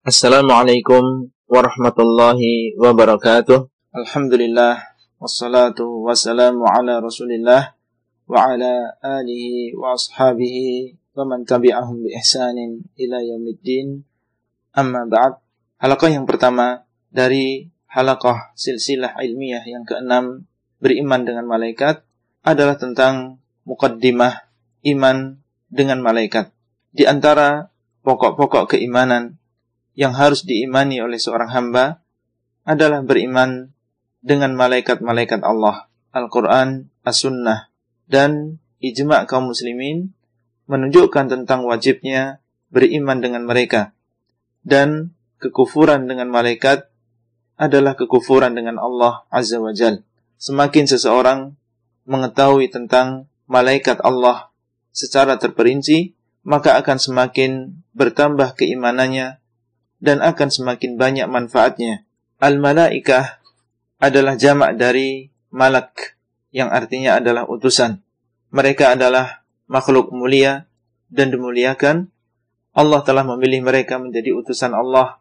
Assalamualaikum warahmatullahi wabarakatuh. Alhamdulillah wassalatu wassalamu ala Rasulillah wa ala alihi wa ashabihi wa man tabi'ahum bi ihsanin ila yaumiddin. Amma ba'd. Halaqah yang pertama dari halaqah silsilah ilmiah yang keenam beriman dengan malaikat adalah tentang mukaddimah iman dengan malaikat. Di antara pokok-pokok keimanan yang harus diimani oleh seorang hamba adalah beriman dengan malaikat-malaikat Allah, Al-Quran, As-Sunnah, dan ijma' kaum muslimin menunjukkan tentang wajibnya beriman dengan mereka. Dan kekufuran dengan malaikat adalah kekufuran dengan Allah Azza wa Jal. Semakin seseorang mengetahui tentang malaikat Allah secara terperinci, maka akan semakin bertambah keimanannya dan akan semakin banyak manfaatnya. Al-malaikah adalah jamak dari malak yang artinya adalah utusan. Mereka adalah makhluk mulia dan dimuliakan. Allah telah memilih mereka menjadi utusan Allah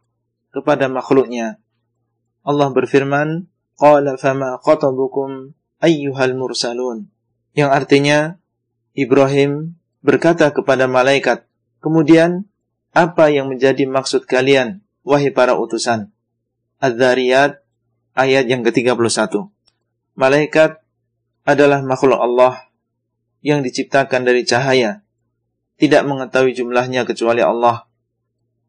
kepada makhluknya. Allah berfirman, Qala fama qatabukum ayyuhal mursalun. Yang artinya, Ibrahim berkata kepada malaikat. Kemudian, apa yang menjadi maksud kalian, wahai para utusan? Az Zariyat ayat yang ke-31. Malaikat adalah makhluk Allah yang diciptakan dari cahaya. Tidak mengetahui jumlahnya kecuali Allah.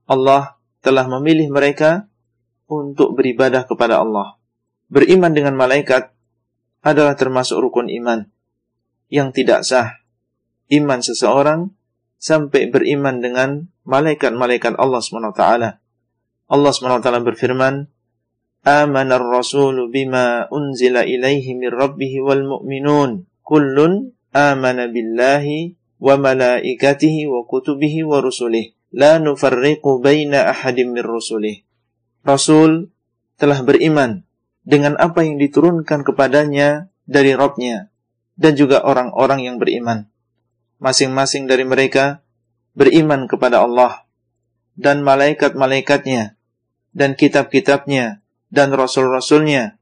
Allah telah memilih mereka untuk beribadah kepada Allah. Beriman dengan malaikat adalah termasuk rukun iman yang tidak sah. Iman seseorang sampai beriman dengan malaikat-malaikat Allah SWT. Allah SWT berfirman, آمن الرسول بما أنزل إليه من ربه والمؤمنون كل آمن بالله وملائكته وكتبه ورسله لا نفرق بين أحد من رسله Rasul telah beriman dengan apa yang diturunkan kepadanya dari Robnya dan juga orang-orang yang beriman masing-masing dari mereka beriman kepada Allah dan malaikat-malaikatnya dan kitab-kitabnya dan rasul-rasulnya.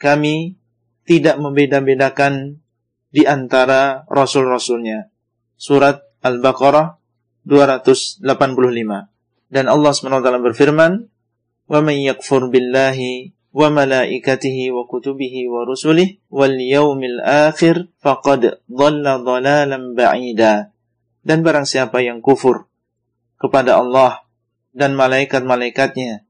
Kami tidak membeda-bedakan di antara rasul-rasulnya. Surat Al-Baqarah 285. Dan Allah SWT berfirman, وَمَنْ يَكْفُرْ بِاللَّهِ وملائكته وكتبه ورسله واليوم الآخر فقد ضل ضلالا بعيدا dan barang siapa yang kufur kepada Allah dan malaikat-malaikatnya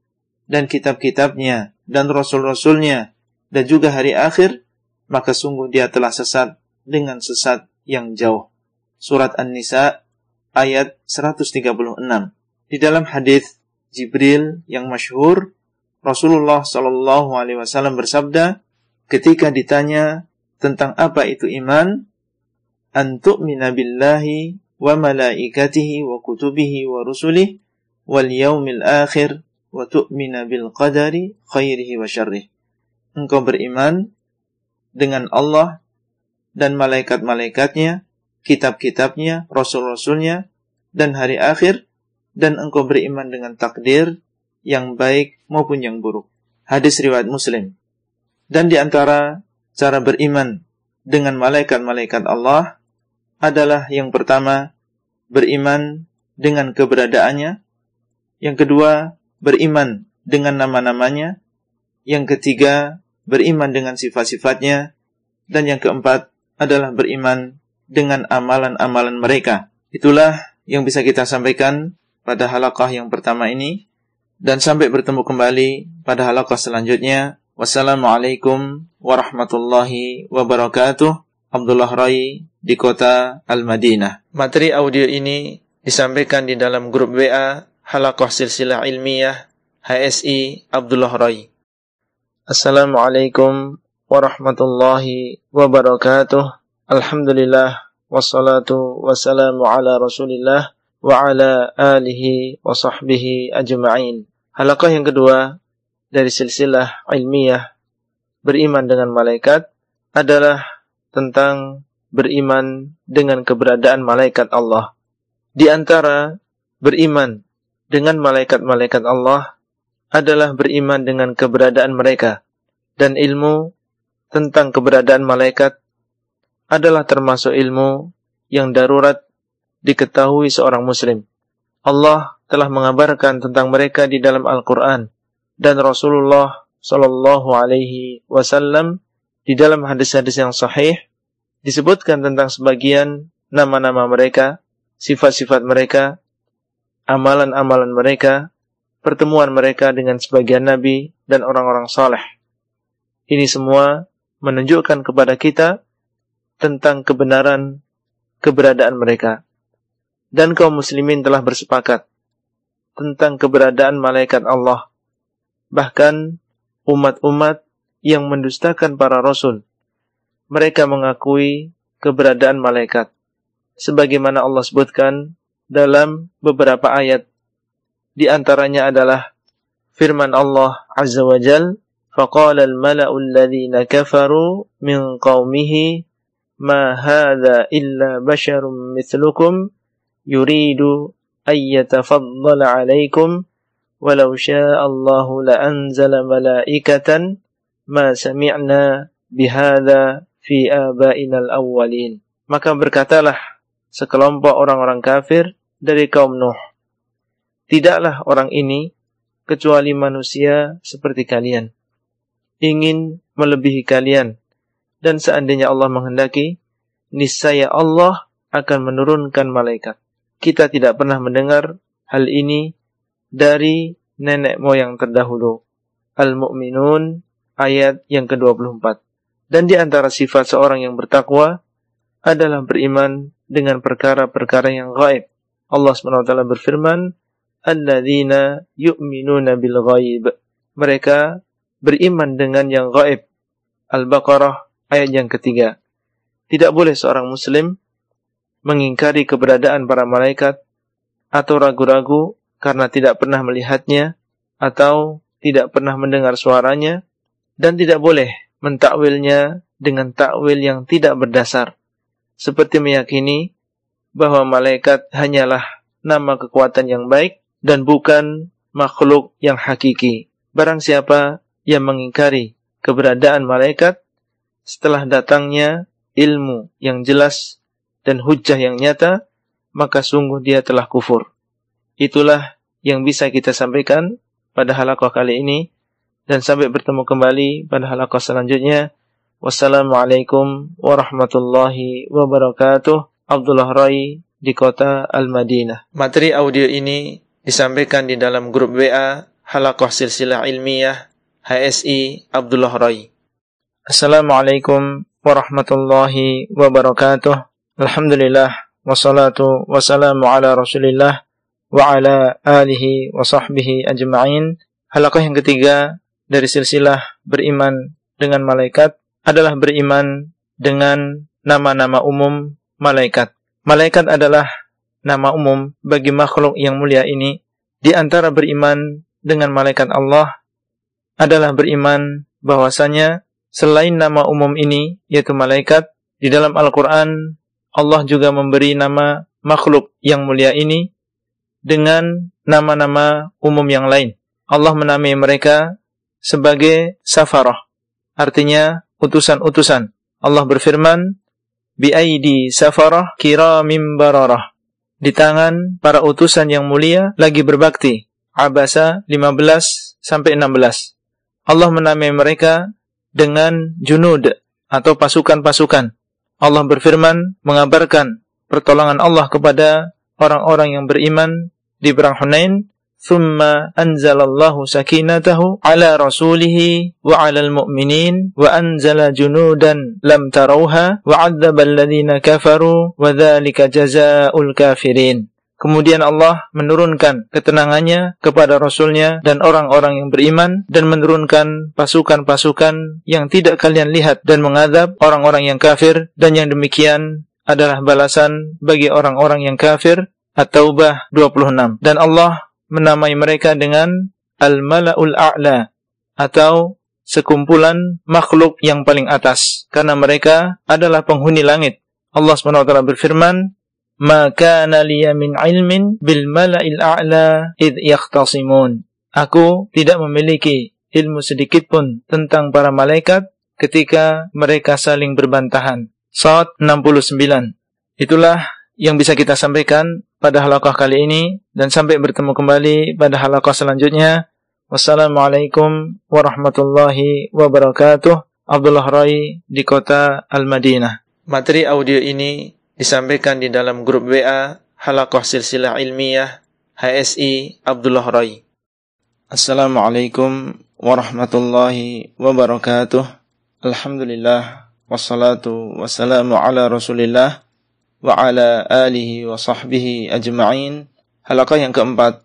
dan kitab-kitabnya dan rasul-rasulnya dan juga hari akhir maka sungguh dia telah sesat dengan sesat yang jauh surat An-Nisa ayat 136 di dalam hadis Jibril yang masyhur Rasulullah Shallallahu Alaihi Wasallam bersabda ketika ditanya tentang apa itu iman, antuk minabillahi wa malaikatihi wa kutubihi wa rusulih wal yaumil akhir wa tu'mina bil qadari khairihi wa syarrih. Engkau beriman dengan Allah dan malaikat-malaikatnya, kitab-kitabnya, rasul-rasulnya, dan hari akhir, dan engkau beriman dengan takdir, yang baik maupun yang buruk. Hadis riwayat Muslim. Dan di antara cara beriman dengan malaikat-malaikat Allah adalah yang pertama beriman dengan keberadaannya, yang kedua beriman dengan nama-namanya, yang ketiga beriman dengan sifat-sifatnya, dan yang keempat adalah beriman dengan amalan-amalan mereka. Itulah yang bisa kita sampaikan pada halakah yang pertama ini. Dan sampai bertemu kembali pada halaqah selanjutnya. Wassalamualaikum warahmatullahi wabarakatuh. Abdullah Rai di kota Al-Madinah. Materi audio ini disampaikan di dalam grup WA Halakoh Silsilah Ilmiah HSI Abdullah Rai. Assalamualaikum warahmatullahi wabarakatuh. Alhamdulillah wassalatu wassalamu ala rasulillah wa ala alihi wa sahbihi ajma'in. Halakah yang kedua dari silsilah ilmiah beriman dengan malaikat adalah tentang beriman dengan keberadaan malaikat Allah. Di antara beriman dengan malaikat-malaikat Allah adalah beriman dengan keberadaan mereka dan ilmu tentang keberadaan malaikat adalah termasuk ilmu yang darurat diketahui seorang muslim. Allah telah mengabarkan tentang mereka di dalam Al-Quran dan Rasulullah Shallallahu Alaihi Wasallam di dalam hadis-hadis yang sahih disebutkan tentang sebagian nama-nama mereka, sifat-sifat mereka, amalan-amalan mereka, pertemuan mereka dengan sebagian nabi dan orang-orang saleh. Ini semua menunjukkan kepada kita tentang kebenaran keberadaan mereka. Dan kaum muslimin telah bersepakat tentang keberadaan malaikat Allah. Bahkan umat-umat yang mendustakan para rasul, mereka mengakui keberadaan malaikat. Sebagaimana Allah sebutkan dalam beberapa ayat. Di antaranya adalah firman Allah Azza wa Jal, فَقَالَ الْمَلَأُ الَّذِينَ كَفَرُوا مِنْ قَوْمِهِ مَا هَذَا إِلَّا بَشَرٌ مِثْلُكُمْ يُرِيدُ ayyatafaddala alaikum walau الله لأنزل malaikatan ma sami'na بهذا fi abainal awwalin. Maka berkatalah sekelompok orang-orang kafir dari kaum Nuh. Tidaklah orang ini kecuali manusia seperti kalian. Ingin melebihi kalian. Dan seandainya Allah menghendaki, niscaya Allah akan menurunkan malaikat kita tidak pernah mendengar hal ini dari nenek moyang terdahulu. Al-Mu'minun ayat yang ke-24. Dan di antara sifat seorang yang bertakwa adalah beriman dengan perkara-perkara yang gaib. Allah SWT berfirman, Alladzina yu'minuna bil ghaib. Mereka beriman dengan yang gaib. Al-Baqarah ayat yang ketiga. Tidak boleh seorang muslim mengingkari keberadaan para malaikat, atau ragu-ragu karena tidak pernah melihatnya, atau tidak pernah mendengar suaranya, dan tidak boleh mentakwilnya dengan takwil yang tidak berdasar, seperti meyakini bahwa malaikat hanyalah nama kekuatan yang baik dan bukan makhluk yang hakiki. Barang siapa yang mengingkari keberadaan malaikat setelah datangnya ilmu yang jelas dan hujah yang nyata, maka sungguh dia telah kufur. Itulah yang bisa kita sampaikan pada halakoh kali ini dan sampai bertemu kembali pada halakoh selanjutnya. Wassalamualaikum warahmatullahi wabarakatuh. Abdullah Rai di kota Al-Madinah. Materi audio ini disampaikan di dalam grup WA Halakoh Silsilah Ilmiah HSI Abdullah Rai. Assalamualaikum warahmatullahi wabarakatuh. Alhamdulillah wassalatu wassalamu ala Rasulillah wa ala alihi wa sahbihi ajma'in. Halakah yang ketiga dari silsilah beriman dengan malaikat adalah beriman dengan nama-nama umum malaikat. Malaikat adalah nama umum bagi makhluk yang mulia ini. Di antara beriman dengan malaikat Allah adalah beriman bahwasanya selain nama umum ini yaitu malaikat di dalam Al-Qur'an Allah juga memberi nama makhluk yang mulia ini dengan nama-nama umum yang lain. Allah menamai mereka sebagai safarah, artinya utusan-utusan. Allah berfirman, bi'aidi safarah kiramim bararah. Di tangan para utusan yang mulia lagi berbakti. Abasa 15 sampai 16. Allah menamai mereka dengan junud atau pasukan-pasukan. Allah berfirman mengabarkan pertolongan Allah kepada orang-orang yang beriman di perang Hunain ثم أنزل الله سكينته على رسوله وعلى المؤمنين وأنزل جنودا لم تروها وعذب الذين كفروا وذلك جزاء الكافرين Kemudian Allah menurunkan ketenangannya kepada Rasulnya dan orang-orang yang beriman dan menurunkan pasukan-pasukan yang tidak kalian lihat dan mengadab orang-orang yang kafir dan yang demikian adalah balasan bagi orang-orang yang kafir At-Taubah 26 dan Allah menamai mereka dengan Al-Mala'ul A'la atau sekumpulan makhluk yang paling atas karena mereka adalah penghuni langit Allah SWT berfirman ma kana liya min ilmin bil mala'il a'la id yakhtasimun. Aku tidak memiliki ilmu sedikit pun tentang para malaikat ketika mereka saling berbantahan. Saat 69. Itulah yang bisa kita sampaikan pada halakah kali ini dan sampai bertemu kembali pada halakah selanjutnya. Wassalamualaikum warahmatullahi wabarakatuh. Abdullah Rai di kota Al-Madinah. Materi audio ini disampaikan di dalam grup WA Halakoh Silsilah Ilmiah HSI Abdullah Roy. Assalamualaikum warahmatullahi wabarakatuh. Alhamdulillah wassalatu wassalamu ala Rasulillah wa ala alihi wa sahbihi ajma'in. Halakah yang keempat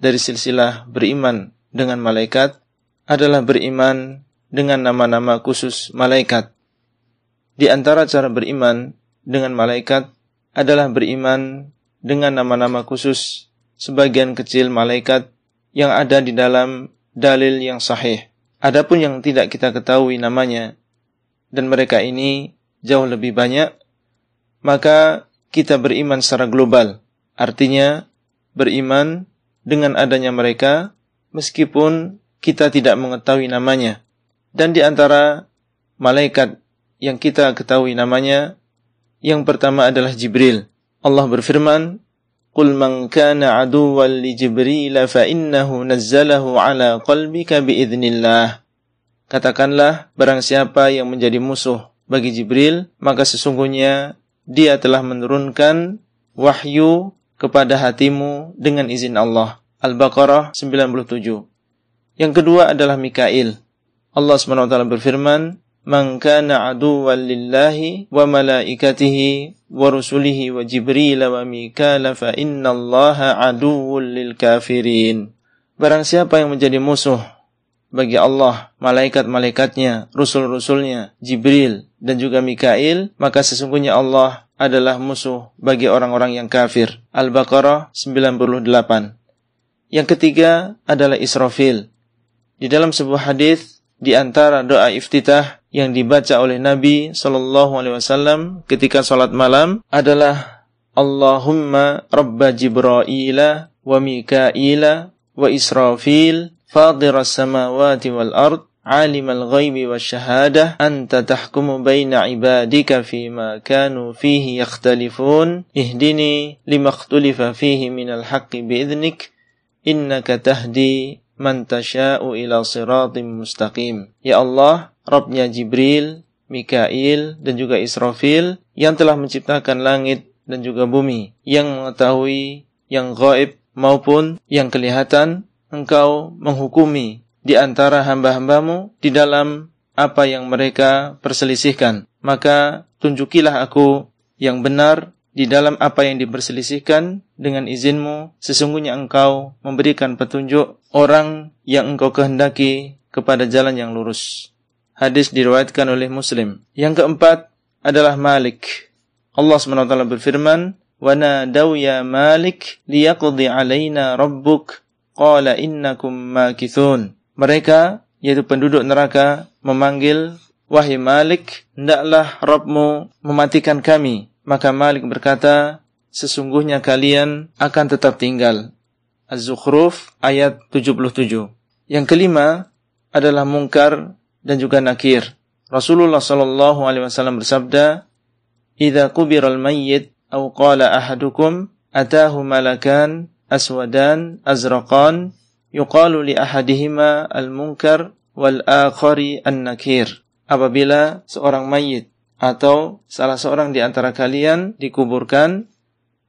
dari silsilah beriman dengan malaikat adalah beriman dengan nama-nama khusus malaikat. Di antara cara beriman dengan malaikat adalah beriman dengan nama-nama khusus sebagian kecil malaikat yang ada di dalam dalil yang sahih. Adapun yang tidak kita ketahui namanya dan mereka ini jauh lebih banyak, maka kita beriman secara global. Artinya beriman dengan adanya mereka meskipun kita tidak mengetahui namanya. Dan di antara malaikat yang kita ketahui namanya yang pertama adalah Jibril. Allah berfirman, "Qul man kana aduwwan li Jibril fa innahu nazzalahu ala qalbika bi idznillah." Katakanlah, barang siapa yang menjadi musuh bagi Jibril, maka sesungguhnya dia telah menurunkan wahyu kepada hatimu dengan izin Allah. Al-Baqarah 97. Yang kedua adalah Mikail. Allah SWT berfirman, man kana aduwwan lillahi wa malaikatihi wa rusulihi wa jibril wa للكافرين fa aduwwul lil kafirin barang siapa yang menjadi musuh bagi Allah, malaikat-malaikatnya, rusul-rusulnya, Jibril, dan juga Mikail, maka sesungguhnya Allah adalah musuh bagi orang-orang yang kafir. Al-Baqarah 98. Yang ketiga adalah Israfil. Di dalam sebuah hadis di antara doa iftitah yang dibaca oleh Nabi Shallallahu Alaihi Wasallam ketika sholat malam adalah Allahumma Rabb Jibraila wa Mikaila wa Israfil al samawati wal ard Alimal ghaibi wa syahadah Anta tahkumu baina ibadika Fima kanu fihi yakhtalifun Ihdini lima khtulifa fihi minal haqqi bi'idhnik Innaka tahdi man tasha'u ila siratim mustaqim. Ya Allah, Rabbnya Jibril, Mikail, dan juga Israfil yang telah menciptakan langit dan juga bumi, yang mengetahui yang gaib maupun yang kelihatan, engkau menghukumi di antara hamba-hambamu di dalam apa yang mereka perselisihkan. Maka tunjukilah aku yang benar di dalam apa yang diperselisihkan dengan izinmu, sesungguhnya engkau memberikan petunjuk orang yang engkau kehendaki kepada jalan yang lurus. Hadis diriwayatkan oleh Muslim. Yang keempat adalah Malik. Allah SWT berfirman, وَنَادَوْ يَا ya Malik لِيَقْضِ عَلَيْنَا رَبُّكْ قَالَ innakum مَاكِثُونَ Mereka, yaitu penduduk neraka, memanggil, Wahai Malik, hendaklah Rabbmu mematikan kami. Maka Malik berkata, sesungguhnya kalian akan tetap tinggal. Az-Zukhruf ayat 77. Yang kelima adalah mungkar dan juga nakir. Rasulullah sallallahu alaihi wasallam bersabda, "Idza kubira al-mayyit aw qala ahadukum atahu malakan aswadan azraqan yuqalu li ahadihima al-munkar wal akhari an-nakir." Apabila seorang mayit atau salah seorang di antara kalian dikuburkan,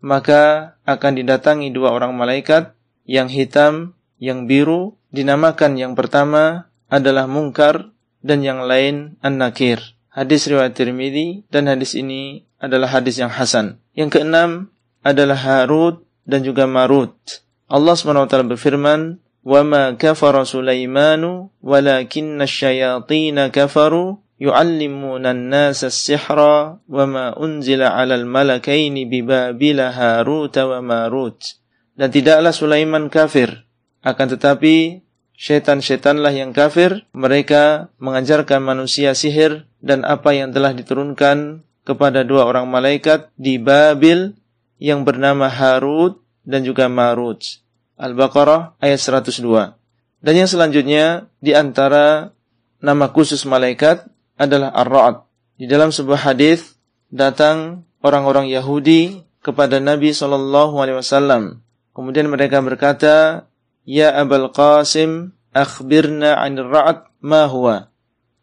maka akan didatangi dua orang malaikat yang hitam, yang biru, dinamakan yang pertama adalah mungkar dan yang lain an-nakir. Hadis riwayat Tirmidzi dan hadis ini adalah hadis yang hasan. Yang keenam adalah Harut dan juga Marut. Allah SWT berfirman, وَمَا كَفَرَ سُلَيْمَانُ وَلَكِنَّ الشَّيَاطِينَ كَفَرُوا yu'allimunan nasa sihra wa ma unzila 'alal malakaini bi Babila Harut wa Marut. Dan tidaklah Sulaiman kafir, akan tetapi setan-setanlah yang kafir, mereka mengajarkan manusia sihir dan apa yang telah diturunkan kepada dua orang malaikat di Babil yang bernama Harut dan juga Marut. Al-Baqarah ayat 102. Dan yang selanjutnya di antara nama khusus malaikat adalah ar raad Di dalam sebuah hadis datang orang-orang Yahudi kepada Nabi Shallallahu alaihi wasallam. Kemudian mereka berkata, "Ya Abul Qasim, akhbirna ar raad ma huwa?"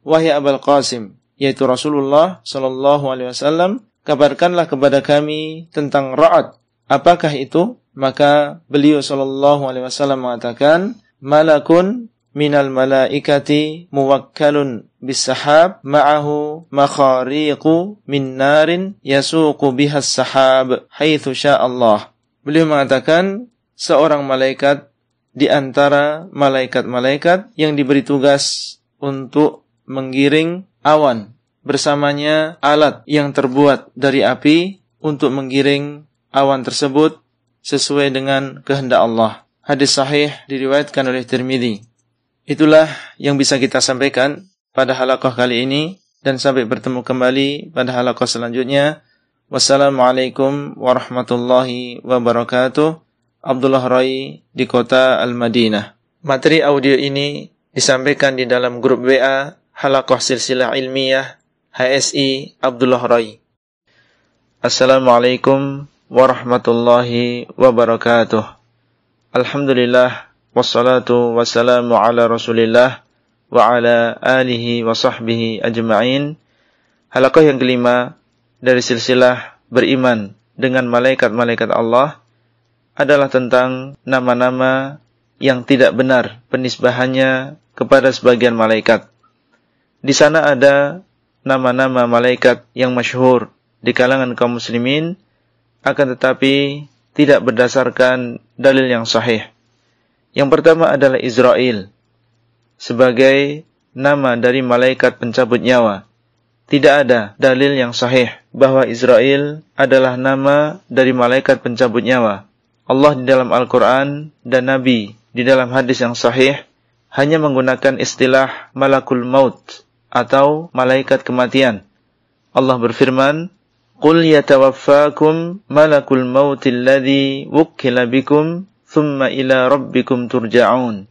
Wahai Abul Qasim, yaitu Rasulullah Shallallahu alaihi wasallam, kabarkanlah kepada kami tentang ra'ad. Apakah itu? Maka beliau Shallallahu alaihi wasallam mengatakan, "Malakun minal malaikati muwakkalun bisahab ma'ahu makhariqu min narin yasuqu bihas sahab haitsu Allah. Beliau mengatakan seorang malaikat di antara malaikat-malaikat yang diberi tugas untuk menggiring awan bersamanya alat yang terbuat dari api untuk menggiring awan tersebut sesuai dengan kehendak Allah. Hadis sahih diriwayatkan oleh Tirmidzi. Itulah yang bisa kita sampaikan pada halakoh kali ini dan sampai bertemu kembali pada halakoh selanjutnya. Wassalamualaikum warahmatullahi wabarakatuh. Abdullah Rai di kota Al-Madinah. Materi audio ini disampaikan di dalam grup WA Halakoh Silsilah Ilmiah HSI Abdullah Rai. Assalamualaikum warahmatullahi wabarakatuh. Alhamdulillah wassalatu wassalamu ala rasulillah wa ala alihi wa sahbihi ajma'in. Halakah yang kelima dari silsilah beriman dengan malaikat-malaikat Allah adalah tentang nama-nama yang tidak benar penisbahannya kepada sebagian malaikat. Di sana ada nama-nama malaikat yang masyhur di kalangan kaum muslimin akan tetapi tidak berdasarkan dalil yang sahih. Yang pertama adalah Israel sebagai nama dari malaikat pencabut nyawa. Tidak ada dalil yang sahih bahwa Israel adalah nama dari malaikat pencabut nyawa. Allah di dalam Al-Quran dan Nabi di dalam hadis yang sahih hanya menggunakan istilah malakul maut atau malaikat kematian. Allah berfirman, Qul yatawaffakum malakul mautil ladzi wukkila bikum thumma ila rabbikum turja'un.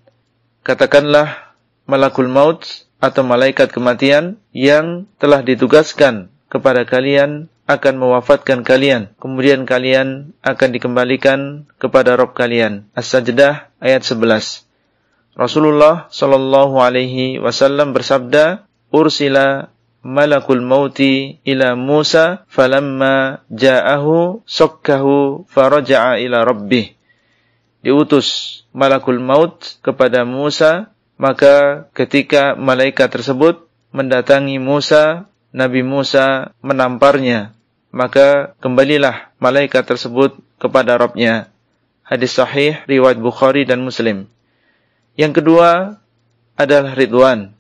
Katakanlah malakul maut atau malaikat kematian yang telah ditugaskan kepada kalian akan mewafatkan kalian. Kemudian kalian akan dikembalikan kepada Rob kalian. As-Sajdah ayat 11. Rasulullah Shallallahu Alaihi Wasallam bersabda, "Ursila malakul mauti ila Musa, falamma ja'ahu sokkahu faraja'a ila Rabbih." diutus malakul maut kepada Musa, maka ketika malaikat tersebut mendatangi Musa, Nabi Musa menamparnya, maka kembalilah malaikat tersebut kepada Robnya. Hadis sahih riwayat Bukhari dan Muslim. Yang kedua adalah Ridwan,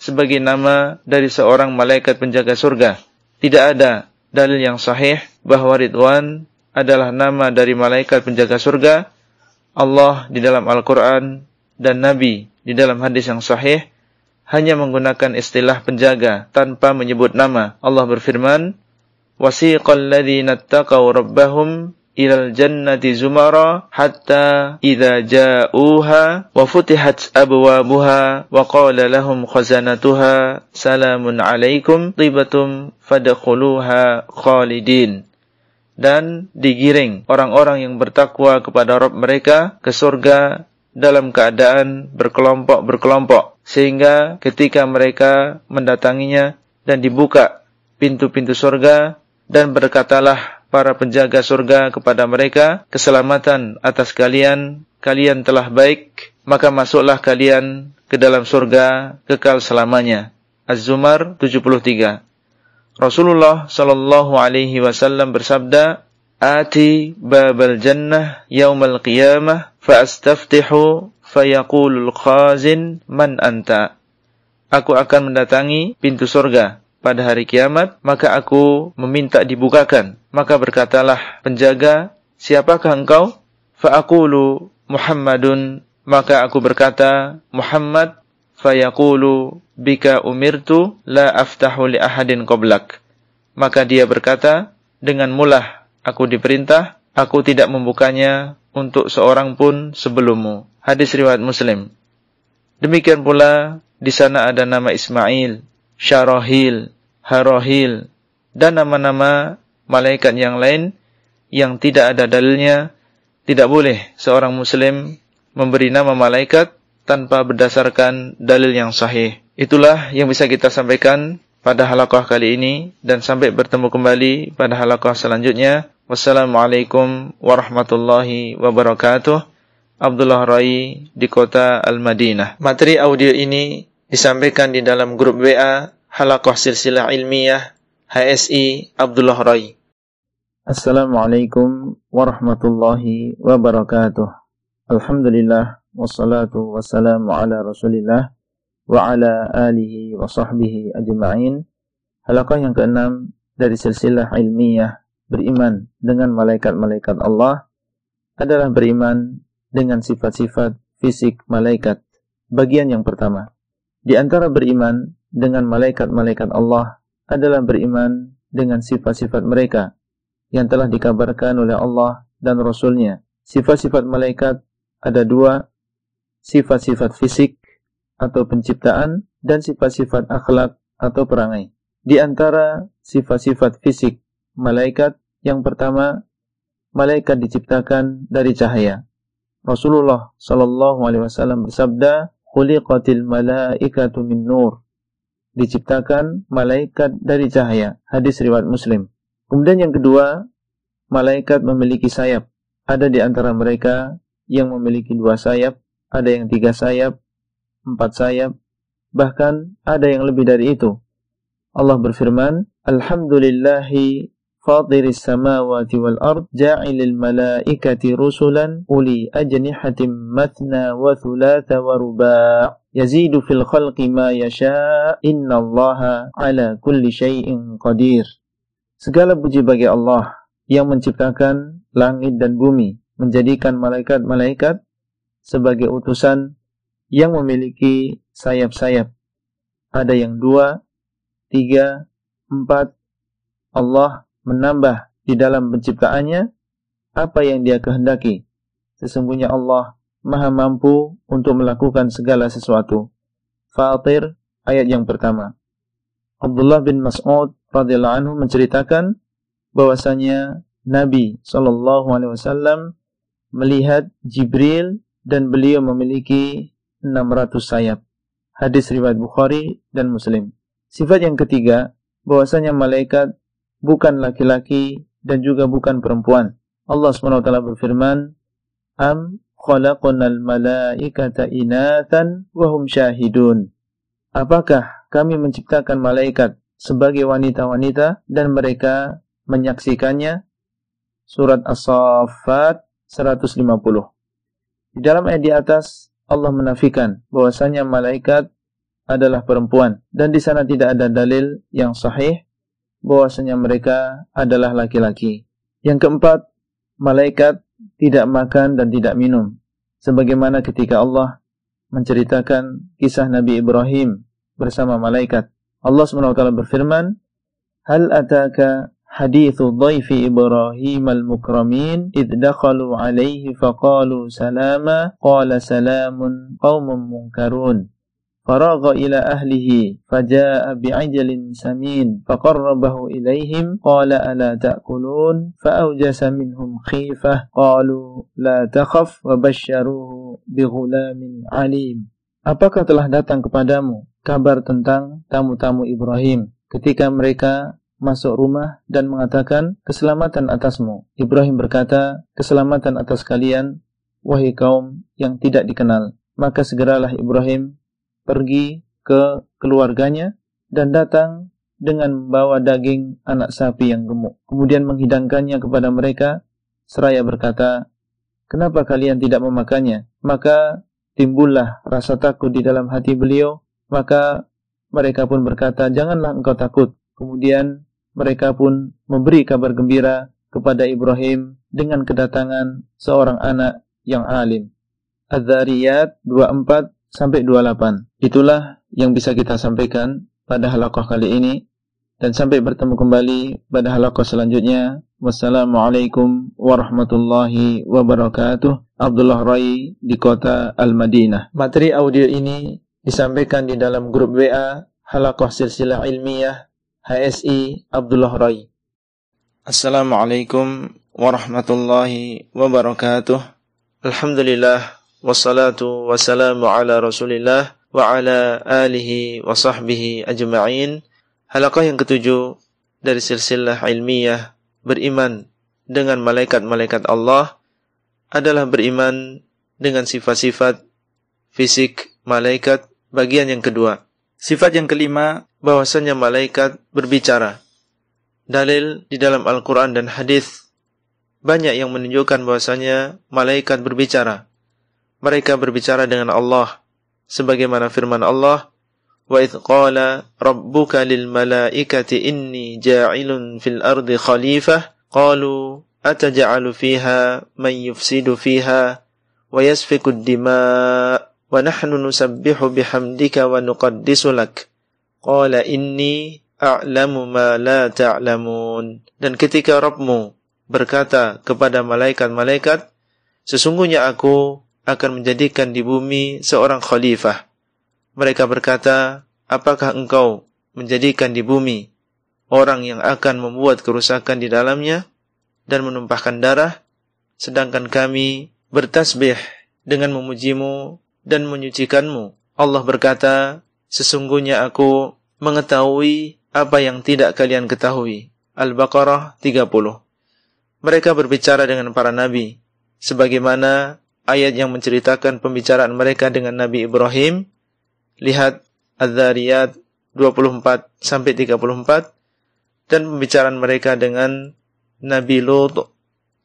sebagai nama dari seorang malaikat penjaga surga. Tidak ada dalil yang sahih bahwa Ridwan adalah nama dari malaikat penjaga surga, Allah di dalam Al-Quran dan Nabi di dalam hadis yang sahih hanya menggunakan istilah penjaga tanpa menyebut nama. Allah berfirman, "Wasiqal الَّذِينَ taqaw rabbahum ilal jannati zumara hatta idza ja'uha wa futihat abwabuha wa qala lahum khazanatuha salamun alaikum dan digiring orang-orang yang bertakwa kepada Rob mereka ke surga dalam keadaan berkelompok-berkelompok sehingga ketika mereka mendatanginya dan dibuka pintu-pintu surga dan berkatalah para penjaga surga kepada mereka keselamatan atas kalian kalian telah baik maka masuklah kalian ke dalam surga kekal selamanya Az-Zumar 73 Rasulullah Shallallahu Alaihi Wasallam bersabda, "Ati babal jannah al qiyamah, faastaftihu, fayaqulul khazin man anta." Aku akan mendatangi pintu surga pada hari kiamat, maka aku meminta dibukakan. Maka berkatalah penjaga, siapakah engkau? Fa'akulu Muhammadun, maka aku berkata, Muhammad, fayakulu bika umirtu la aftahu li ahadin qoblak. Maka dia berkata, dengan mulah aku diperintah, aku tidak membukanya untuk seorang pun sebelummu. Hadis riwayat Muslim. Demikian pula di sana ada nama Ismail, Syarohil, Harohil, dan nama-nama malaikat yang lain yang tidak ada dalilnya. Tidak boleh seorang muslim memberi nama malaikat tanpa berdasarkan dalil yang sahih. Itulah yang bisa kita sampaikan pada halakoh kali ini dan sampai bertemu kembali pada halakoh selanjutnya. Wassalamualaikum warahmatullahi wabarakatuh. Abdullah Rai di kota Al-Madinah. Materi audio ini disampaikan di dalam grup WA Halakoh Silsilah Ilmiah HSI Abdullah Rai. Assalamualaikum warahmatullahi wabarakatuh. Alhamdulillah wassalatu wassalamu ala Rasulillah wa ala alihi wa sahbihi ajma'in. Halaqah yang keenam dari silsilah ilmiah beriman dengan malaikat-malaikat Allah adalah beriman dengan sifat-sifat fisik malaikat. Bagian yang pertama. Di antara beriman dengan malaikat-malaikat Allah adalah beriman dengan sifat-sifat mereka yang telah dikabarkan oleh Allah dan Rasulnya. Sifat-sifat malaikat ada dua, sifat-sifat fisik atau penciptaan dan sifat-sifat akhlak atau perangai. Di antara sifat-sifat fisik malaikat yang pertama, malaikat diciptakan dari cahaya. Rasulullah Shallallahu Alaihi Wasallam bersabda, "Khuliqatil malaikatu min nur." Diciptakan malaikat dari cahaya. Hadis riwayat Muslim. Kemudian yang kedua, malaikat memiliki sayap. Ada di antara mereka yang memiliki dua sayap, ada yang tiga sayap, empat sayap, bahkan ada yang lebih dari itu. Allah berfirman, Alhamdulillahi fatiris samawati wal ard ja'ilil malaikati rusulan uli ajnihatin matna wa thulatha wa ruba' yazidu fil khalqi ma yasha' Allaha ala kulli shayin qadir. Segala puji bagi Allah yang menciptakan langit dan bumi, menjadikan malaikat-malaikat sebagai utusan yang memiliki sayap-sayap. Ada yang dua, tiga, empat. Allah menambah di dalam penciptaannya apa yang dia kehendaki. Sesungguhnya Allah maha mampu untuk melakukan segala sesuatu. Fatir ayat yang pertama. Abdullah bin Mas'ud radhiyallahu anhu menceritakan bahwasanya Nabi saw melihat Jibril dan beliau memiliki 600 sayap. Hadis riwayat Bukhari dan Muslim. Sifat yang ketiga, bahwasanya malaikat bukan laki-laki dan juga bukan perempuan. Allah SWT berfirman, Am khalaqnal malaikata inatan wahum syahidun. Apakah kami menciptakan malaikat sebagai wanita-wanita dan mereka menyaksikannya? Surat As-Saffat 150. Di dalam ayat di atas Allah menafikan bahwasanya malaikat adalah perempuan dan di sana tidak ada dalil yang sahih bahwasanya mereka adalah laki-laki. Yang keempat, malaikat tidak makan dan tidak minum. Sebagaimana ketika Allah menceritakan kisah Nabi Ibrahim bersama malaikat. Allah SWT berfirman, Hal ataka حديث ضيف إبراهيم المكرمين إذ دخلوا عليه فقالوا سلاما قال سلام قوم منكرون فراغ إلى أهله فجاء بعجل سمين فقربه إليهم قال ألا تأكلون فأوجس منهم خيفة قالوا لا تخف وبشروه بغلام عليم Apakah telah datang kepadamu kabar tentang tamu-tamu Ibrahim ketika mereka masuk rumah dan mengatakan, "Keselamatan atasmu." Ibrahim berkata, "Keselamatan atas kalian, wahai kaum yang tidak dikenal." Maka segeralah Ibrahim pergi ke keluarganya dan datang dengan membawa daging anak sapi yang gemuk. Kemudian menghidangkannya kepada mereka, seraya berkata, "Kenapa kalian tidak memakannya?" Maka timbullah rasa takut di dalam hati beliau, maka mereka pun berkata, "Janganlah engkau takut." Kemudian mereka pun memberi kabar gembira kepada Ibrahim dengan kedatangan seorang anak yang alim. Az-Zariyat 24 sampai 28. Itulah yang bisa kita sampaikan pada halaqah kali ini dan sampai bertemu kembali pada halaqah selanjutnya. Wassalamualaikum warahmatullahi wabarakatuh. Abdullah Rai di kota Al-Madinah. Materi audio ini disampaikan di dalam grup WA Halaqah Silsilah Ilmiah HSI Abdullah Roy. Assalamualaikum warahmatullahi wabarakatuh. Alhamdulillah wassalatu wassalamu ala Rasulillah wa ala alihi wa sahbihi ajma'in. Halaqah yang ketujuh dari silsilah ilmiah beriman dengan malaikat-malaikat Allah adalah beriman dengan sifat-sifat fisik malaikat bagian yang kedua. Sifat yang kelima bahwasanya malaikat berbicara. Dalil di dalam Al-Quran dan hadis banyak yang menunjukkan bahwasanya malaikat berbicara. Mereka berbicara dengan Allah sebagaimana firman Allah wa idh qala rabbuka lil malaikati inni ja'ilun fil ardi khalifah qalu ataj'alu fiha man yufsidu fiha wa yasfiku dima wa nahnu nusabbihu bihamdika wa nuqaddisu lak qala inni a'lamu ma la ta'lamun dan ketika Rabbmu berkata kepada malaikat-malaikat sesungguhnya aku akan menjadikan di bumi seorang khalifah mereka berkata apakah engkau menjadikan di bumi orang yang akan membuat kerusakan di dalamnya dan menumpahkan darah sedangkan kami bertasbih dengan memujimu dan menyucikanmu Allah berkata Sesungguhnya aku mengetahui apa yang tidak kalian ketahui. Al-Baqarah 30. Mereka berbicara dengan para nabi, sebagaimana ayat yang menceritakan pembicaraan mereka dengan Nabi Ibrahim. Lihat Az-Zariyat 24 sampai 34 dan pembicaraan mereka dengan Nabi Lut.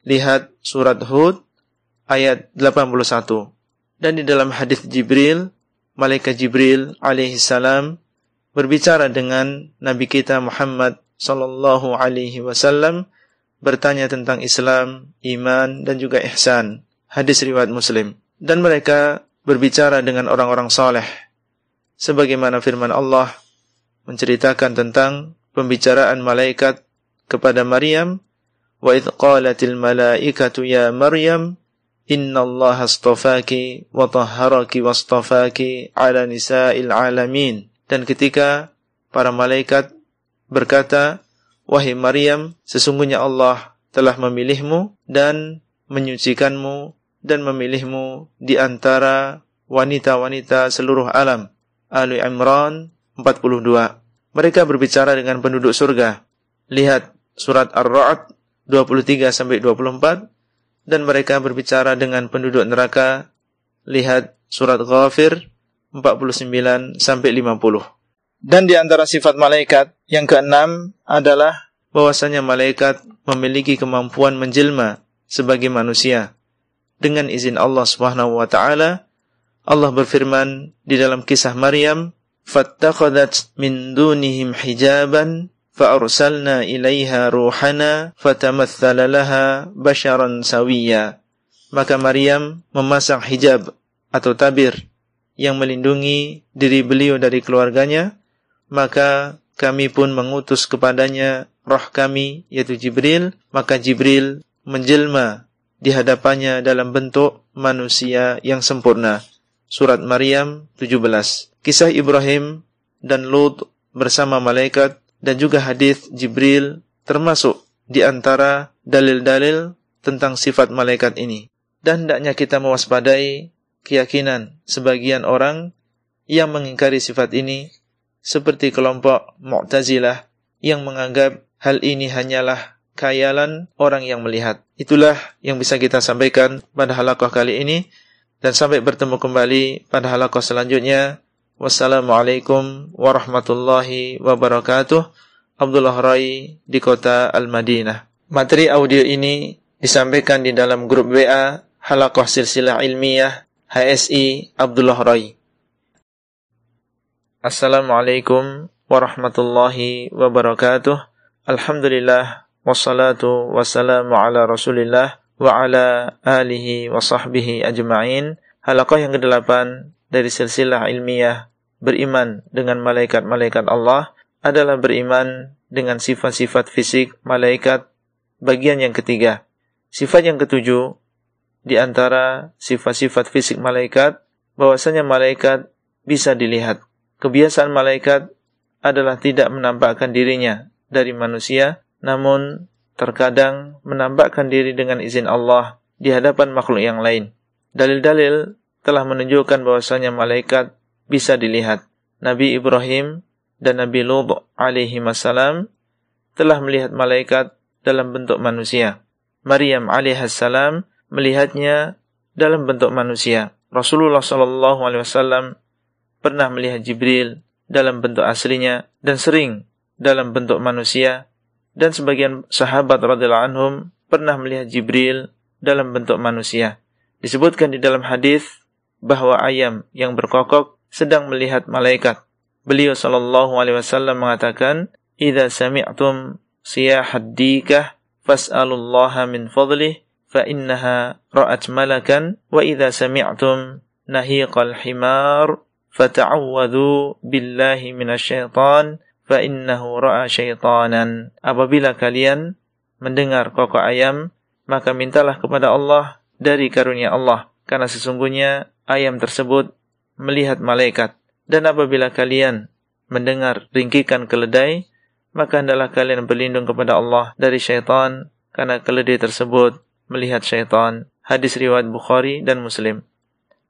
Lihat surat Hud ayat 81. Dan di dalam hadis Jibril Malaikat Jibril alaihi salam berbicara dengan Nabi kita Muhammad sallallahu alaihi wasallam bertanya tentang Islam, iman dan juga ihsan. Hadis riwayat Muslim. Dan mereka berbicara dengan orang-orang saleh. Sebagaimana firman Allah menceritakan tentang pembicaraan malaikat kepada Maryam, "Wa idz qalatil malaikatu ya Maryam, Inna Allah astafaki wa wa astafaki ala nisa'il alamin. Dan ketika para malaikat berkata, Wahai Maryam, sesungguhnya Allah telah memilihmu dan menyucikanmu dan memilihmu di antara wanita-wanita seluruh alam. Ali Imran 42. Mereka berbicara dengan penduduk surga. Lihat surat Ar-Ra'd 23 24 dan mereka berbicara dengan penduduk neraka. Lihat surat Ghafir 49 sampai 50. Dan di antara sifat malaikat yang keenam adalah bahwasanya malaikat memiliki kemampuan menjelma sebagai manusia. Dengan izin Allah Subhanahu wa taala, Allah berfirman di dalam kisah Maryam, "Fattakhadhat min dunihim hijaban فأرسلنا إليها روحنا فتمثل لها بشرا سويا maka Maryam memasang hijab atau tabir yang melindungi diri beliau dari keluarganya maka kami pun mengutus kepadanya roh kami yaitu Jibril maka Jibril menjelma di hadapannya dalam bentuk manusia yang sempurna surat Maryam 17 kisah Ibrahim dan Lut bersama malaikat dan juga hadis Jibril termasuk di antara dalil-dalil tentang sifat malaikat ini. Dan hendaknya kita mewaspadai keyakinan sebagian orang yang mengingkari sifat ini seperti kelompok Mu'tazilah yang menganggap hal ini hanyalah khayalan orang yang melihat. Itulah yang bisa kita sampaikan pada halakoh kali ini dan sampai bertemu kembali pada halakoh selanjutnya. Wassalamualaikum warahmatullahi wabarakatuh. Abdullah Rai di kota Al-Madinah. Materi audio ini disampaikan di dalam grup WA Halakoh Silsilah Ilmiah HSI Abdullah Rai. Assalamualaikum warahmatullahi wabarakatuh. Alhamdulillah wassalatu wassalamu ala Rasulillah wa ala alihi wa sahbihi ajma'in. Halakoh yang ke-8 dari silsilah ilmiah beriman dengan malaikat-malaikat Allah adalah beriman dengan sifat-sifat fisik malaikat bagian yang ketiga. Sifat yang ketujuh di antara sifat-sifat fisik malaikat bahwasanya malaikat bisa dilihat. Kebiasaan malaikat adalah tidak menampakkan dirinya dari manusia, namun terkadang menampakkan diri dengan izin Allah di hadapan makhluk yang lain. Dalil-dalil telah menunjukkan bahwasanya malaikat bisa dilihat. Nabi Ibrahim dan Nabi Lut alaihi wasallam telah melihat malaikat dalam bentuk manusia. Maryam alaihi salam melihatnya dalam bentuk manusia. Rasulullah sallallahu alaihi wasallam pernah melihat Jibril dalam bentuk aslinya dan sering dalam bentuk manusia dan sebagian sahabat radhiyallahu anhum pernah melihat Jibril dalam bentuk manusia. Disebutkan di dalam hadis bahwa ayam yang berkokok sedang melihat malaikat. Beliau sallallahu alaihi wasallam mengatakan, "Idza sami'tum siyahaddikah fas'alullaha min fadlih fa innaha ra'at malakan wa idza sami'tum nahiqal himar fata'awwadhu billahi minasyaitan fa innahu ra'a syaitanan." Apabila kalian mendengar kokok ayam, maka mintalah kepada Allah dari karunia Allah. karena sesungguhnya ayam tersebut melihat malaikat. Dan apabila kalian mendengar ringkikan keledai, maka hendaklah kalian berlindung kepada Allah dari syaitan, karena keledai tersebut melihat syaitan. Hadis riwayat Bukhari dan Muslim.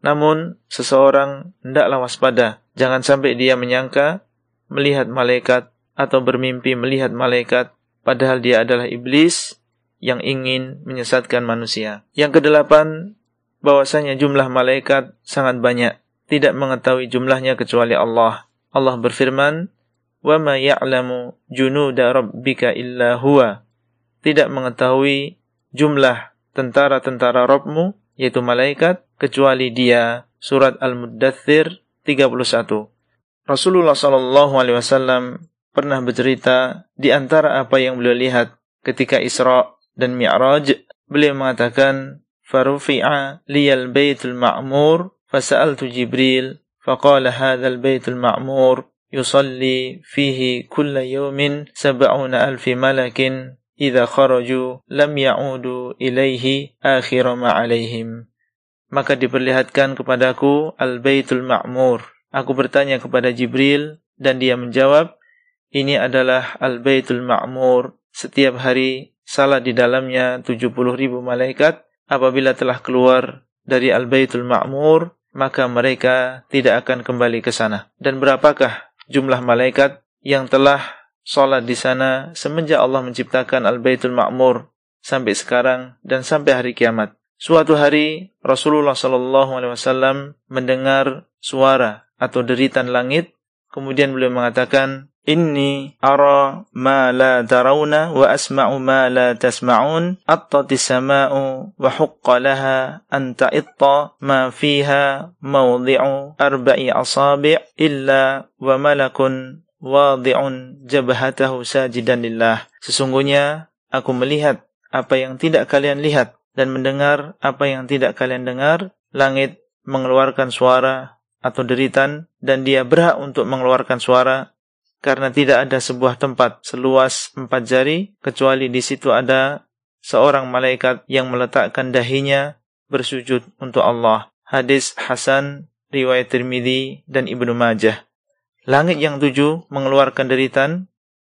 Namun, seseorang hendaklah waspada. Jangan sampai dia menyangka melihat malaikat atau bermimpi melihat malaikat, padahal dia adalah iblis yang ingin menyesatkan manusia. Yang kedelapan, bahwasanya jumlah malaikat sangat banyak, tidak mengetahui jumlahnya kecuali Allah. Allah berfirman, "Wa ma ya'lamu junuda rabbika illa huwa." Tidak mengetahui jumlah tentara-tentara Rabbmu yaitu malaikat kecuali Dia. Surat Al-Muddathir 31. Rasulullah Shallallahu alaihi wasallam pernah bercerita di antara apa yang beliau lihat ketika Isra dan Mi'raj, beliau mengatakan farufi'a لي البيت المعمور فسألت جبريل فقال هذا البيت المعمور يصلي فيه كل يوم سبعون ألف ملك إذا خرجوا لم يعودوا إليه آخر ما عليهم maka diperlihatkan kepadaku al-baitul ma'mur aku bertanya kepada Jibril dan dia menjawab ini adalah al-baitul ma'mur setiap hari salat di dalamnya 70 ribu malaikat apabila telah keluar dari Al-Baitul Ma'mur, maka mereka tidak akan kembali ke sana. Dan berapakah jumlah malaikat yang telah sholat di sana semenjak Allah menciptakan Al-Baitul Ma'mur sampai sekarang dan sampai hari kiamat? Suatu hari Rasulullah SAW mendengar suara atau deritan langit kemudian beliau mengatakan Inni ara ma la tarawna wa asma'u ma la tasma'un attati sama'u wa huqqa laha an ta'itta ma fiha mawdi'u arba'i asabi' illa wa malakun wadi'un jabhatahu sajidan lillah Sesungguhnya aku melihat apa yang tidak kalian lihat dan mendengar apa yang tidak kalian dengar langit mengeluarkan suara atau deritan dan dia berhak untuk mengeluarkan suara karena tidak ada sebuah tempat seluas empat jari kecuali di situ ada seorang malaikat yang meletakkan dahinya bersujud untuk Allah. Hadis Hasan riwayat Tirmidzi dan Ibnu Majah. Langit yang tujuh mengeluarkan deritan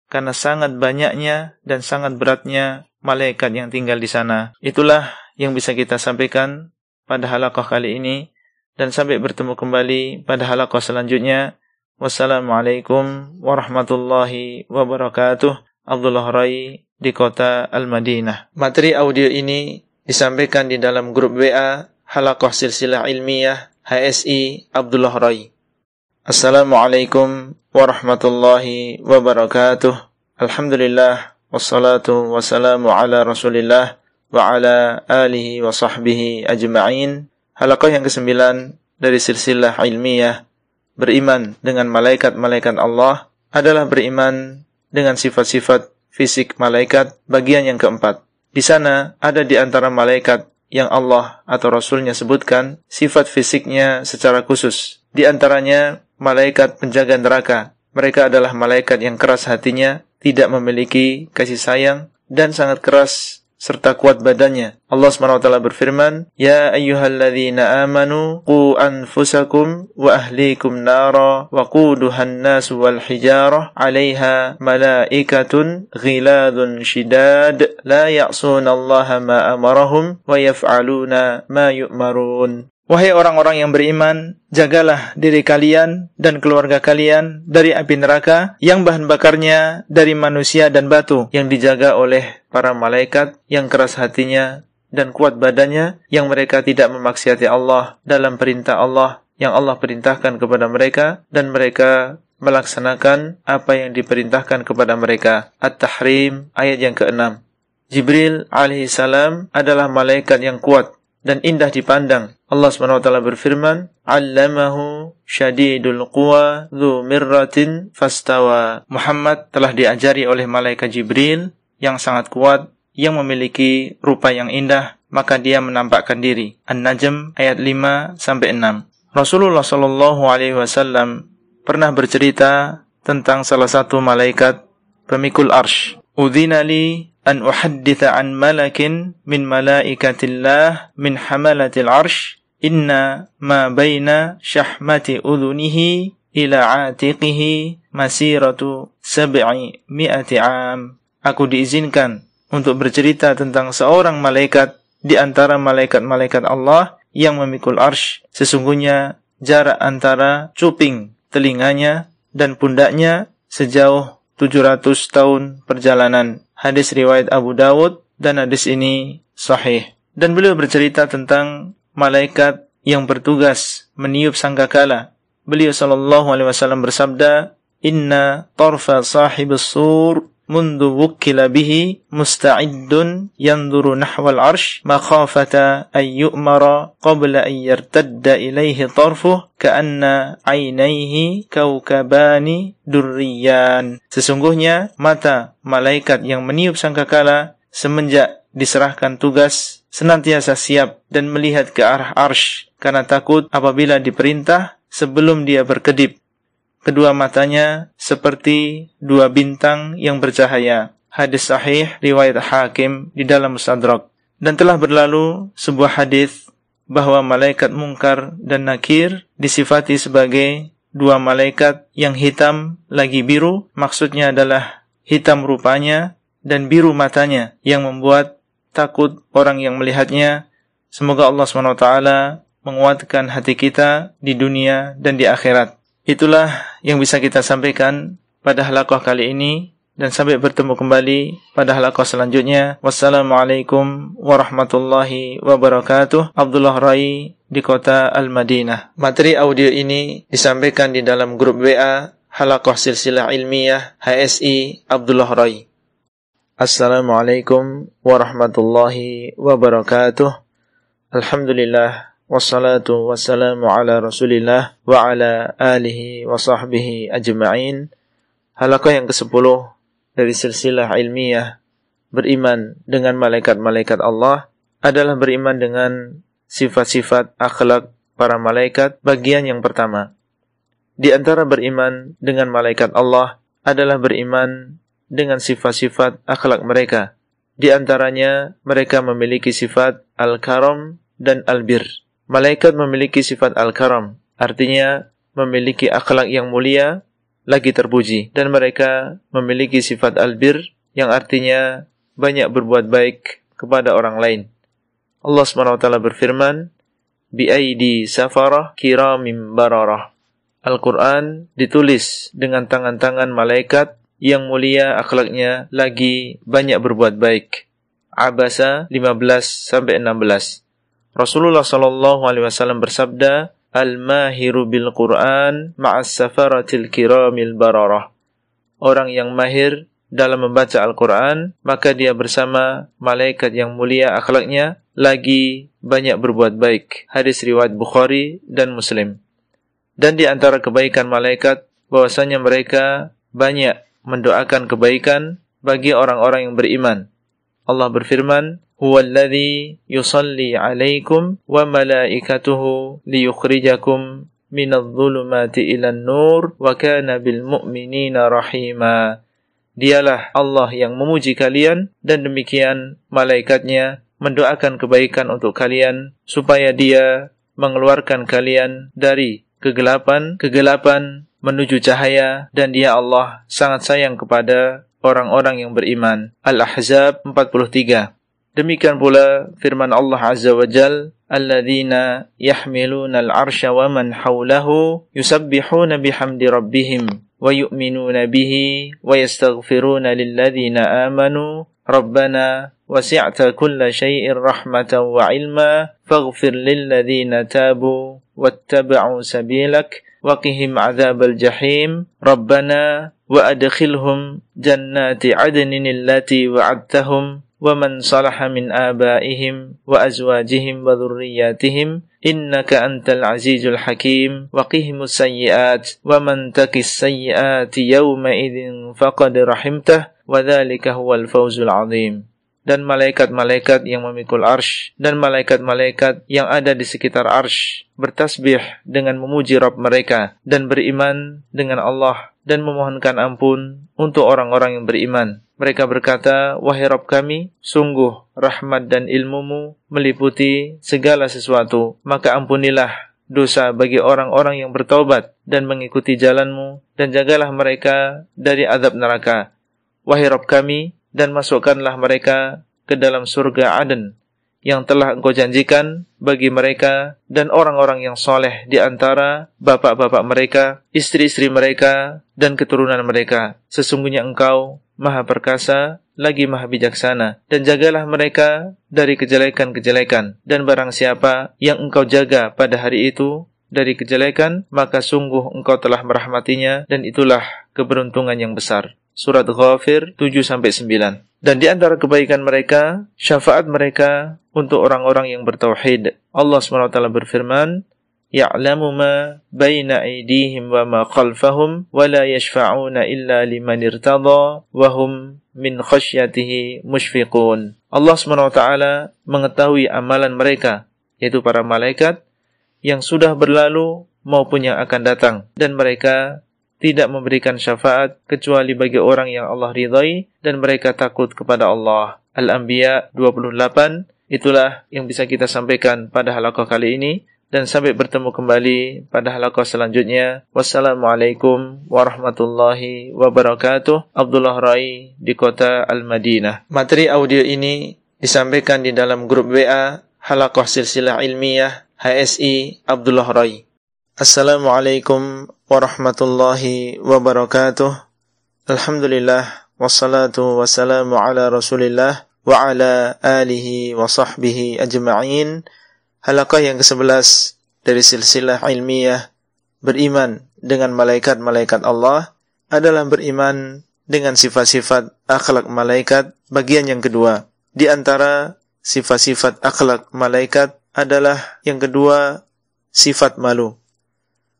karena sangat banyaknya dan sangat beratnya malaikat yang tinggal di sana. Itulah yang bisa kita sampaikan pada halakah kali ini dan sampai bertemu kembali pada halaqah selanjutnya. Wassalamualaikum warahmatullahi wabarakatuh. Abdullah Rai di kota Al-Madinah. Materi audio ini disampaikan di dalam grup WA Halaqah Silsilah Ilmiah HSI Abdullah Rai. Assalamualaikum warahmatullahi wabarakatuh. Alhamdulillah wassalatu wassalamu ala rasulillah wa ala alihi wa sahbihi ajma'in halakah yang kesembilan dari silsilah ilmiah beriman dengan malaikat-malaikat Allah adalah beriman dengan sifat-sifat fisik malaikat bagian yang keempat. Di sana ada di antara malaikat yang Allah atau Rasulnya sebutkan sifat fisiknya secara khusus. Di antaranya malaikat penjaga neraka. Mereka adalah malaikat yang keras hatinya, tidak memiliki kasih sayang, dan sangat keras serta kuat badannya. Allah SWT berfirman, Ya ayyuhalladzina amanu, ku anfusakum wa ahlikum nara, wa quduhan nasu wal hijarah, alaiha malaikatun ghiladun shidad, la ya'sun ma amarahum, wa yaf'aluna ma yu'marun. Wahai orang-orang yang beriman, jagalah diri kalian dan keluarga kalian dari api neraka yang bahan bakarnya dari manusia dan batu yang dijaga oleh para malaikat yang keras hatinya dan kuat badannya yang mereka tidak memaksiati Allah dalam perintah Allah yang Allah perintahkan kepada mereka dan mereka melaksanakan apa yang diperintahkan kepada mereka. At-Tahrim ayat yang ke-6. Jibril alaihissalam adalah malaikat yang kuat dan indah dipandang. Allah SWT wa taala berfirman, "Allamahu syadidul quwa dzu mirratin fastawa." Muhammad telah diajari oleh malaikat Jibril yang sangat kuat yang memiliki rupa yang indah, maka dia menampakkan diri. An-Najm ayat 5 sampai 6. Rasulullah saw alaihi pernah bercerita tentang salah satu malaikat pemikul arsh. Udhinali an uhadditha an malakin min malaikatillah min hamalatil arsh inna ma baina syahmati udhunihi ila atiqihi masiratu sab'i mi'ati am aku diizinkan untuk bercerita tentang seorang malaikat di antara malaikat-malaikat Allah yang memikul arsh sesungguhnya jarak antara cuping telinganya dan pundaknya sejauh 700 tahun perjalanan hadis riwayat Abu Dawud dan hadis ini sahih. Dan beliau bercerita tentang malaikat yang bertugas meniup sangkakala. Beliau sallallahu alaihi wasallam bersabda, "Inna tarfa sahibus sur منذ وكل به مستعد ينظر نحو العرش مخافة أن يؤمر قبل أن يرتد إليه طرفه كأن عينيه كوكبان دريان Sesungguhnya mata malaikat yang meniup sangkakala semenjak diserahkan tugas senantiasa siap dan melihat ke arah arsh karena takut apabila diperintah sebelum dia berkedip kedua matanya seperti dua bintang yang bercahaya. Hadis sahih riwayat Hakim di dalam Musadrak. Dan telah berlalu sebuah hadis bahwa malaikat mungkar dan nakir disifati sebagai dua malaikat yang hitam lagi biru, maksudnya adalah hitam rupanya dan biru matanya yang membuat takut orang yang melihatnya. Semoga Allah SWT menguatkan hati kita di dunia dan di akhirat. Itulah yang bisa kita sampaikan pada halakoh kali ini dan sampai bertemu kembali pada halakoh selanjutnya. Wassalamualaikum warahmatullahi wabarakatuh. Abdullah Rai di kota Al-Madinah. Materi audio ini disampaikan di dalam grup WA Halakoh Silsilah Ilmiah HSI Abdullah Rai. Assalamualaikum warahmatullahi wabarakatuh. Alhamdulillah wassalatu wassalamu ala rasulillah wa ala alihi wa sahbihi ajma'in. Halakah yang ke-10 dari silsilah ilmiah beriman dengan malaikat-malaikat Allah adalah beriman dengan sifat-sifat akhlak para malaikat bagian yang pertama. Di antara beriman dengan malaikat Allah adalah beriman dengan sifat-sifat akhlak mereka. Di antaranya mereka memiliki sifat al-karam dan al-bir Malaikat memiliki sifat al-karam, artinya memiliki akhlak yang mulia lagi terpuji dan mereka memiliki sifat al-bir, yang artinya banyak berbuat baik kepada orang lain. Allah SWT berfirman, "Bi aidi safarah kiramim bararah." Al-Qur'an ditulis dengan tangan-tangan malaikat yang mulia akhlaknya lagi banyak berbuat baik. Abasa 15 16. Rasulullah Shallallahu Alaihi Wasallam bersabda, Al-mahiru bil Quran ma'as safaratil kiramil bararah. Orang yang mahir dalam membaca Al-Quran, maka dia bersama malaikat yang mulia akhlaknya lagi banyak berbuat baik. Hadis riwayat Bukhari dan Muslim. Dan di antara kebaikan malaikat, bahwasanya mereka banyak mendoakan kebaikan bagi orang-orang yang beriman. Allah berfirman, "Huwallazi yusalli 'alaykum wa malaikatuhu liyukhrijakum minadh-dhulumati ilan nur wa kana bil mu'minina rahima." Dialah Allah yang memuji kalian dan demikian malaikatnya mendoakan kebaikan untuk kalian supaya Dia mengeluarkan kalian dari kegelapan, kegelapan menuju cahaya dan Dia Allah sangat sayang kepada orang-orang yang beriman. Al-Ahzab 43. Demikian pula firman Allah Azza wa Jal, Alladzina yahmiluna al-arsha wa man hawlahu yusabbihuna bihamdi rabbihim wa yu'minuna bihi wa yastaghfiruna lilladzina amanu rabbana wasi'ta kulla shayir rahmatan wa ilma faghfir lilladzina tabu wa wattabu sabilaka وقهم عذاب الجحيم ربنا وأدخلهم جنات عدن التي وعدتهم ومن صلح من آبائهم وأزواجهم وذرياتهم إنك أنت العزيز الحكيم وقهم السيئات ومن تك السيئات يومئذ فقد رحمته وذلك هو الفوز العظيم dan malaikat-malaikat yang memikul arsh dan malaikat-malaikat yang ada di sekitar arsh bertasbih dengan memuji Rabb mereka dan beriman dengan Allah dan memohonkan ampun untuk orang-orang yang beriman. Mereka berkata, Wahai Rabb kami, sungguh rahmat dan ilmumu meliputi segala sesuatu, maka ampunilah dosa bagi orang-orang yang bertaubat dan mengikuti jalanmu dan jagalah mereka dari azab neraka. Wahai Rabb kami, dan masukkanlah mereka ke dalam surga Aden yang telah engkau janjikan bagi mereka dan orang-orang yang soleh di antara bapak-bapak mereka, istri-istri mereka, dan keturunan mereka. Sesungguhnya engkau maha perkasa, lagi maha bijaksana. Dan jagalah mereka dari kejelekan-kejelekan. Dan barang siapa yang engkau jaga pada hari itu, dari kejelekan, maka sungguh engkau telah merahmatinya dan itulah keberuntungan yang besar. surat Ghafir 7 sampai 9. Dan di antara kebaikan mereka, syafaat mereka untuk orang-orang yang bertauhid. Allah SWT berfirman, Ya'lamu ma baina aydihim wa ma qalfahum, wa la yashfa'una illa liman irtada wa hum min khasyatihi mushfiqun." Allah SWT mengetahui amalan mereka, yaitu para malaikat yang sudah berlalu maupun yang akan datang. Dan mereka tidak memberikan syafaat kecuali bagi orang yang Allah ridai dan mereka takut kepada Allah. Al-Anbiya 28 itulah yang bisa kita sampaikan pada halaqah kali ini dan sampai bertemu kembali pada halaqah selanjutnya. Wassalamualaikum warahmatullahi wabarakatuh. Abdullah Rai di kota Al-Madinah. Materi audio ini disampaikan di dalam grup WA Halaqah Silsilah Ilmiah HSI Abdullah Rai. Assalamualaikum warahmatullahi wabarakatuh. Alhamdulillah wassalatu wassalamu ala Rasulillah wa ala alihi wa sahbihi ajma'in. Halaqah yang ke-11 dari silsilah ilmiah beriman dengan malaikat-malaikat Allah adalah beriman dengan sifat-sifat akhlak malaikat bagian yang kedua. Di antara sifat-sifat akhlak malaikat adalah yang kedua sifat malu.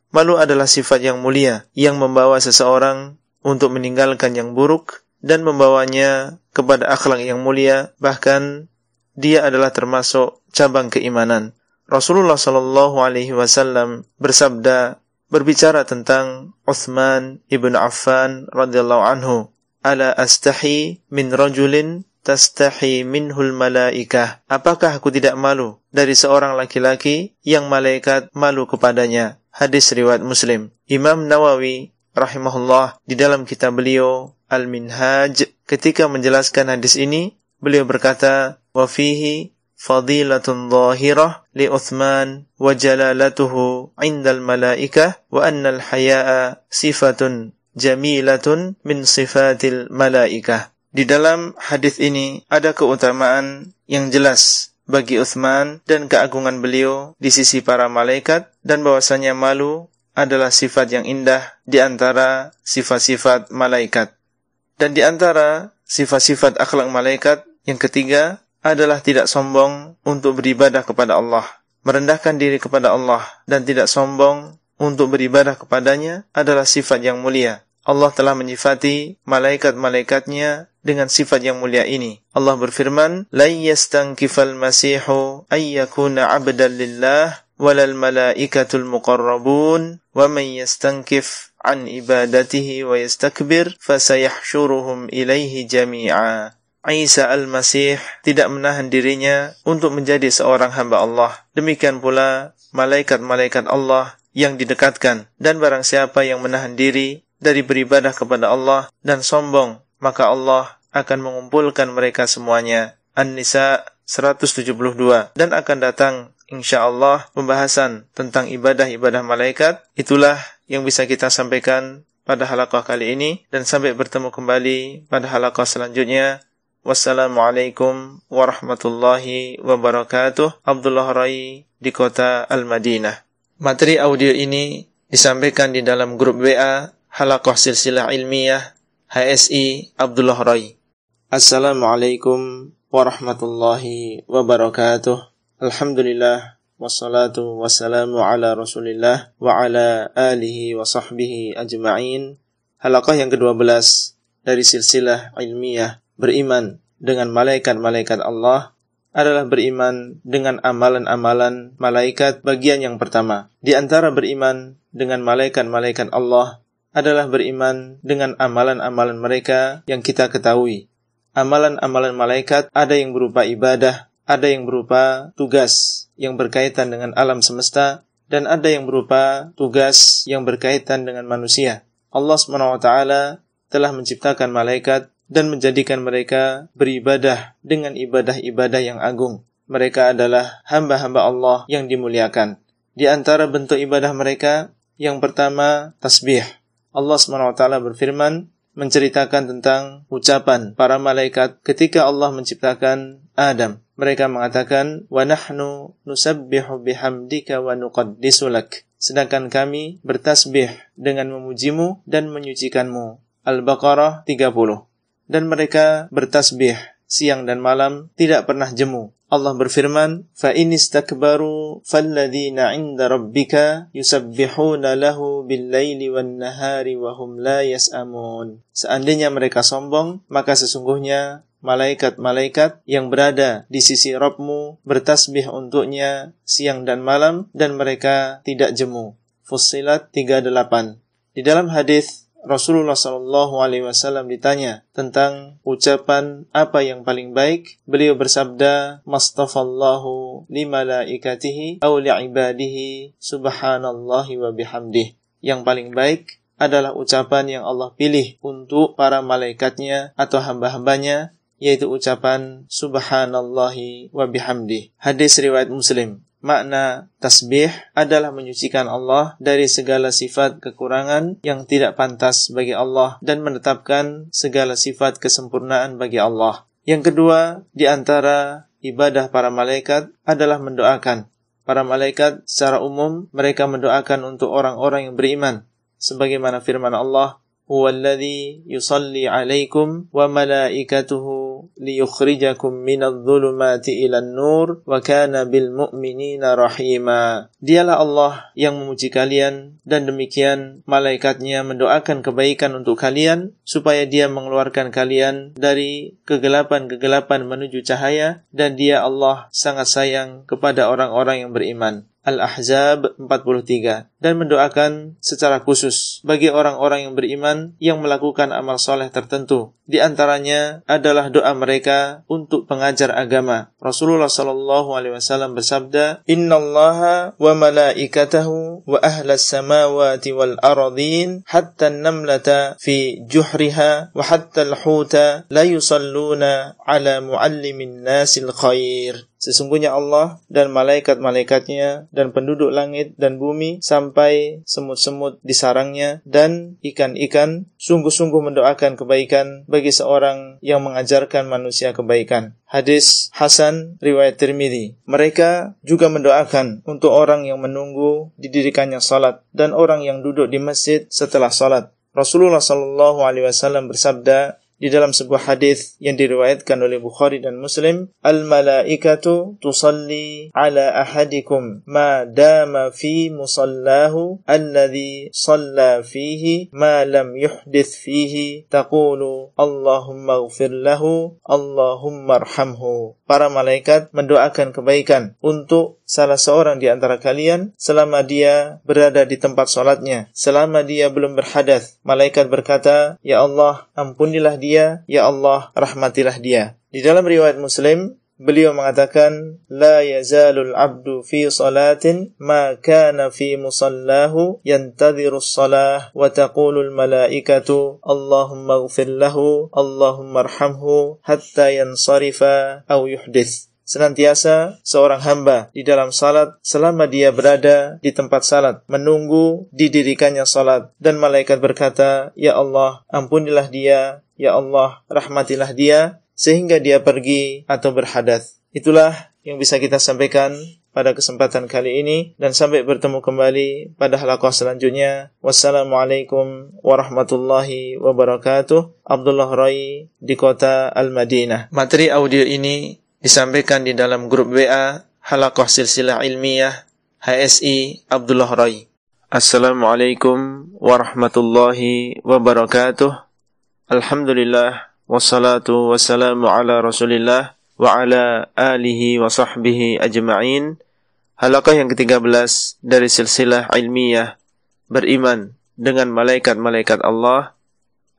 Malu adalah sifat yang mulia yang membawa seseorang untuk meninggalkan yang buruk dan membawanya kepada akhlak yang mulia, bahkan dia adalah termasuk cabang keimanan. Rasulullah Shallallahu Alaihi Wasallam bersabda berbicara tentang Uthman ibn Affan radhiyallahu anhu. Ala astahi min rajulin tastahi minhul malaikah. Apakah aku tidak malu dari seorang laki-laki yang malaikat malu kepadanya? hadis riwayat Muslim. Imam Nawawi rahimahullah di dalam kitab beliau Al-Minhaj ketika menjelaskan hadis ini, beliau berkata, "Wa fihi fadilatun zahirah li Uthman wa jalalatuhu 'inda al-mala'ikah wa anna al-haya'a sifatun jamilatun min sifatil mala'ikah." Di dalam hadis ini ada keutamaan yang jelas bagi Uthman dan keagungan beliau di sisi para malaikat dan bahwasanya malu adalah sifat yang indah di antara sifat-sifat malaikat. Dan di antara sifat-sifat akhlak malaikat yang ketiga adalah tidak sombong untuk beribadah kepada Allah. Merendahkan diri kepada Allah dan tidak sombong untuk beribadah kepadanya adalah sifat yang mulia. Allah telah menyifati malaikat-malaikatnya dengan sifat yang mulia ini. Allah berfirman, لا يستنكف masihu ayyakuna 'abdan lillah walal malaikatul muqarrabun wa man yastankif an ibadatihi wa yastakbir fasayahsyuruhum ilaihi jami'a." Isa al-Masih tidak menahan dirinya untuk menjadi seorang hamba Allah. Demikian pula malaikat-malaikat Allah yang didekatkan dan barang siapa yang menahan diri dari beribadah kepada Allah dan sombong maka Allah akan mengumpulkan mereka semuanya. An-Nisa 172 dan akan datang insya Allah pembahasan tentang ibadah-ibadah malaikat. Itulah yang bisa kita sampaikan pada halaqah kali ini dan sampai bertemu kembali pada halaqah selanjutnya. Wassalamualaikum warahmatullahi wabarakatuh. Abdullah Rai di kota Al-Madinah. Materi audio ini disampaikan di dalam grup WA Halaqah Silsilah Ilmiah HSI Abdullah Rai. Assalamualaikum warahmatullahi wabarakatuh. Alhamdulillah wassalatu wassalamu ala Rasulillah wa ala alihi wa sahbihi ajma'in. Halaqah yang ke-12 dari silsilah ilmiah beriman dengan malaikat-malaikat Allah adalah beriman dengan amalan-amalan malaikat bagian yang pertama. Di antara beriman dengan malaikat-malaikat Allah adalah beriman dengan amalan-amalan mereka yang kita ketahui amalan-amalan malaikat, ada yang berupa ibadah, ada yang berupa tugas yang berkaitan dengan alam semesta, dan ada yang berupa tugas yang berkaitan dengan manusia. Allah SWT telah menciptakan malaikat dan menjadikan mereka beribadah dengan ibadah-ibadah yang agung. Mereka adalah hamba-hamba Allah yang dimuliakan. Di antara bentuk ibadah mereka, yang pertama tasbih. Allah SWT berfirman, menceritakan tentang ucapan para malaikat ketika Allah menciptakan Adam. Mereka mengatakan, "Wa nahnu nusabbihu bihamdika wa nuqaddisu Sedangkan kami bertasbih dengan memujimu dan menyucikanmu. Al-Baqarah 30. Dan mereka bertasbih siang dan malam tidak pernah jemu Allah berfirman, فَإِنِ اسْتَكْبَرُوا فَالَّذِينَ عِنْدَ 'inda rabbika لَهُ بِاللَّيْلِ وَالنَّهَارِ وَهُمْ لَا يَسْأَمُونَ Seandainya mereka sombong, maka sesungguhnya malaikat-malaikat yang berada di sisi Rabbmu bertasbih untuknya siang dan malam dan mereka tidak jemu. Fussilat 38. Di dalam hadis Rasulullah Shallallahu Alaihi Wasallam ditanya tentang ucapan apa yang paling baik, beliau bersabda, "Mastafallahu li malaikatihi aw li subhanallahi wa bihamdih." Yang paling baik adalah ucapan yang Allah pilih untuk para malaikatnya atau hamba-hambanya yaitu ucapan subhanallahi wa bihamdi. Hadis riwayat Muslim makna tasbih adalah menyucikan Allah dari segala sifat kekurangan yang tidak pantas bagi Allah dan menetapkan segala sifat kesempurnaan bagi Allah. Yang kedua, di antara ibadah para malaikat adalah mendoakan. Para malaikat secara umum mereka mendoakan untuk orang-orang yang beriman. Sebagaimana firman Allah, "Huwallazi yusalli alaikum wa malaikatuhu liyukhrijakum minadh-dhulumati ilan nur wa kana bil mu'minina rahima. Dialah Allah yang memuji kalian dan demikian malaikatnya mendoakan kebaikan untuk kalian supaya dia mengeluarkan kalian dari kegelapan-kegelapan menuju cahaya dan dia Allah sangat sayang kepada orang-orang yang beriman. Al-Ahzab 43 dan mendoakan secara khusus bagi orang-orang yang beriman yang melakukan amal soleh tertentu. Di antaranya adalah doa mereka untuk pengajar agama. Rasulullah Shallallahu Alaihi Wasallam bersabda, Inna Allah wa malaikatahu wa ahlas samawati wal ardin hatta namlata fi juhriha wa hatta al-huta la yusalluna ala muallimin nasil khair. Sesungguhnya Allah dan malaikat-malaikatnya dan penduduk langit dan bumi sampai semut-semut di sarangnya dan ikan-ikan sungguh-sungguh mendoakan kebaikan bagi seorang yang mengajarkan manusia kebaikan. Hadis Hasan riwayat Tirmidhi Mereka juga mendoakan untuk orang yang menunggu didirikannya salat dan orang yang duduk di masjid setelah salat. Rasulullah Shallallahu alaihi wasallam bersabda, di dalam sebuah hadis yang diriwayatkan oleh Bukhari dan Muslim al malaikatu tusalli ala ahadikum ma dama fi musallahu alladhi salla fihi ma lam yuhdith fihi taqulu allahumma ighfir lahu allahumma arhamhu para malaikat mendoakan kebaikan untuk salah seorang di antara kalian selama dia berada di tempat sholatnya, selama dia belum berhadat Malaikat berkata, Ya Allah, ampunilah dia, Ya Allah, rahmatilah dia. Di dalam riwayat Muslim, beliau mengatakan, لا يزال العبد في صلاة ما كان في مصلاه ينتظر الصلاة وتقول الملائكة اللهم Allahumma له اللهم ارحمه حتى ينصرف أو يحدث senantiasa seorang hamba di dalam salat selama dia berada di tempat salat, menunggu didirikannya salat dan malaikat berkata, "Ya Allah, ampunilah dia, ya Allah, rahmatilah dia sehingga dia pergi atau berhadat Itulah yang bisa kita sampaikan pada kesempatan kali ini dan sampai bertemu kembali pada halaqah selanjutnya. Wassalamualaikum warahmatullahi wabarakatuh. Abdullah Rai di kota Al-Madinah. Materi audio ini disampaikan di dalam grup WA Halakoh Silsilah Ilmiah HSI Abdullah Rai. Assalamualaikum warahmatullahi wabarakatuh. Alhamdulillah wassalatu wassalamu ala rasulillah wa ala alihi wa sahbihi ajma'in. Halakoh yang ke-13 dari silsilah ilmiah beriman dengan malaikat-malaikat Allah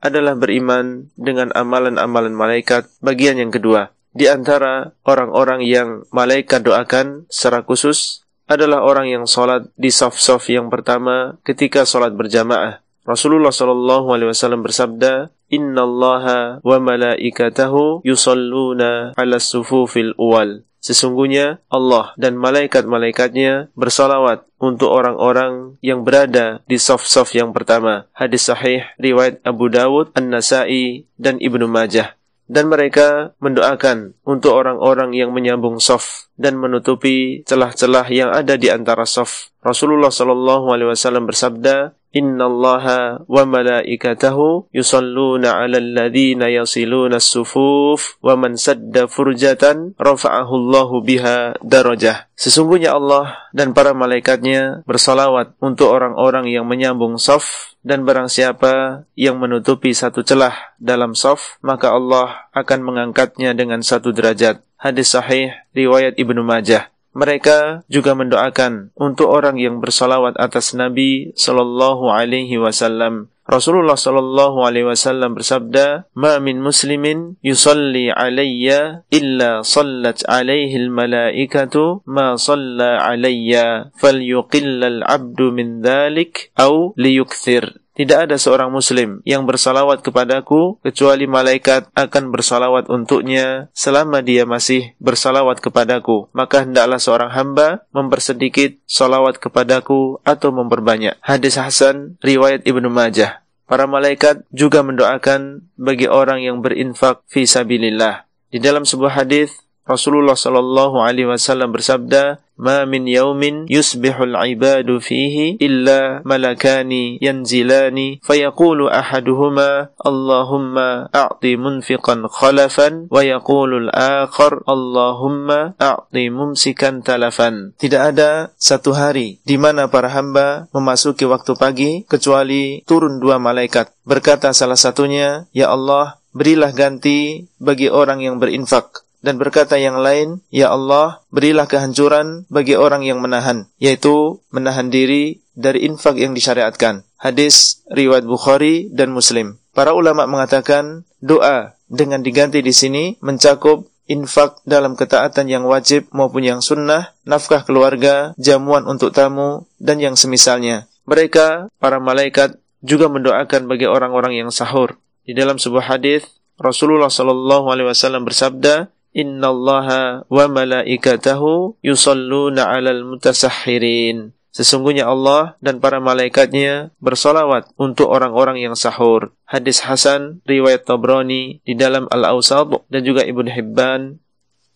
adalah beriman dengan amalan-amalan malaikat bagian yang kedua. Di antara orang-orang yang malaikat doakan secara khusus adalah orang yang sholat di saf-saf yang pertama ketika sholat berjamaah. Rasulullah Shallallahu Alaihi Wasallam bersabda, Inna Allah wa malaikatahu yusalluna ala sufufil uwal. Sesungguhnya Allah dan malaikat-malaikatnya bersalawat untuk orang-orang yang berada di saf-saf yang pertama. Hadis sahih riwayat Abu Dawud, An-Nasai, dan Ibnu Majah dan mereka mendoakan untuk orang-orang yang menyambung sof dan menutupi celah-celah yang ada di antara sof. Rasulullah Shallallahu Alaihi Wasallam bersabda, Inna Allah wa malaikatahu yusalluna ala alladhina yasiluna sufuf wa man sadda furjatan rafa'ahu Allahu biha darajah. Sesungguhnya Allah dan para malaikatnya bersalawat untuk orang-orang yang menyambung saf dan barang siapa yang menutupi satu celah dalam saf, maka Allah akan mengangkatnya dengan satu derajat. Hadis sahih riwayat Ibnu Majah. Mereka juga mendoakan untuk orang yang bersolawat atas Nabi Shallallahu Alaihi Wasallam. Rasulullah Shallallahu Alaihi Wasallam bersabda, "Ma min muslimin yusalli alayya illa sallat alaihi al-malaikatu ma salla alayya falyuqilla al-'abdu min dhalik aw liyukthir." tidak ada seorang muslim yang bersalawat kepadaku kecuali malaikat akan bersalawat untuknya selama dia masih bersalawat kepadaku. Maka hendaklah seorang hamba mempersedikit salawat kepadaku atau memperbanyak. Hadis Hasan, riwayat Ibnu Majah. Para malaikat juga mendoakan bagi orang yang berinfak fi sabilillah. Di dalam sebuah hadis Rasulullah sallallahu alaihi wasallam bersabda, "Ma min yaumin yusbihul ibadu fihi illa malakani yanzilani fayaqulu ahaduhuma Allahumma a'ti munfiqan khalafan wa yaqulu al-akhar Allahumma a'ti mumsikan talafan." Tidak ada satu hari di mana para hamba memasuki waktu pagi kecuali turun dua malaikat. Berkata salah satunya, "Ya Allah, berilah ganti bagi orang yang berinfak." dan berkata yang lain, Ya Allah, berilah kehancuran bagi orang yang menahan, yaitu menahan diri dari infak yang disyariatkan. Hadis riwayat Bukhari dan Muslim. Para ulama mengatakan doa dengan diganti di sini mencakup infak dalam ketaatan yang wajib maupun yang sunnah, nafkah keluarga, jamuan untuk tamu, dan yang semisalnya. Mereka, para malaikat, juga mendoakan bagi orang-orang yang sahur. Di dalam sebuah hadis Rasulullah Shallallahu Alaihi Wasallam bersabda, Inna allaha wa malaikatahu yusalluna alal mutasahhirin. Sesungguhnya Allah dan para malaikatnya bersolawat untuk orang-orang yang sahur. Hadis Hasan, riwayat Tabrani di dalam Al-Awsat dan juga Ibn Hibban.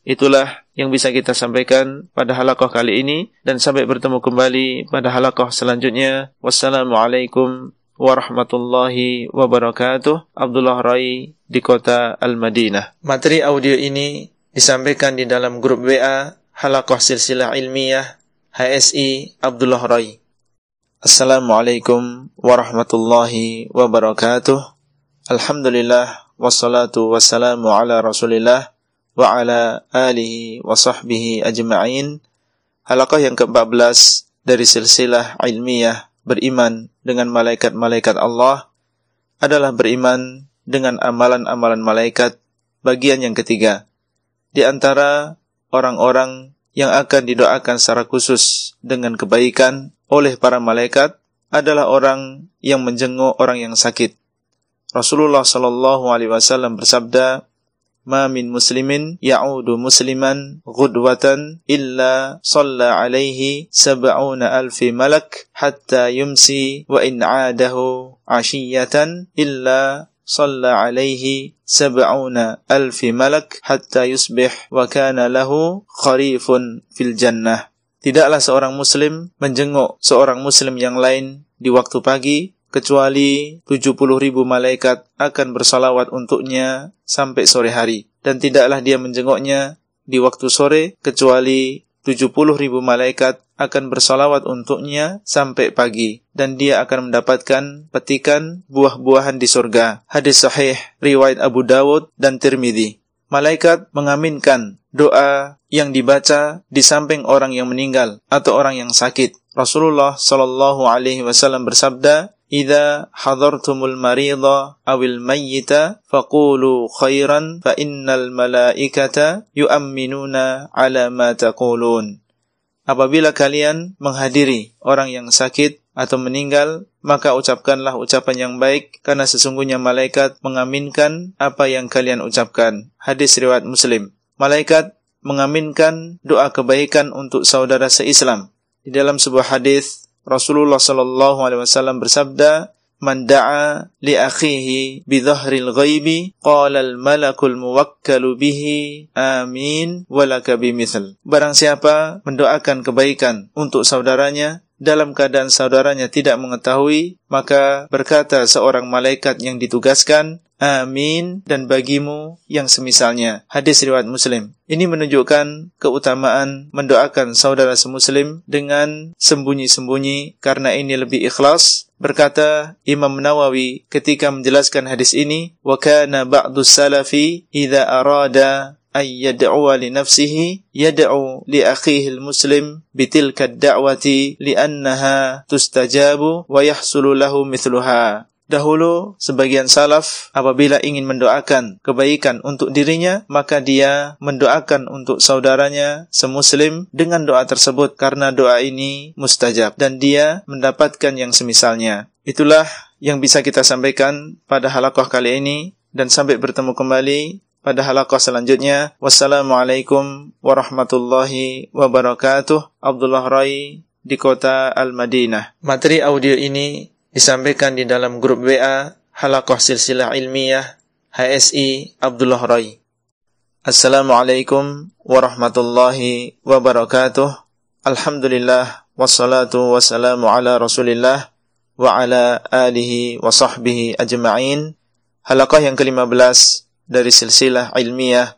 Itulah yang bisa kita sampaikan pada halakoh kali ini. Dan sampai bertemu kembali pada halakoh selanjutnya. Wassalamualaikum warahmatullahi wabarakatuh. Abdullah Rai di kota Al-Madinah. Materi audio ini disampaikan di dalam grup WA Halakoh Silsilah Ilmiah HSI Abdullah Rai. Assalamualaikum warahmatullahi wabarakatuh. Alhamdulillah wassalatu wassalamu ala Rasulillah wa ala alihi wa sahbihi ajma'in. Halakah yang ke-14 dari silsilah ilmiah beriman dengan malaikat-malaikat Allah adalah beriman dengan amalan-amalan malaikat bagian yang ketiga. Di antara orang-orang yang akan didoakan secara khusus dengan kebaikan oleh para malaikat adalah orang yang menjenguk orang yang sakit. Rasulullah Shallallahu Alaihi Wasallam bersabda, ma min muslimin ya'udu musliman ghudwatan illa salla alaihi sab'una alfi malak hatta yumsi wa in 'adahu ashiyatan illa salla alaihi sab'una alfi malak hatta yusbih wa kana lahu kharifun fil jannah Tidaklah seorang muslim menjenguk seorang muslim yang lain di waktu pagi kecuali 70 ribu malaikat akan bersalawat untuknya sampai sore hari. Dan tidaklah dia menjenguknya di waktu sore, kecuali 70 ribu malaikat akan bersalawat untuknya sampai pagi. Dan dia akan mendapatkan petikan buah-buahan di surga. Hadis sahih, riwayat Abu Dawud dan Tirmidhi. Malaikat mengaminkan doa yang dibaca di samping orang yang meninggal atau orang yang sakit. Rasulullah Shallallahu Alaihi Wasallam bersabda, إذا حضرتم المريض أو الميت فقولوا خيرا فإن الملائكة يؤمنون على ما تقولون Apabila kalian menghadiri orang yang sakit atau meninggal, maka ucapkanlah ucapan yang baik, karena sesungguhnya malaikat mengaminkan apa yang kalian ucapkan. Hadis riwayat Muslim. Malaikat mengaminkan doa kebaikan untuk saudara seislam. Di dalam sebuah hadis Rasulullah sallallahu alaihi wasallam bersabda, "Man da'a li akhihi bi dhahril ghaibi qala al malakul muwakkalu bihi amin wa laka mithl." Barang siapa mendoakan kebaikan untuk saudaranya, dalam keadaan saudaranya tidak mengetahui, maka berkata seorang malaikat yang ditugaskan, Amin dan bagimu yang semisalnya. Hadis riwayat Muslim. Ini menunjukkan keutamaan mendoakan saudara semuslim dengan sembunyi-sembunyi karena ini lebih ikhlas. Berkata Imam Nawawi ketika menjelaskan hadis ini, "Wa kana ba'du salafi idza arada ay يدعو li nafsihi yad'u li akhihi الدعوة لأنها تستجاب ويحصل له tustajabu Dahulu, sebagian salaf apabila ingin mendoakan kebaikan untuk dirinya, maka dia mendoakan untuk saudaranya semuslim dengan doa tersebut karena doa ini mustajab dan dia mendapatkan yang semisalnya. Itulah yang bisa kita sampaikan pada halakoh kali ini dan sampai bertemu kembali pada halaqah selanjutnya. Wassalamualaikum warahmatullahi wabarakatuh. Abdullah Rai di kota Al-Madinah. Materi audio ini disampaikan di dalam grup WA Halaqah Silsilah Ilmiah HSI Abdullah Rai. Assalamualaikum warahmatullahi wabarakatuh. Alhamdulillah wassalatu wassalamu ala Rasulillah wa ala alihi wa sahbihi ajma'in. Halaqah yang ke-15 dari silsilah ilmiah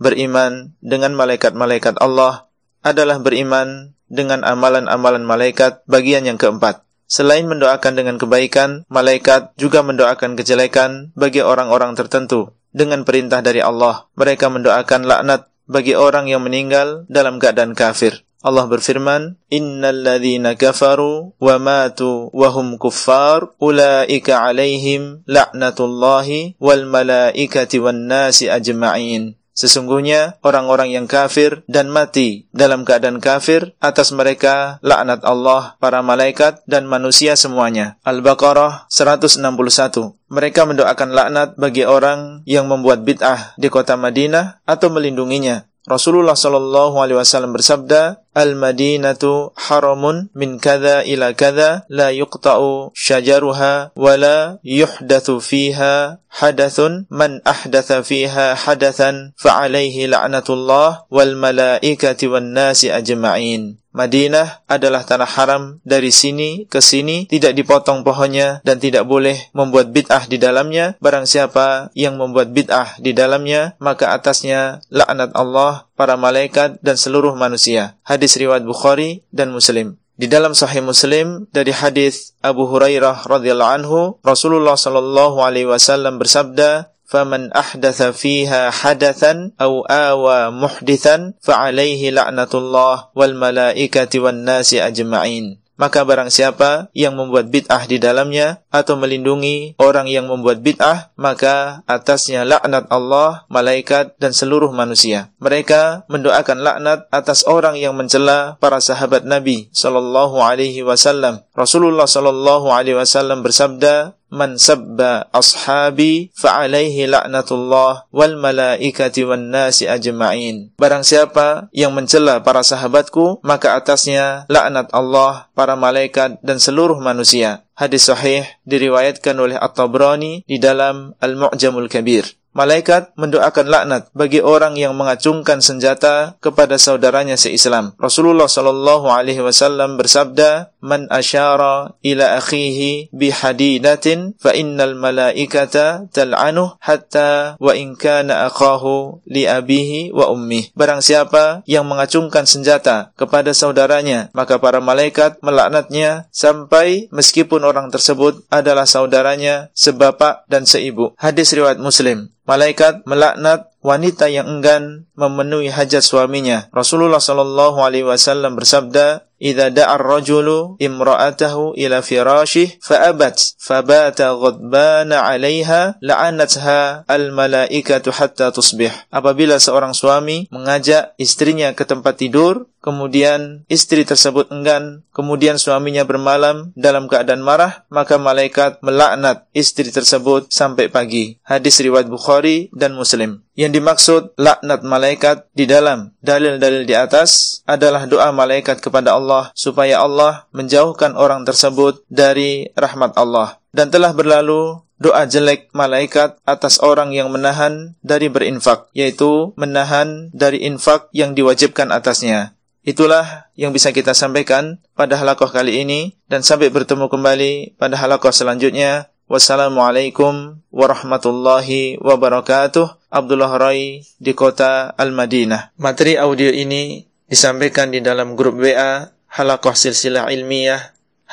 beriman dengan malaikat-malaikat Allah adalah beriman dengan amalan-amalan malaikat bagian yang keempat. Selain mendoakan dengan kebaikan, malaikat juga mendoakan kejelekan bagi orang-orang tertentu dengan perintah dari Allah. Mereka mendoakan laknat bagi orang yang meninggal dalam keadaan kafir. Allah berfirman, "Innal ladzina kafaru wa matu wa hum kuffar ulaika 'alaihim la'natullahi wal malaikati wan nasi ajma'in." Sesungguhnya orang-orang yang kafir dan mati dalam keadaan kafir atas mereka laknat Allah, para malaikat dan manusia semuanya. Al-Baqarah 161. Mereka mendoakan laknat bagi orang yang membuat bid'ah di kota Madinah atau melindunginya. Rasulullah Shallallahu Alaihi Wasallam bersabda, Al-Madinatu haramun min kada ila kada la yuqta'u syajaruha wa la yuhdathu fiha hadathun man ahdatha fiha hadathan fa'alaihi la'natullah wal malaikati wal nasi ajma'in. Madinah adalah tanah haram dari sini ke sini tidak dipotong pohonnya dan tidak boleh membuat bid'ah di dalamnya barang siapa yang membuat bid'ah di dalamnya maka atasnya laknat Allah para malaikat dan seluruh manusia hadis hadis riwayat Bukhari dan Muslim. Di dalam Sahih Muslim dari hadis Abu Hurairah radhiyallahu anhu, Rasulullah sallallahu alaihi wasallam bersabda, "Faman ahdatha fiha hadathan aw awa muhdithan fa alaihi la'natullah wal malaikati wan nasi ajma'in." Maka barang siapa yang membuat bid'ah di dalamnya atau melindungi orang yang membuat bid'ah, maka atasnya laknat Allah, malaikat, dan seluruh manusia. Mereka mendoakan laknat atas orang yang mencela para sahabat Nabi Sallallahu Alaihi Wasallam. Rasulullah Sallallahu Alaihi Wasallam bersabda, man sabba ashabi fa alaihi laknatullah wal malaikati wan nasi ajma'in barang siapa yang mencela para sahabatku maka atasnya laknat Allah para malaikat dan seluruh manusia hadis sahih diriwayatkan oleh at-tabrani di dalam al-mu'jamul kabir Malaikat mendoakan laknat bagi orang yang mengacungkan senjata kepada saudaranya seislam. Rasulullah sallallahu alaihi wasallam bersabda, man ashara ila akhihi bihadidatin fa innal malaikata tal'anuh hatta wa in kana akahu li abihi wa ummi. barang siapa yang mengacungkan senjata kepada saudaranya maka para malaikat melaknatnya sampai meskipun orang tersebut adalah saudaranya sebapak dan seibu hadis riwayat muslim malaikat melaknat wanita yang enggan memenuhi hajat suaminya. Rasulullah sallallahu alaihi wasallam bersabda, إذا دع الرجل امرأته إلى فراشه فأبت فبات غضبان عليها لعنتها الملائكة حتى تصبح apabila seorang suami mengajak istrinya ke tempat tidur kemudian istri tersebut enggan, kemudian suaminya bermalam dalam keadaan marah, maka malaikat melaknat istri tersebut sampai pagi. Hadis riwayat Bukhari dan Muslim. Yang dimaksud laknat malaikat di dalam dalil-dalil di atas adalah doa malaikat kepada Allah supaya Allah menjauhkan orang tersebut dari rahmat Allah. Dan telah berlalu doa jelek malaikat atas orang yang menahan dari berinfak, yaitu menahan dari infak yang diwajibkan atasnya. Itulah yang bisa kita sampaikan pada halakoh kali ini dan sampai bertemu kembali pada halakoh selanjutnya. Wassalamualaikum warahmatullahi wabarakatuh. Abdullah Rai di kota Al-Madinah. Materi audio ini disampaikan di dalam grup WA Halakoh Silsilah Ilmiah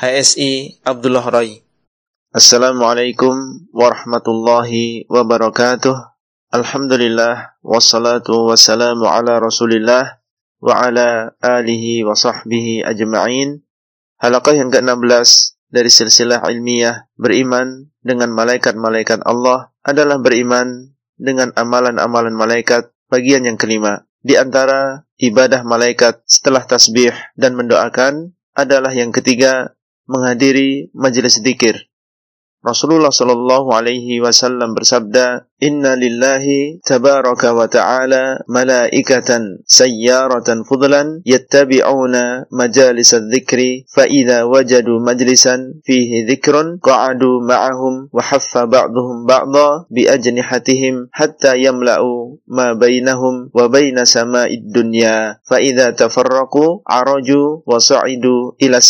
HSI Abdullah Rai. Assalamualaikum warahmatullahi wabarakatuh. Alhamdulillah wassalatu wassalamu ala Rasulillah wa ala alihi wa sahbihi ajma'in. Halakah yang ke-16 dari silsilah ilmiah beriman dengan malaikat-malaikat Allah adalah beriman dengan amalan-amalan malaikat bagian yang kelima. Di antara ibadah malaikat setelah tasbih dan mendoakan adalah yang ketiga menghadiri majelis zikir. Rasulullah Shallallahu alaihi wasallam bersabda, Inna lillahi tabaraka wa ta'ala malaikatan sayyaratan fudlan yattabi'una majalis dzikri fa idza wajadu majlisan fihi dzikrun qa'adu ma'ahum wa haffa ba'dhum ba'dha bi ajnihatihim hatta yamla'u ma bainahum wa baina sama'id dunya fa idza tafarraqu wa sa'idu ila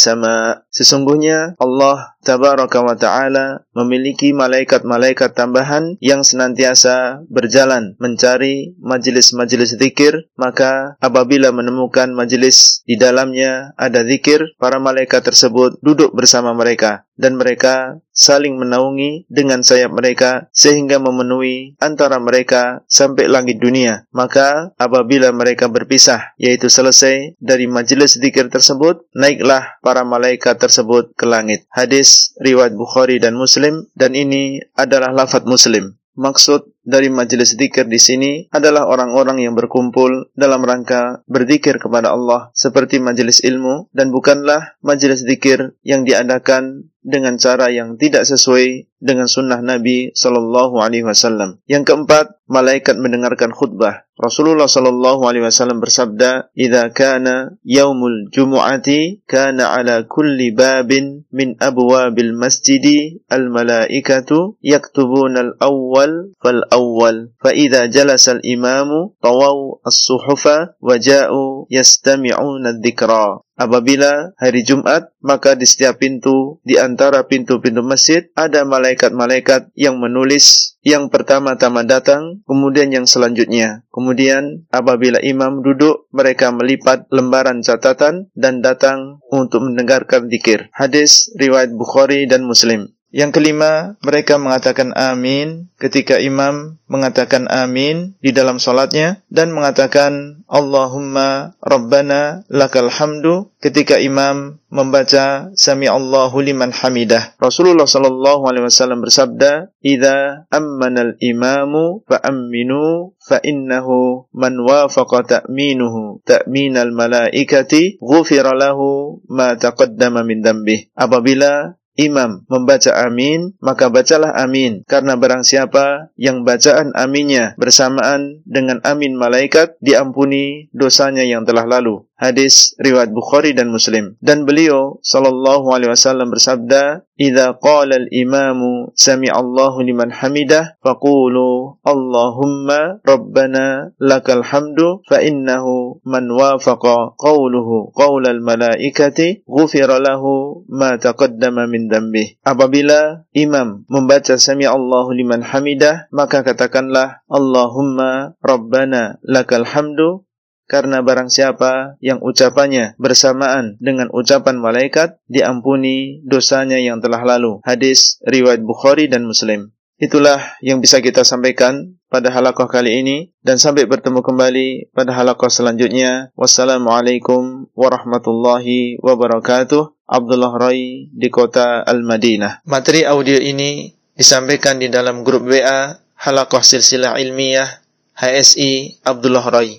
sesungguhnya Allah tabaraka wa ta'ala memiliki malaikat-malaikat tambahan yang senantiasa senantiasa berjalan mencari majelis-majelis zikir, maka apabila menemukan majelis di dalamnya ada zikir, para malaikat tersebut duduk bersama mereka dan mereka saling menaungi dengan sayap mereka sehingga memenuhi antara mereka sampai langit dunia. Maka apabila mereka berpisah, yaitu selesai dari majelis zikir tersebut, naiklah para malaikat tersebut ke langit. Hadis riwayat Bukhari dan Muslim dan ini adalah lafaz Muslim maksud dari majelis zikir di sini adalah orang-orang yang berkumpul dalam rangka berzikir kepada Allah seperti majelis ilmu dan bukanlah majelis zikir yang diadakan dengan cara yang tidak sesuai dengan sunnah Nabi Shallallahu Alaihi Wasallam. Yang keempat, malaikat mendengarkan khutbah. Rasulullah Shallallahu Alaihi Wasallam bersabda, "Idza kana yaumul jumu'ati kana ala kulli babin min abwabil masjidi al malaikatu yaktubun al awwal fal الأول فإذا جلس الإمام طووا al-imamu يستمعون الذكرى Apabila hari Jumat, maka di setiap pintu, di antara pintu-pintu masjid, ada malaikat-malaikat yang menulis yang pertama-tama datang, kemudian yang selanjutnya. Kemudian, apabila imam duduk, mereka melipat lembaran catatan dan datang untuk mendengarkan dikir. Hadis riwayat Bukhari dan Muslim. Yang kelima, mereka mengatakan amin ketika imam mengatakan amin di dalam solatnya dan mengatakan Allahumma Rabbana lakal hamdu ketika imam membaca sami Allahu liman hamidah. Rasulullah sallallahu alaihi wasallam bersabda, "Idza ammana al-imamu fa amminu fa innahu man wafaqa ta'minuhu ta'minal malaikati ghufira lahu ma taqaddama min dambih." Apabila imam membaca amin, maka bacalah amin. Karena barang siapa yang bacaan aminnya bersamaan dengan amin malaikat, diampuni dosanya yang telah lalu hadis riwayat Bukhari dan Muslim. Dan beliau sallallahu alaihi wasallam bersabda, "Idza qala al-imamu sami Allahu liman hamidah, faqulu Allahumma rabbana lakal hamdu fa innahu man wafaqa qawluhu qawlal malaikati ghufira lahu ma taqaddama min dhanbih." Apabila imam membaca sami Allahu liman hamidah, maka katakanlah Allahumma rabbana lakal hamdu karena barang siapa yang ucapannya bersamaan dengan ucapan malaikat diampuni dosanya yang telah lalu. Hadis riwayat Bukhari dan Muslim. Itulah yang bisa kita sampaikan pada halakoh kali ini dan sampai bertemu kembali pada halakoh selanjutnya. Wassalamualaikum warahmatullahi wabarakatuh. Abdullah Rai di kota Al-Madinah. Materi audio ini disampaikan di dalam grup WA Halakoh Silsilah Ilmiah HSI Abdullah Rai.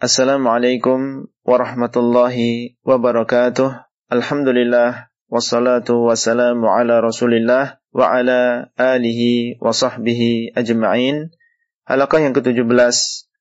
Assalamualaikum warahmatullahi wabarakatuh. Alhamdulillah wassalatu wassalamu ala Rasulillah wa ala alihi wa sahbihi ajma'in. Halakah yang ke-17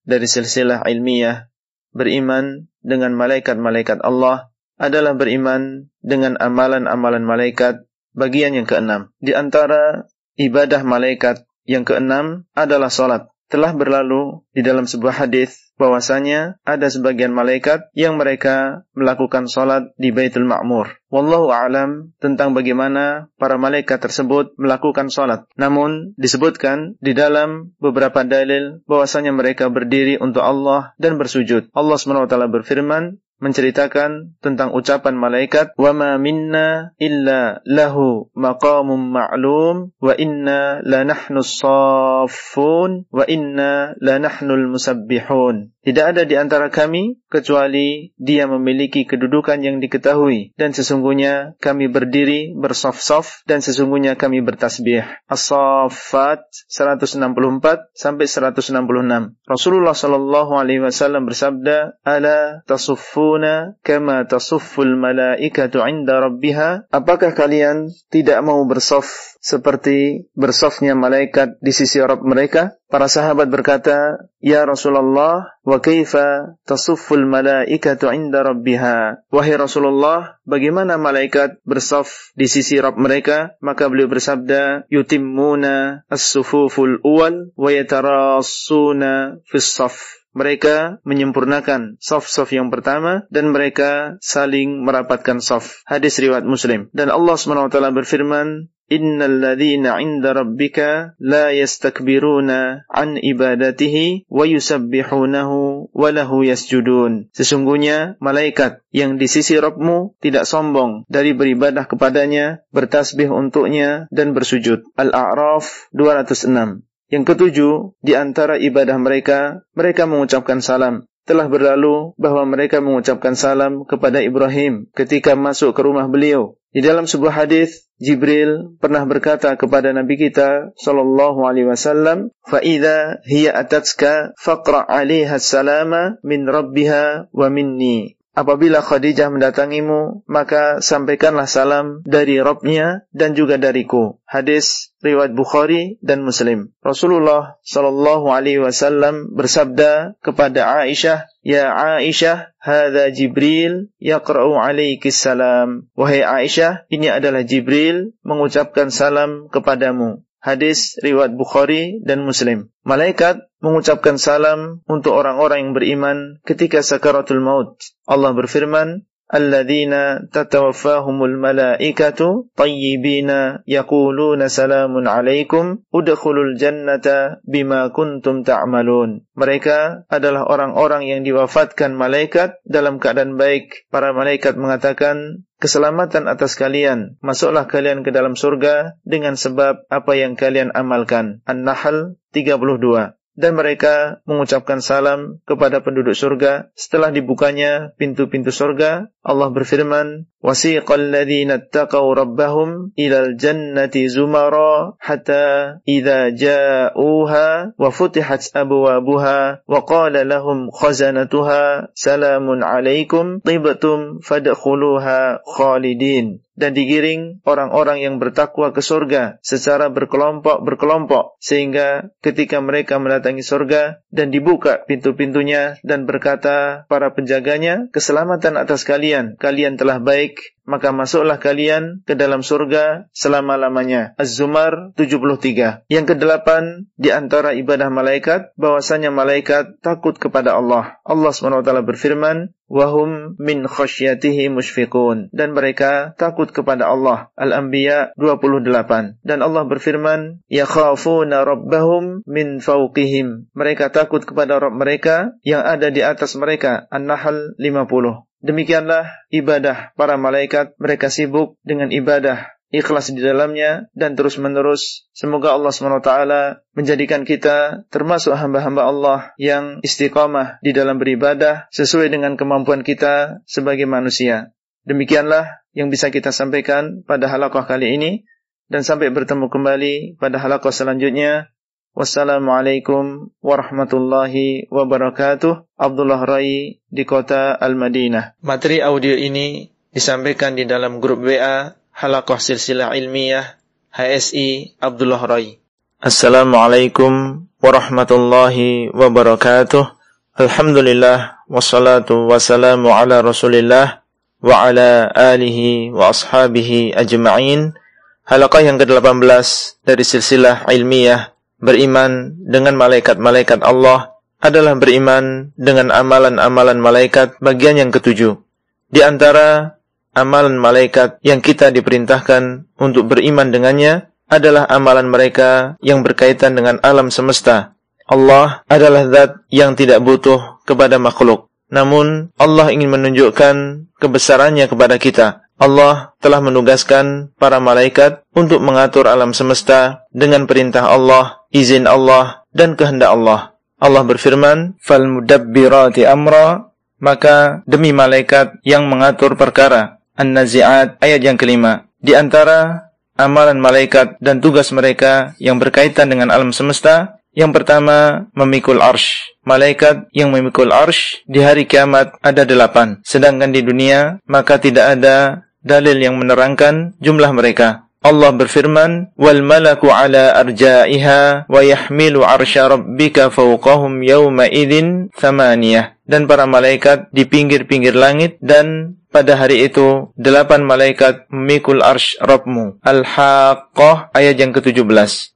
dari silsilah ilmiah beriman dengan malaikat-malaikat Allah adalah beriman dengan amalan-amalan malaikat bagian yang keenam. Di antara ibadah malaikat yang keenam adalah salat. Telah berlalu di dalam sebuah hadis bahwasanya ada sebagian malaikat yang mereka melakukan salat di Baitul Ma'mur. Wallahu a'lam tentang bagaimana para malaikat tersebut melakukan salat. Namun disebutkan di dalam beberapa dalil bahwasanya mereka berdiri untuk Allah dan bersujud. Allah SWT berfirman, menceritakan tentang ucapan malaikat wa ma minna illa lahu maqamun ma'lum wa inna la nahnu saffun wa inna la nahnul musabbihun tidak ada di antara kami kecuali dia memiliki kedudukan yang diketahui dan sesungguhnya kami berdiri bersaf-saf dan sesungguhnya kami bertasbih. As-Saffat 164 sampai 166. Rasulullah sallallahu alaihi wasallam bersabda, "Ala tasuffuna kama tasufful malaikatu 'inda rabbiha?" Apakah kalian tidak mau bersaf seperti bersofnya malaikat di sisi Rabb mereka. Para sahabat berkata, Ya Rasulullah, wa kaifa tasufful malaikatu inda rabbiha. Wahai Rasulullah, bagaimana malaikat bersof di sisi Rabb mereka? Maka beliau bersabda, Yutimmuna as-sufuful uwal wa yatarasuna fis mereka menyempurnakan saf-saf yang pertama dan mereka saling merapatkan saf. Hadis riwayat Muslim. Dan Allah SWT berfirman, innal 'inda rabbika la yastakbiruna an ibadatihi wa yusabbihunahu wa sesungguhnya malaikat yang di sisi Rabbmu tidak sombong dari beribadah kepadanya bertasbih untuknya dan bersujud al-a'raf 206 yang ketujuh, di antara ibadah mereka, mereka mengucapkan salam telah berlalu bahwa mereka mengucapkan salam kepada Ibrahim ketika masuk ke rumah beliau di dalam sebuah hadis Jibril pernah berkata kepada Nabi kita sallallahu alaihi wasallam, "Fa idza hiya atatska faqra 'alaiha salama min rabbiha wa minni." Apabila Khadijah mendatangimu, maka sampaikanlah salam dari Robnya dan juga dariku. Hadis riwayat Bukhari dan Muslim. Rasulullah Shallallahu Alaihi Wasallam bersabda kepada Aisyah, Ya Aisyah, hada Jibril yaqra'u alaihi salam. Wahai Aisyah, ini adalah Jibril mengucapkan salam kepadamu. Hadis riwayat Bukhari dan Muslim. Malaikat mengucapkan salam untuk orang-orang yang beriman ketika sakaratul maut. Allah berfirman, "Alladzina tatawaffahumul malaikatu tayyibina yaquluna salamun alaikum udkhulul jannata bima kuntum ta'malun." Mereka adalah orang-orang yang diwafatkan malaikat dalam keadaan baik. Para malaikat mengatakan, keselamatan atas kalian. Masuklah kalian ke dalam surga dengan sebab apa yang kalian amalkan. An-Nahl 32. Dan mereka mengucapkan salam kepada penduduk surga. Setelah dibukanya pintu-pintu surga, Allah berfirman, وسيق الذين اتقوا ربهم إلى الجنة زمرا حتى إذا جاءوها وفتحت أبوابها وقال لهم خزنتها سلام عليكم طبتم فادخلوها خالدين dan digiring orang-orang yang bertakwa ke surga secara berkelompok-berkelompok sehingga ketika mereka mendatangi surga dan dibuka pintu-pintunya dan berkata para penjaganya keselamatan atas kalian kalian telah baik baik, maka masuklah kalian ke dalam surga selama-lamanya. Az-Zumar 73. Yang kedelapan, di antara ibadah malaikat, bahwasanya malaikat takut kepada Allah. Allah SWT berfirman, wahum min khasyatihi mushfiqun dan mereka takut kepada Allah Al-Anbiya 28 dan Allah berfirman yakhafuna rabbahum min fauqihim. mereka takut kepada Rabb mereka yang ada di atas mereka An-Nahl 50 Demikianlah ibadah para malaikat, mereka sibuk dengan ibadah ikhlas di dalamnya dan terus-menerus. Semoga Allah SWT menjadikan kita termasuk hamba-hamba Allah yang istiqamah di dalam beribadah sesuai dengan kemampuan kita sebagai manusia. Demikianlah yang bisa kita sampaikan pada halakoh kali ini dan sampai bertemu kembali pada halakoh selanjutnya. Wassalamualaikum warahmatullahi wabarakatuh. Abdullah Rai di kota Al-Madinah. Materi audio ini disampaikan di dalam grup WA Halakoh Silsilah Ilmiah HSI Abdullah Rai. Assalamualaikum warahmatullahi wabarakatuh. Alhamdulillah wassalatu wassalamu ala Rasulillah wa ala alihi wa ashabihi ajma'in. Halakoh yang ke-18 dari silsilah ilmiah beriman dengan malaikat-malaikat Allah adalah beriman dengan amalan-amalan malaikat bagian yang ketujuh. Di antara amalan malaikat yang kita diperintahkan untuk beriman dengannya adalah amalan mereka yang berkaitan dengan alam semesta. Allah adalah zat yang tidak butuh kepada makhluk. Namun Allah ingin menunjukkan kebesarannya kepada kita. Allah telah menugaskan para malaikat untuk mengatur alam semesta dengan perintah Allah izin Allah dan kehendak Allah. Allah berfirman, "Fal mudabbirati amra," maka demi malaikat yang mengatur perkara. An-Nazi'at ayat yang kelima. Di antara amalan malaikat dan tugas mereka yang berkaitan dengan alam semesta, yang pertama memikul arsh. Malaikat yang memikul arsh di hari kiamat ada delapan. Sedangkan di dunia, maka tidak ada dalil yang menerangkan jumlah mereka. Allah berfirman, "Wal malaku ala arja'iha wa yahmilu 'arsya rabbika fawqahum yawma idzin thamaniyah." dan para malaikat di pinggir-pinggir langit dan pada hari itu delapan malaikat memikul arsh Rabbmu. Al-Haqqah ayat yang ke-17.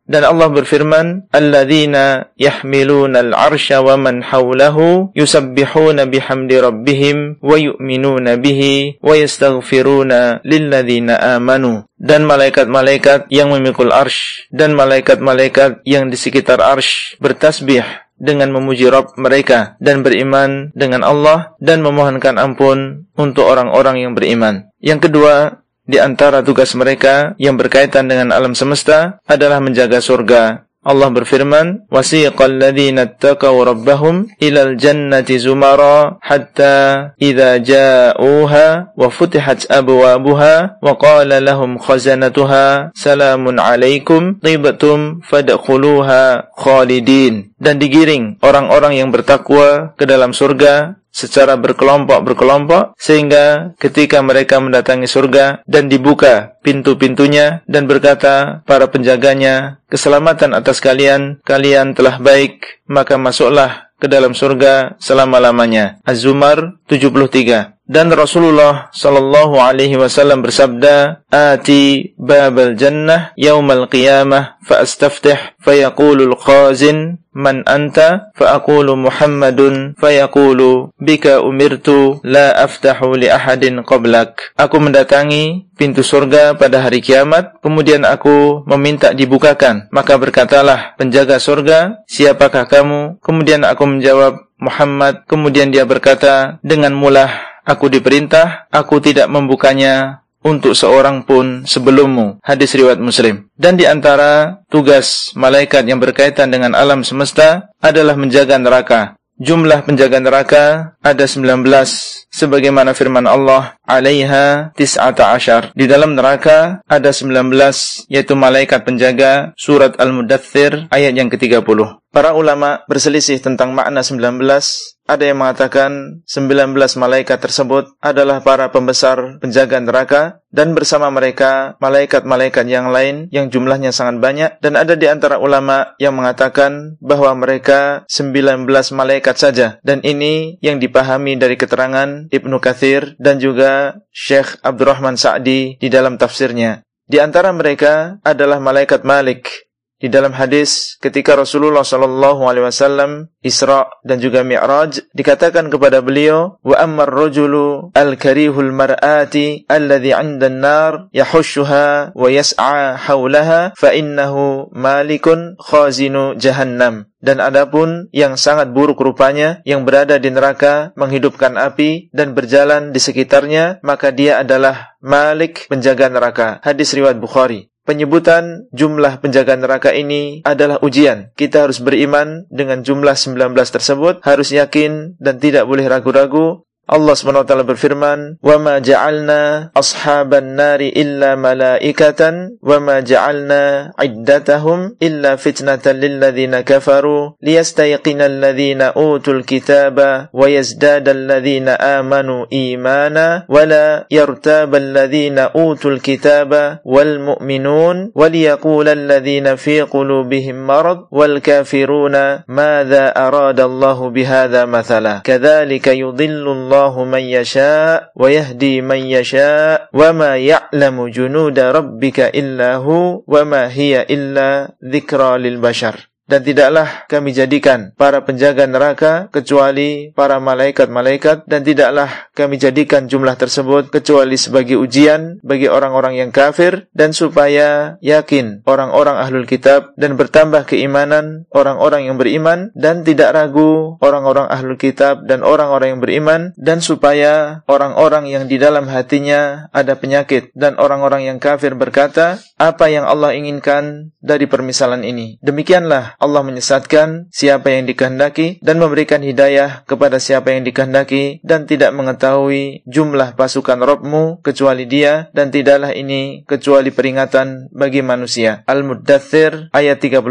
Dan Allah berfirman, "Alladzina yahmiluna al arsh wa man hawlahu yusabbihuna bihamdi rabbihim wa yu'minuna bihi wa yastaghfiruna lilladzina amanu." Dan malaikat-malaikat yang memikul arsh dan malaikat-malaikat yang di sekitar arsh bertasbih dengan memuji Rob mereka dan beriman dengan Allah dan memohonkan ampun untuk orang-orang yang beriman. Yang kedua, di antara tugas mereka yang berkaitan dengan alam semesta adalah menjaga surga Allah berfirman, "Wasiqal الَّذِينَ ittaqaw رَبَّهُمْ ilal الْجَنَّةِ zumara حَتَّى إِذَا ja'uha وَفُتِحَتْ أَبْوَابُهَا وَقَالَ لَهُمْ خَزَنَتُهَا سَلَامٌ عَلَيْكُمْ salamun فَدَخُلُوهَا خَالِدِينَ Dan digiring orang-orang yang bertakwa ke dalam surga secara berkelompok-berkelompok sehingga ketika mereka mendatangi surga dan dibuka pintu-pintunya dan berkata para penjaganya keselamatan atas kalian kalian telah baik maka masuklah ke dalam surga selama-lamanya Az-Zumar 73 dan Rasulullah sallallahu alaihi wasallam bersabda ati babal jannah yaumal qiyamah fa astaftih fa al khazin man anta fa aqulu muhammadun fa yaqulu bika umirtu la aftahu li ahadin qablak aku mendatangi pintu surga pada hari kiamat kemudian aku meminta dibukakan maka berkatalah penjaga surga siapakah kamu kemudian aku menjawab Muhammad kemudian dia berkata dengan mulah Aku diperintah, aku tidak membukanya untuk seorang pun sebelummu. Hadis riwayat Muslim. Dan di antara tugas malaikat yang berkaitan dengan alam semesta adalah menjaga neraka. Jumlah penjaga neraka ada 19 sebagaimana firman Allah alaiha tis'ata asyar. Di dalam neraka ada 19 yaitu malaikat penjaga surat al muddathir ayat yang ke-30. Para ulama berselisih tentang makna 19 ada yang mengatakan 19 malaikat tersebut adalah para pembesar penjaga neraka dan bersama mereka malaikat-malaikat yang lain yang jumlahnya sangat banyak dan ada di antara ulama yang mengatakan bahwa mereka 19 malaikat saja dan ini yang dipahami dari keterangan Ibnu Kathir dan juga Syekh Abdurrahman Sa'di di dalam tafsirnya. Di antara mereka adalah malaikat Malik di dalam hadis ketika Rasulullah Shallallahu Alaihi Wasallam Isra dan juga Mi'raj dikatakan kepada beliau wa ammar rajulu al karihul mar'ati alladhi 'inda an-nar yahushuha wa yas'a haulaha fa innahu malikun khazinu jahannam dan adapun yang sangat buruk rupanya yang berada di neraka menghidupkan api dan berjalan di sekitarnya maka dia adalah Malik penjaga neraka hadis riwayat Bukhari penyebutan jumlah penjaga neraka ini adalah ujian. Kita harus beriman dengan jumlah 19 tersebut, harus yakin dan tidak boleh ragu-ragu Allah SWT berfirman, وَمَا جَعَلْنَا أَصْحَابَ النَّارِ إِلَّا مَلَائِكَةً وَمَا جَعَلْنَا عِدَّتَهُمْ إِلَّا فِتْنَةً لِلَّذِينَ كَفَرُوا لِيَسْتَيْقِنَ الَّذِينَ أُوتُوا الْكِتَابَ وَيَزْدَادَ الَّذِينَ آمَنُوا إِيمَانًا وَلَا يَرْتَابَ الَّذِينَ أُوتُوا الْكِتَابَ وَالْمُؤْمِنُونَ وَلِيَقُولَ الَّذِينَ فِي قُلُوبِهِمْ مَرَضٌ وَالْكَافِرُونَ مَاذَا أَرَادَ اللَّهُ بِهَذَا مَثَلًا كَذَلِكَ يُضِلُّ الله الله من يشاء ويهدي من يشاء وما يعلم جنود ربك إلا هو وما هي إلا ذكرى للبشر dan tidaklah kami jadikan para penjaga neraka kecuali para malaikat-malaikat dan tidaklah kami jadikan jumlah tersebut kecuali sebagai ujian bagi orang-orang yang kafir dan supaya yakin orang-orang ahlul kitab dan bertambah keimanan orang-orang yang beriman dan tidak ragu orang-orang ahlul kitab dan orang-orang yang beriman dan supaya orang-orang yang di dalam hatinya ada penyakit dan orang-orang yang kafir berkata apa yang Allah inginkan dari permisalan ini demikianlah Allah menyesatkan siapa yang dikehendaki dan memberikan hidayah kepada siapa yang dikehendaki dan tidak mengetahui jumlah pasukan Robmu kecuali dia dan tidaklah ini kecuali peringatan bagi manusia. Al-Muddathir ayat 31.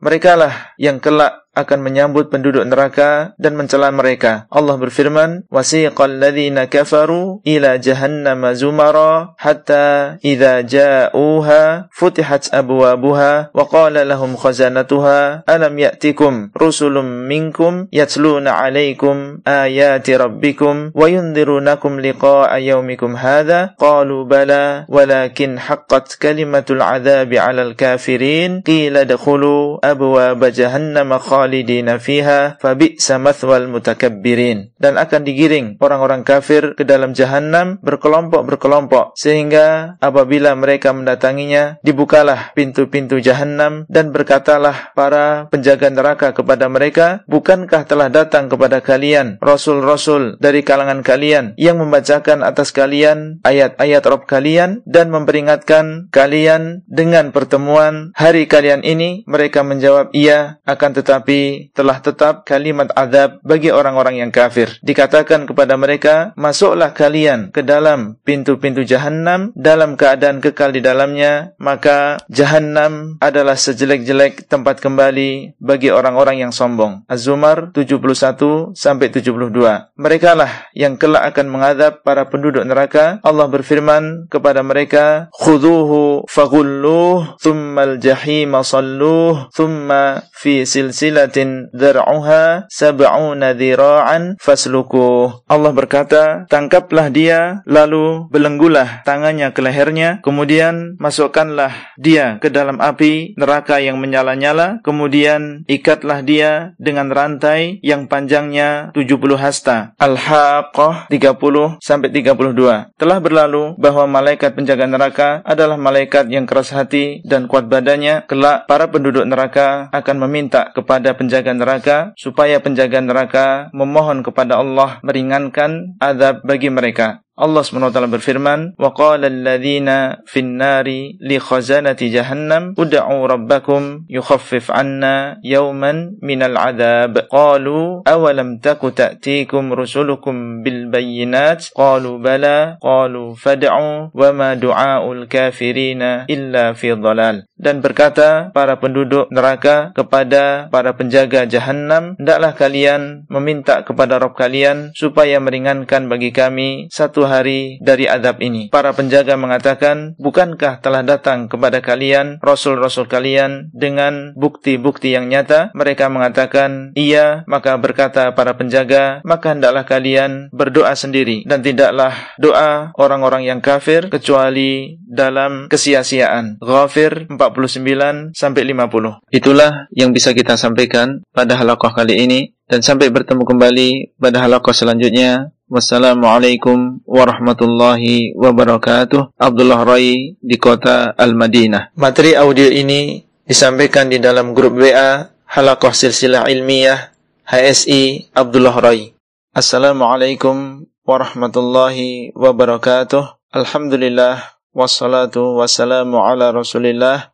Merekalah yang kelak akan menyambut penduduk neraka dan mencela mereka. Allah berfirman, "Wasiqal ladzina kafaru ila jahannama zumara hatta idza ja'uha futihat abwabuha wa qala lahum khazanatuha alam ya'tikum rusulun minkum yatluna 'alaikum ayati rabbikum wa yundirunakum liqa'a yaumikum hadza?" Qalu bala walakin haqqat kalimatul 'adzabi 'alal kafirin qila dakhulu abwaaba jahannama khalidina fiha fabi samathwal mutakabbirin dan akan digiring orang-orang kafir ke dalam jahanam berkelompok-berkelompok sehingga apabila mereka mendatanginya dibukalah pintu-pintu jahanam dan berkatalah para penjaga neraka kepada mereka bukankah telah datang kepada kalian rasul-rasul dari kalangan kalian yang membacakan atas kalian ayat-ayat Rob kalian dan memperingatkan kalian dengan pertemuan hari kalian ini mereka menjawab iya akan tetapi tetapi telah tetap kalimat azab bagi orang-orang yang kafir. Dikatakan kepada mereka, masuklah kalian ke dalam pintu-pintu jahannam dalam keadaan kekal di dalamnya, maka jahannam adalah sejelek-jelek tempat kembali bagi orang-orang yang sombong. Az-Zumar 71 sampai 72. Merekalah yang kelak akan mengadab para penduduk neraka. Allah berfirman kepada mereka, khudhuhu faghulluh thumma al-jahim sallu thumma fi silsilah silatin dar'uha sab'una dhira'an faslukuh. Allah berkata, tangkaplah dia lalu belenggulah tangannya ke lehernya, kemudian masukkanlah dia ke dalam api neraka yang menyala-nyala, kemudian ikatlah dia dengan rantai yang panjangnya 70 hasta. Al-Haqqah 30 sampai 32. Telah berlalu bahwa malaikat penjaga neraka adalah malaikat yang keras hati dan kuat badannya, kelak para penduduk neraka akan meminta kepada kepada penjaga neraka supaya penjaga neraka memohon kepada Allah meringankan azab bagi mereka. Allah SWT berfirman, وَقَالَ الَّذِينَ فِي النَّارِ لِخَزَانَةِ جَهَنَّمْ ادْعُوا رَبَّكُمْ يُخَفِّفْ عَنَّا يَوْمًا مِنَ الْعَذَابِ قَالُوا أَوَلَمْ تَكُ تَأْتِيكُمْ رُسُلُكُمْ بِالْبَيِّنَاتِ قَالُوا بَلَا قَالُوا فَادْعُوا وَمَا دُعَاءُ الْكَافِرِينَ إِلَّا فِي ضَلَالٍ Dan berkata para penduduk neraka kepada para penjaga jahanam, hendaklah kalian meminta kepada Rob kalian supaya meringankan bagi kami satu hari dari adab ini. Para penjaga mengatakan, bukankah telah datang kepada kalian, rasul-rasul kalian, dengan bukti-bukti yang nyata? Mereka mengatakan, iya, maka berkata para penjaga, maka hendaklah kalian berdoa sendiri, dan tidaklah doa orang-orang yang kafir, kecuali dalam kesia-siaan. Ghafir 49 50. Itulah yang bisa kita sampaikan pada halakoh kali ini dan sampai bertemu kembali pada halakoh selanjutnya. Wassalamualaikum warahmatullahi wabarakatuh. Abdullah Rai di kota Al-Madinah. Materi audio ini disampaikan di dalam grup WA Halakoh Silsilah Ilmiah HSI Abdullah Rai. Assalamualaikum warahmatullahi wabarakatuh. Alhamdulillah wassalatu wassalamu ala Rasulillah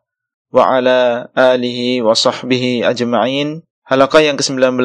wa ala alihi wa sahbihi ajma'in. Halakoh yang ke-19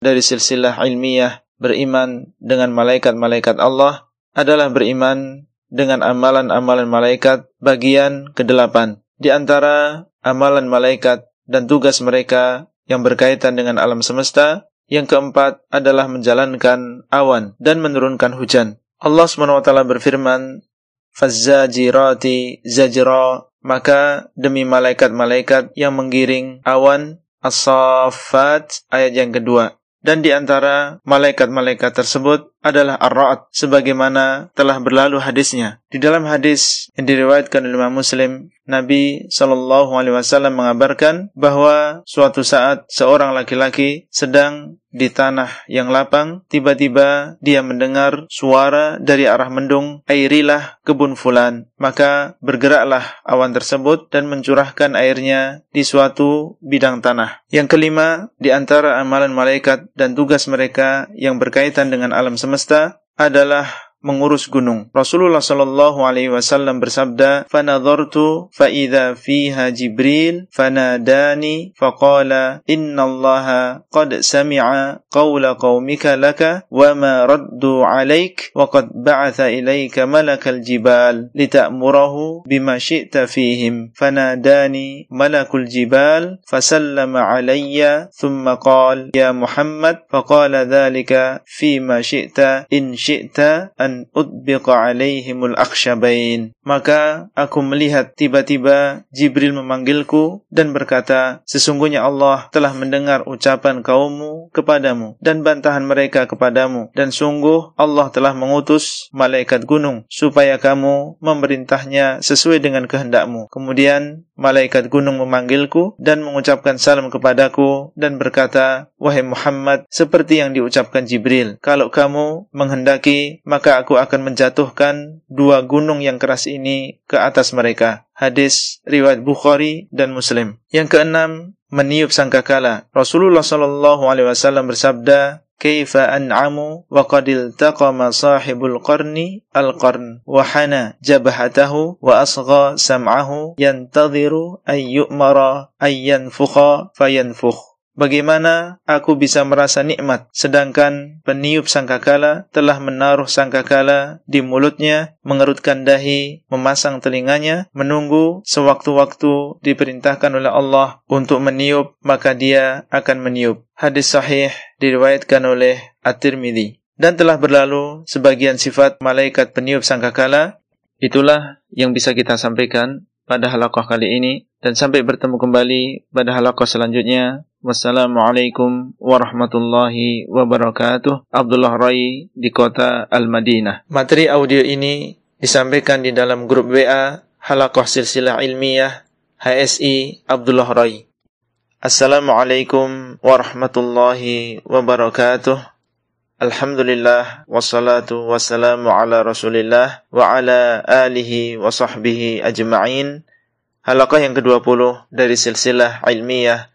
dari silsilah ilmiah beriman dengan malaikat-malaikat Allah adalah beriman dengan amalan-amalan malaikat bagian kedelapan. Di antara amalan malaikat dan tugas mereka yang berkaitan dengan alam semesta, yang keempat adalah menjalankan awan dan menurunkan hujan. Allah SWT berfirman, Fazzajirati zajra, maka demi malaikat-malaikat yang menggiring awan, As-Saffat, ayat yang kedua dan di antara malaikat-malaikat tersebut adalah ar-ra'at sebagaimana telah berlalu hadisnya. Di dalam hadis yang diriwayatkan oleh Imam Muslim, Nabi sallallahu alaihi wasallam mengabarkan bahwa suatu saat seorang laki-laki sedang di tanah yang lapang, tiba-tiba dia mendengar suara dari arah mendung, airilah kebun fulan. Maka bergeraklah awan tersebut dan mencurahkan airnya di suatu bidang tanah. Yang kelima, di antara amalan malaikat dan tugas mereka yang berkaitan dengan alam semesta semesta adalah mengurus gunung. Rasulullah Shallallahu alaihi wasallam bersabda, "Fanadhartu fa idza fiha Jibril fanadani faqala Allah qad sami'a qawla qaumika laka wa ma raddu 'alaik wa qad ba'atha ilaika malakal jibal lita'murahu bima syi'ta fihim." Fanadani malakul jibal fasallama 'alayya thumma qala ya Muhammad faqala dhalika fima syi'ta in syi'ta أن أطبق عليهم الأخشبين Maka aku melihat tiba-tiba Jibril memanggilku dan berkata, Sesungguhnya Allah telah mendengar ucapan kaummu kepadamu dan bantahan mereka kepadamu. Dan sungguh Allah telah mengutus malaikat gunung supaya kamu memerintahnya sesuai dengan kehendakmu. Kemudian malaikat gunung memanggilku dan mengucapkan salam kepadaku dan berkata, Wahai Muhammad, seperti yang diucapkan Jibril, kalau kamu menghendaki, maka aku akan menjatuhkan dua gunung yang keras ini ini ke atas mereka. Hadis riwayat Bukhari dan Muslim. Yang keenam, meniup sangkakala. Rasulullah sallallahu alaihi wasallam bersabda, kaifa an'amu wa qadil taqama sahibul qarni al-qarn wa hana jabhatahu wa asgha sam'ahu yantadhiru ay yu'mara ay yanfukha fayanfukh Bagaimana aku bisa merasa nikmat sedangkan peniup sangkakala telah menaruh sangkakala di mulutnya, mengerutkan dahi, memasang telinganya, menunggu sewaktu-waktu diperintahkan oleh Allah untuk meniup, maka dia akan meniup. Hadis sahih diriwayatkan oleh At-Tirmidzi. Dan telah berlalu sebagian sifat malaikat peniup sangkakala. Itulah yang bisa kita sampaikan pada halaqah kali ini dan sampai bertemu kembali pada halaqah selanjutnya. Wassalamualaikum warahmatullahi wabarakatuh. Abdullah Rai di kota Al-Madinah. Materi audio ini disampaikan di dalam grup WA Halakoh Silsilah Ilmiah HSI Abdullah Rai. Assalamualaikum warahmatullahi wabarakatuh. Alhamdulillah wassalatu wassalamu ala Rasulillah wa ala alihi wa sahbihi ajma'in. Halakah yang ke-20 dari silsilah ilmiah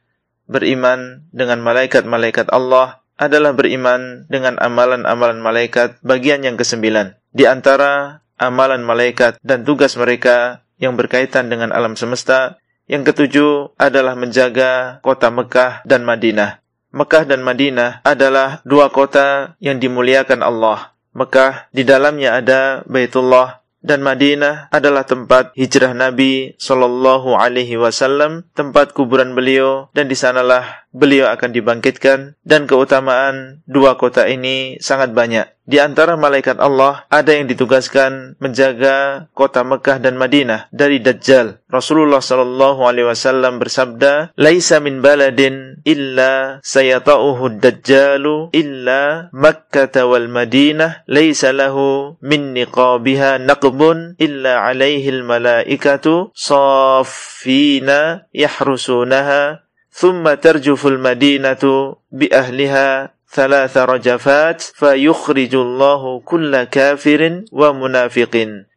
beriman dengan malaikat-malaikat Allah adalah beriman dengan amalan-amalan malaikat bagian yang kesembilan. Di antara amalan malaikat dan tugas mereka yang berkaitan dengan alam semesta, yang ketujuh adalah menjaga kota Mekah dan Madinah. Mekah dan Madinah adalah dua kota yang dimuliakan Allah. Mekah di dalamnya ada Baitullah dan Madinah adalah tempat hijrah Nabi Shallallahu Alaihi Wasallam, tempat kuburan beliau, dan di sanalah. beliau akan dibangkitkan dan keutamaan dua kota ini sangat banyak. Di antara malaikat Allah ada yang ditugaskan menjaga kota Mekah dan Madinah dari Dajjal. Rasulullah sallallahu alaihi wasallam bersabda, "Laisa min baladin illa sayata'uhu dajjalu illa Makkah wal Madinah, laisa lahu min niqabiha naqbun illa 'alaihi al malaikatu saffina yahrusunaha ثم ترجف المدينة بأهلها ثلاث رجفات فيخرج الله كل كافر ومنافق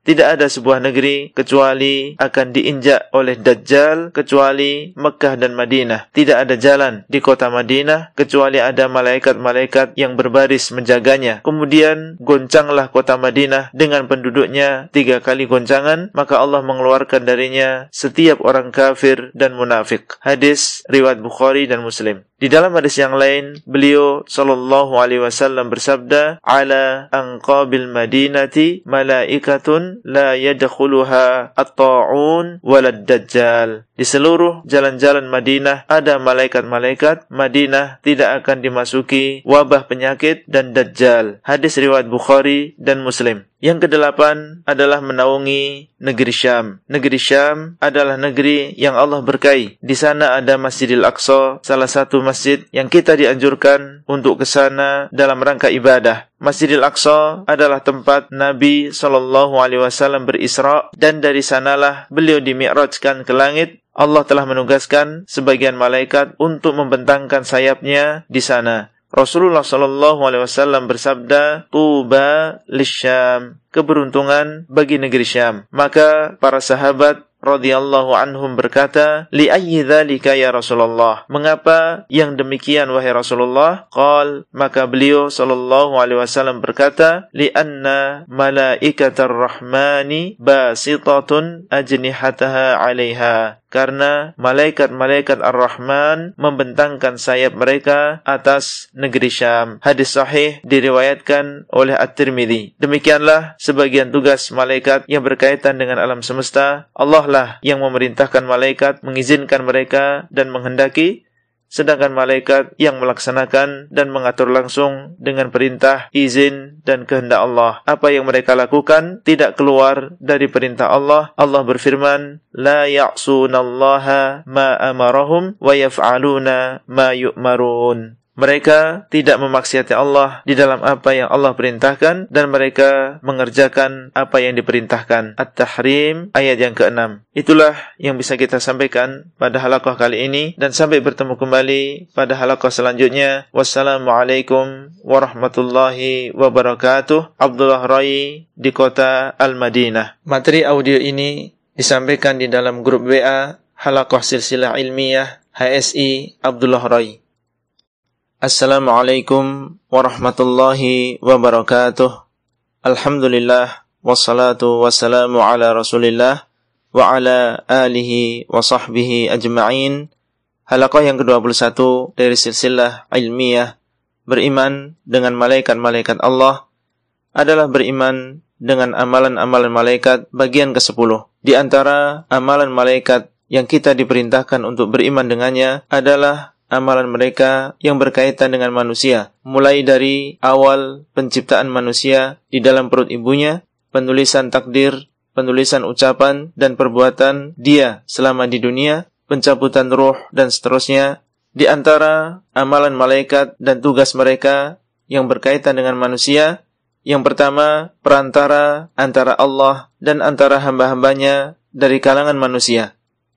Tidak ada sebuah negeri kecuali akan diinjak oleh Dajjal kecuali Mekah dan Madinah. Tidak ada jalan di kota Madinah kecuali ada malaikat-malaikat yang berbaris menjaganya. Kemudian goncanglah kota Madinah dengan penduduknya tiga kali goncangan, maka Allah mengeluarkan darinya setiap orang kafir dan munafik. Hadis riwayat Bukhari dan Muslim. Di dalam hadis yang lain, beliau sallallahu alaihi wasallam bersabda, "Ala anqabil Madinati malaikatun la yadkhuluha at-ta'un dajjal." Di seluruh jalan-jalan Madinah ada malaikat-malaikat, Madinah tidak akan dimasuki wabah penyakit dan dajjal. Hadis riwayat Bukhari dan Muslim. Yang kedelapan adalah menaungi negeri Syam. Negeri Syam adalah negeri yang Allah berkahi. Di sana ada Masjidil Aqsa, salah satu masjid yang kita dianjurkan untuk ke sana dalam rangka ibadah. Masjidil Aqsa adalah tempat Nabi sallallahu alaihi wasallam berisra dan dari sanalah beliau dimi'rajkan ke langit. Allah telah menugaskan sebagian malaikat untuk membentangkan sayapnya di sana. Rasulullah sallallahu alaihi wasallam bersabda, "Tuba lisyam." Keberuntungan bagi negeri Syam. Maka para sahabat radhiyallahu anhum berkata, "Li ayyi dzalika ya Rasulullah?" Mengapa yang demikian wahai Rasulullah? Qal, maka beliau sallallahu alaihi wasallam berkata, "Li anna malaikatar rahmani basitatun ajnihataha 'alaiha." karena malaikat-malaikat Ar-Rahman membentangkan sayap mereka atas negeri Syam. Hadis sahih diriwayatkan oleh At-Tirmidhi. Demikianlah sebagian tugas malaikat yang berkaitan dengan alam semesta. Allah lah yang memerintahkan malaikat, mengizinkan mereka dan menghendaki Sedangkan malaikat yang melaksanakan dan mengatur langsung dengan perintah, izin, dan kehendak Allah. Apa yang mereka lakukan tidak keluar dari perintah Allah. Allah berfirman, لا يعصون الله ما أمرهم ويفعلون ما يؤمرون. Mereka tidak memaksiati Allah di dalam apa yang Allah perintahkan dan mereka mengerjakan apa yang diperintahkan. At-Tahrim ayat yang ke-6. Itulah yang bisa kita sampaikan pada halaqah kali ini dan sampai bertemu kembali pada halaqah selanjutnya. Wassalamualaikum warahmatullahi wabarakatuh. Abdullah Rai di kota Al-Madinah. Materi audio ini disampaikan di dalam grup WA Halaqah Silsilah Ilmiah HSI Abdullah Rai. Assalamualaikum warahmatullahi wabarakatuh. Alhamdulillah wassalatu wassalamu ala Rasulillah wa ala alihi wa sahbihi ajma'in. Halaqah yang ke-21 dari silsilah ilmiah beriman dengan malaikat-malaikat Allah adalah beriman dengan amalan-amalan malaikat bagian ke-10. Di antara amalan malaikat yang kita diperintahkan untuk beriman dengannya adalah amalan mereka yang berkaitan dengan manusia, mulai dari awal penciptaan manusia di dalam perut ibunya, penulisan takdir, penulisan ucapan dan perbuatan dia selama di dunia, pencabutan roh dan seterusnya. Di antara amalan malaikat dan tugas mereka yang berkaitan dengan manusia, yang pertama perantara antara Allah dan antara hamba-hambanya dari kalangan manusia.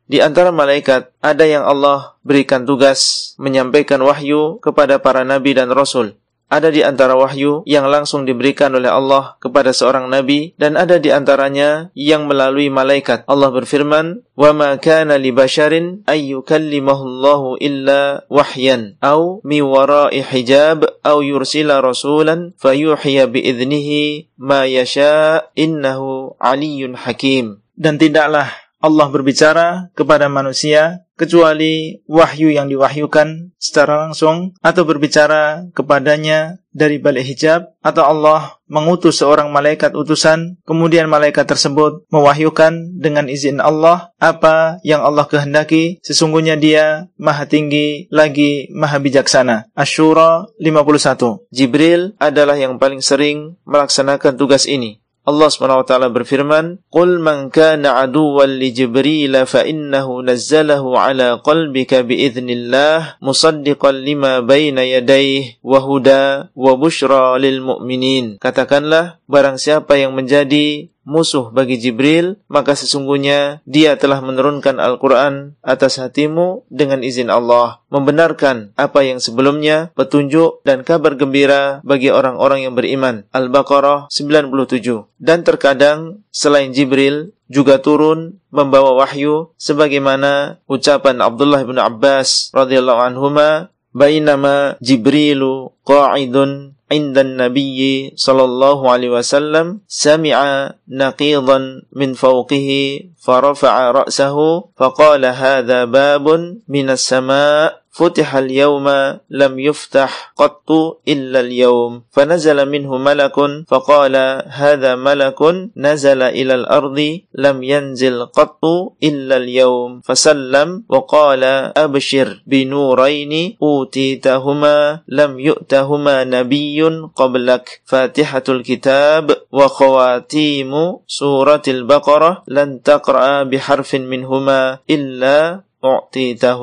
Di antara malaikat ada yang Allah berikan tugas menyampaikan wahyu kepada para nabi dan rasul. Ada di antara wahyu yang langsung diberikan oleh Allah kepada seorang nabi dan ada di antaranya yang melalui malaikat. Allah berfirman, "Wa ma kana li basharin ay yukallimahu illa wahyan aw mi wara'i hijab aw yursila rasulan fayuhiya bi idnihi ma yasha innahu aliyyun hakim." Dan tidaklah Allah berbicara kepada manusia kecuali wahyu yang diwahyukan secara langsung atau berbicara kepadanya dari balik hijab atau Allah mengutus seorang malaikat utusan kemudian malaikat tersebut mewahyukan dengan izin Allah apa yang Allah kehendaki sesungguhnya dia maha tinggi lagi maha bijaksana Ashura 51 Jibril adalah yang paling sering melaksanakan tugas ini Allah SWT berfirman, قُلْ مَنْ كَانَ عَدُوًا لِجِبْرِيلَ فَإِنَّهُ نَزَّلَهُ عَلَىٰ قَلْبِكَ بِإِذْنِ اللَّهِ مُصَدِّقًا لِمَا بَيْنَ يَدَيْهِ وَهُدَى وَبُشْرَى لِلْمُؤْمِنِينَ Katakanlah, barang siapa yang menjadi musuh bagi Jibril, maka sesungguhnya dia telah menurunkan Al-Quran atas hatimu dengan izin Allah, membenarkan apa yang sebelumnya, petunjuk dan kabar gembira bagi orang-orang yang beriman. Al-Baqarah 97 Dan terkadang, selain Jibril, juga turun membawa wahyu sebagaimana ucapan Abdullah bin Abbas radhiyallahu anhuma bainama Jibrilu qa'idun عند النبي صلى الله عليه وسلم سمع نقيضا من فوقه فرفع رأسه فقال هذا باب من السماء فتح اليوم لم يفتح قط إلا اليوم فنزل منه ملك فقال هذا ملك نزل إلى الأرض لم ينزل قط إلا اليوم فسلم وقال أبشر بنورين أوتيتهما لم يؤتهما نبي قبلك فاتحة الكتاب وخواتيم سورة البقرة لن تقرأ بحرف منهما إلا أعطيته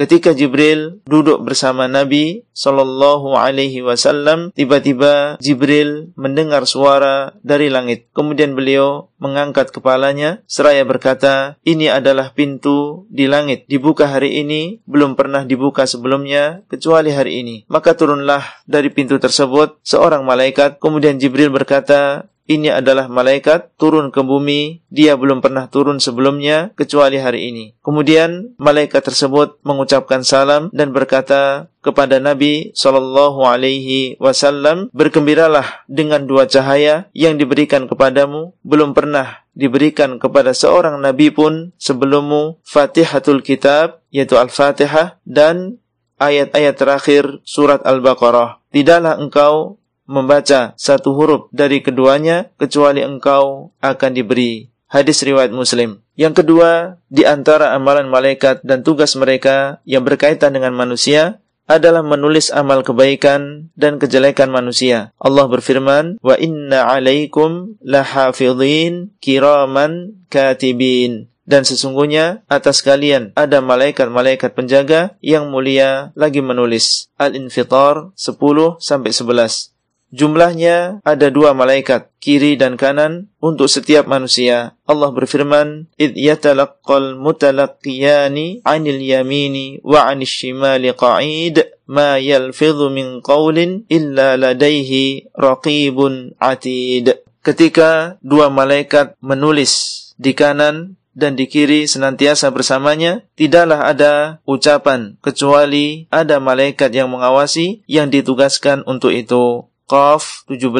ketika Jibril duduk bersama Nabi Shallallahu Alaihi Wasallam, tiba-tiba Jibril mendengar suara dari langit. Kemudian beliau mengangkat kepalanya, seraya berkata, "Ini adalah pintu di langit, dibuka hari ini, belum pernah dibuka sebelumnya, kecuali hari ini." Maka turunlah dari pintu tersebut seorang malaikat. Kemudian Jibril berkata, ini adalah malaikat turun ke bumi, dia belum pernah turun sebelumnya kecuali hari ini. Kemudian malaikat tersebut mengucapkan salam dan berkata kepada Nabi Shallallahu alaihi wasallam, "Bergembiralah dengan dua cahaya yang diberikan kepadamu, belum pernah diberikan kepada seorang nabi pun sebelummu, Fatihatul Kitab yaitu Al-Fatihah dan ayat-ayat terakhir surat Al-Baqarah. Tidaklah engkau membaca satu huruf dari keduanya kecuali engkau akan diberi. Hadis riwayat Muslim. Yang kedua, di antara amalan malaikat dan tugas mereka yang berkaitan dengan manusia adalah menulis amal kebaikan dan kejelekan manusia. Allah berfirman, "Wa inna 'alaikum lahafidhin kiraman katibin." Dan sesungguhnya atas kalian ada malaikat-malaikat penjaga yang mulia lagi menulis. Al-Infitar 10 sampai 11. Jumlahnya ada dua malaikat, kiri dan kanan, untuk setiap manusia. Allah berfirman, إِذْ يَتَلَقَّ الْمُتَلَقِّيَانِ عَنِ الْيَمِينِ وَعَنِ الشِّمَالِ qaid مَا يَلْفِظُ مِنْ قَوْلٍ إِلَّا لَدَيْهِ رَقِيبٌ عَتِيدٌ Ketika dua malaikat menulis di kanan dan di kiri senantiasa bersamanya, tidaklah ada ucapan kecuali ada malaikat yang mengawasi yang ditugaskan untuk itu. Qaf 17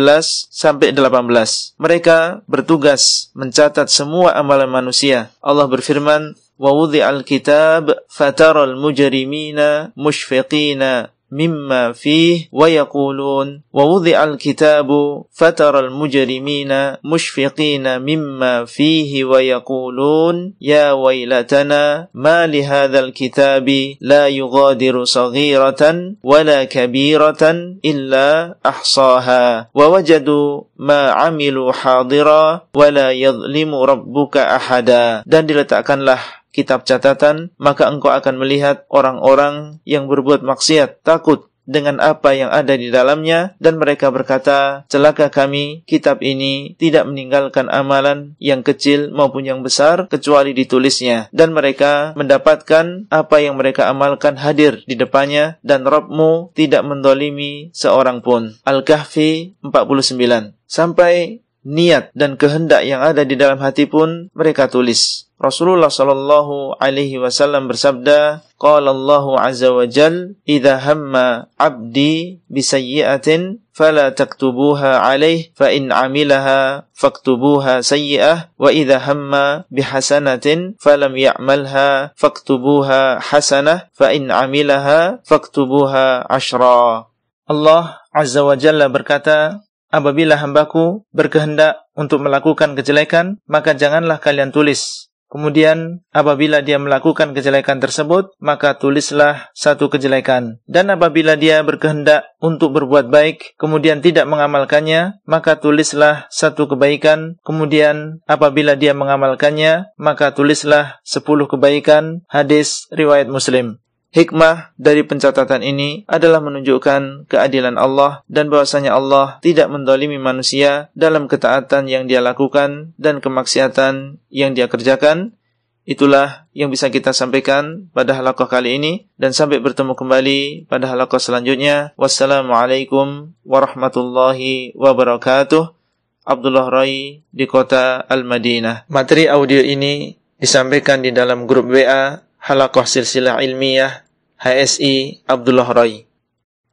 sampai 18. Mereka bertugas mencatat semua amalan manusia. Allah berfirman, "Wa al kitab fataral mujrimina mushfiqina مما فيه ويقولون ووضع الكتاب فترى المجرمين مشفقين مما فيه ويقولون يا ويلتنا ما لهذا الكتاب لا يغادر صغيرة ولا كبيرة إلا أحصاها ووجدوا ما عملوا حاضرا ولا يظلم ربك أحدا dan diletakkanlah kitab catatan, maka engkau akan melihat orang-orang yang berbuat maksiat takut dengan apa yang ada di dalamnya dan mereka berkata, celaka kami, kitab ini tidak meninggalkan amalan yang kecil maupun yang besar kecuali ditulisnya. Dan mereka mendapatkan apa yang mereka amalkan hadir di depannya dan Robmu tidak mendolimi seorang pun. Al-Kahfi 49 Sampai niat dan kehendak yang ada di dalam hati pun mereka tulis. Rasulullah sallallahu alaihi wasallam bersabda, qala Allah azza wa jal, "Idza hamma 'abdi bi sayyi'atin fala taktubuha 'alaihi fa in 'amilaha faktubuha sayyi'ah wa idza hamma bi hasanatin falam ya'malha faktubuha hasanah fa in 'amilaha faktubuha ashra." Allah azza wa jalla berkata, apabila hambaku berkehendak untuk melakukan kejelekan, maka janganlah kalian tulis Kemudian apabila dia melakukan kejelekan tersebut, maka tulislah satu kejelekan. Dan apabila dia berkehendak untuk berbuat baik, kemudian tidak mengamalkannya, maka tulislah satu kebaikan. Kemudian apabila dia mengamalkannya, maka tulislah sepuluh kebaikan. Hadis Riwayat Muslim. Hikmah dari pencatatan ini adalah menunjukkan keadilan Allah dan bahwasanya Allah tidak mendolimi manusia dalam ketaatan yang dia lakukan dan kemaksiatan yang dia kerjakan. Itulah yang bisa kita sampaikan pada halakoh kali ini dan sampai bertemu kembali pada halakoh selanjutnya. Wassalamualaikum warahmatullahi wabarakatuh. Abdullah Rai di kota Al-Madinah. Materi audio ini disampaikan di dalam grup WA Halakoh Silsilah Ilmiah HSI Abdullah Roy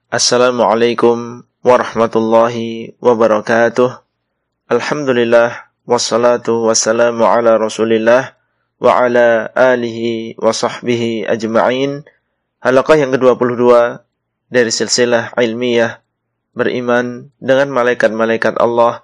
Assalamualaikum warahmatullahi wabarakatuh Alhamdulillah Wassalatu wassalamu ala rasulillah Wa ala alihi wa sahbihi ajma'in Halakoh yang ke-22 Dari silsilah ilmiah Beriman dengan malaikat-malaikat Allah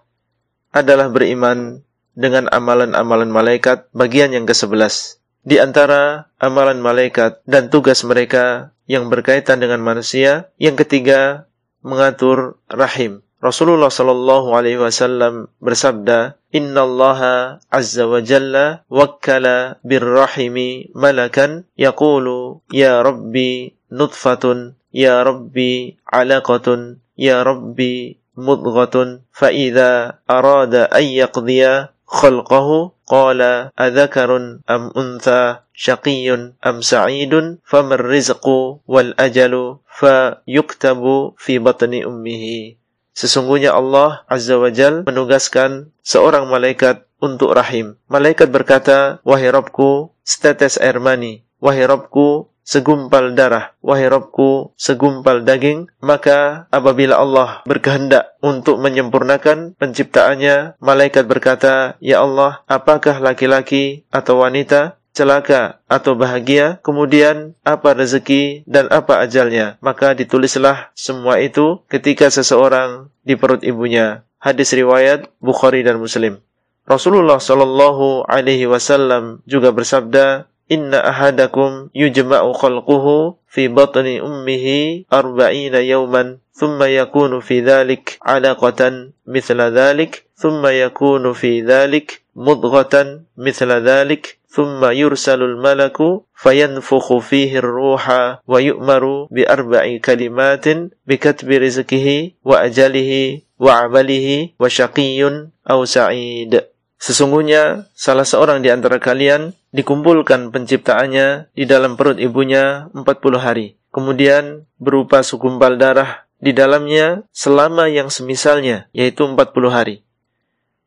Adalah beriman dengan amalan-amalan malaikat bagian yang ke-11 di antara amalan malaikat dan tugas mereka yang berkaitan dengan manusia. Yang ketiga, mengatur rahim. Rasulullah Shallallahu Alaihi Wasallam bersabda, Inna Allah Azza wa Jalla bil birrahimi malakan yaqulu ya Rabbi nutfatun ya Rabbi alaqatun ya Rabbi mudghatun fa idza arada an yaqdiya خلقه قال أذكر أم أنثى شقي أم سعيد فما الرزق والأجل فيكتب في بطن أمه Sesungguhnya Allah Azza wa Jal menugaskan seorang malaikat untuk rahim. Malaikat berkata, Wahai Rabku, setetes air mani. Wahai Rabku, segumpal darah, wahai Rabbku, segumpal daging, maka apabila Allah berkehendak untuk menyempurnakan penciptaannya, malaikat berkata, Ya Allah, apakah laki-laki atau wanita celaka atau bahagia, kemudian apa rezeki dan apa ajalnya, maka ditulislah semua itu ketika seseorang di perut ibunya. Hadis riwayat Bukhari dan Muslim. Rasulullah saw juga bersabda, إن أحدكم يجمع خلقه في بطن أمه أربعين يوما ثم يكون في ذلك علقة مثل ذلك ثم يكون في ذلك مضغة مثل ذلك ثم يرسل الملك فينفخ فيه الروح ويؤمر بأربع كلمات بكتب رزقه وأجله وعمله وشقي أو سعيد Sesungguhnya salah seorang di antara kalian dikumpulkan penciptaannya di dalam perut ibunya 40 hari. Kemudian berupa segumpal darah di dalamnya selama yang semisalnya, yaitu 40 hari.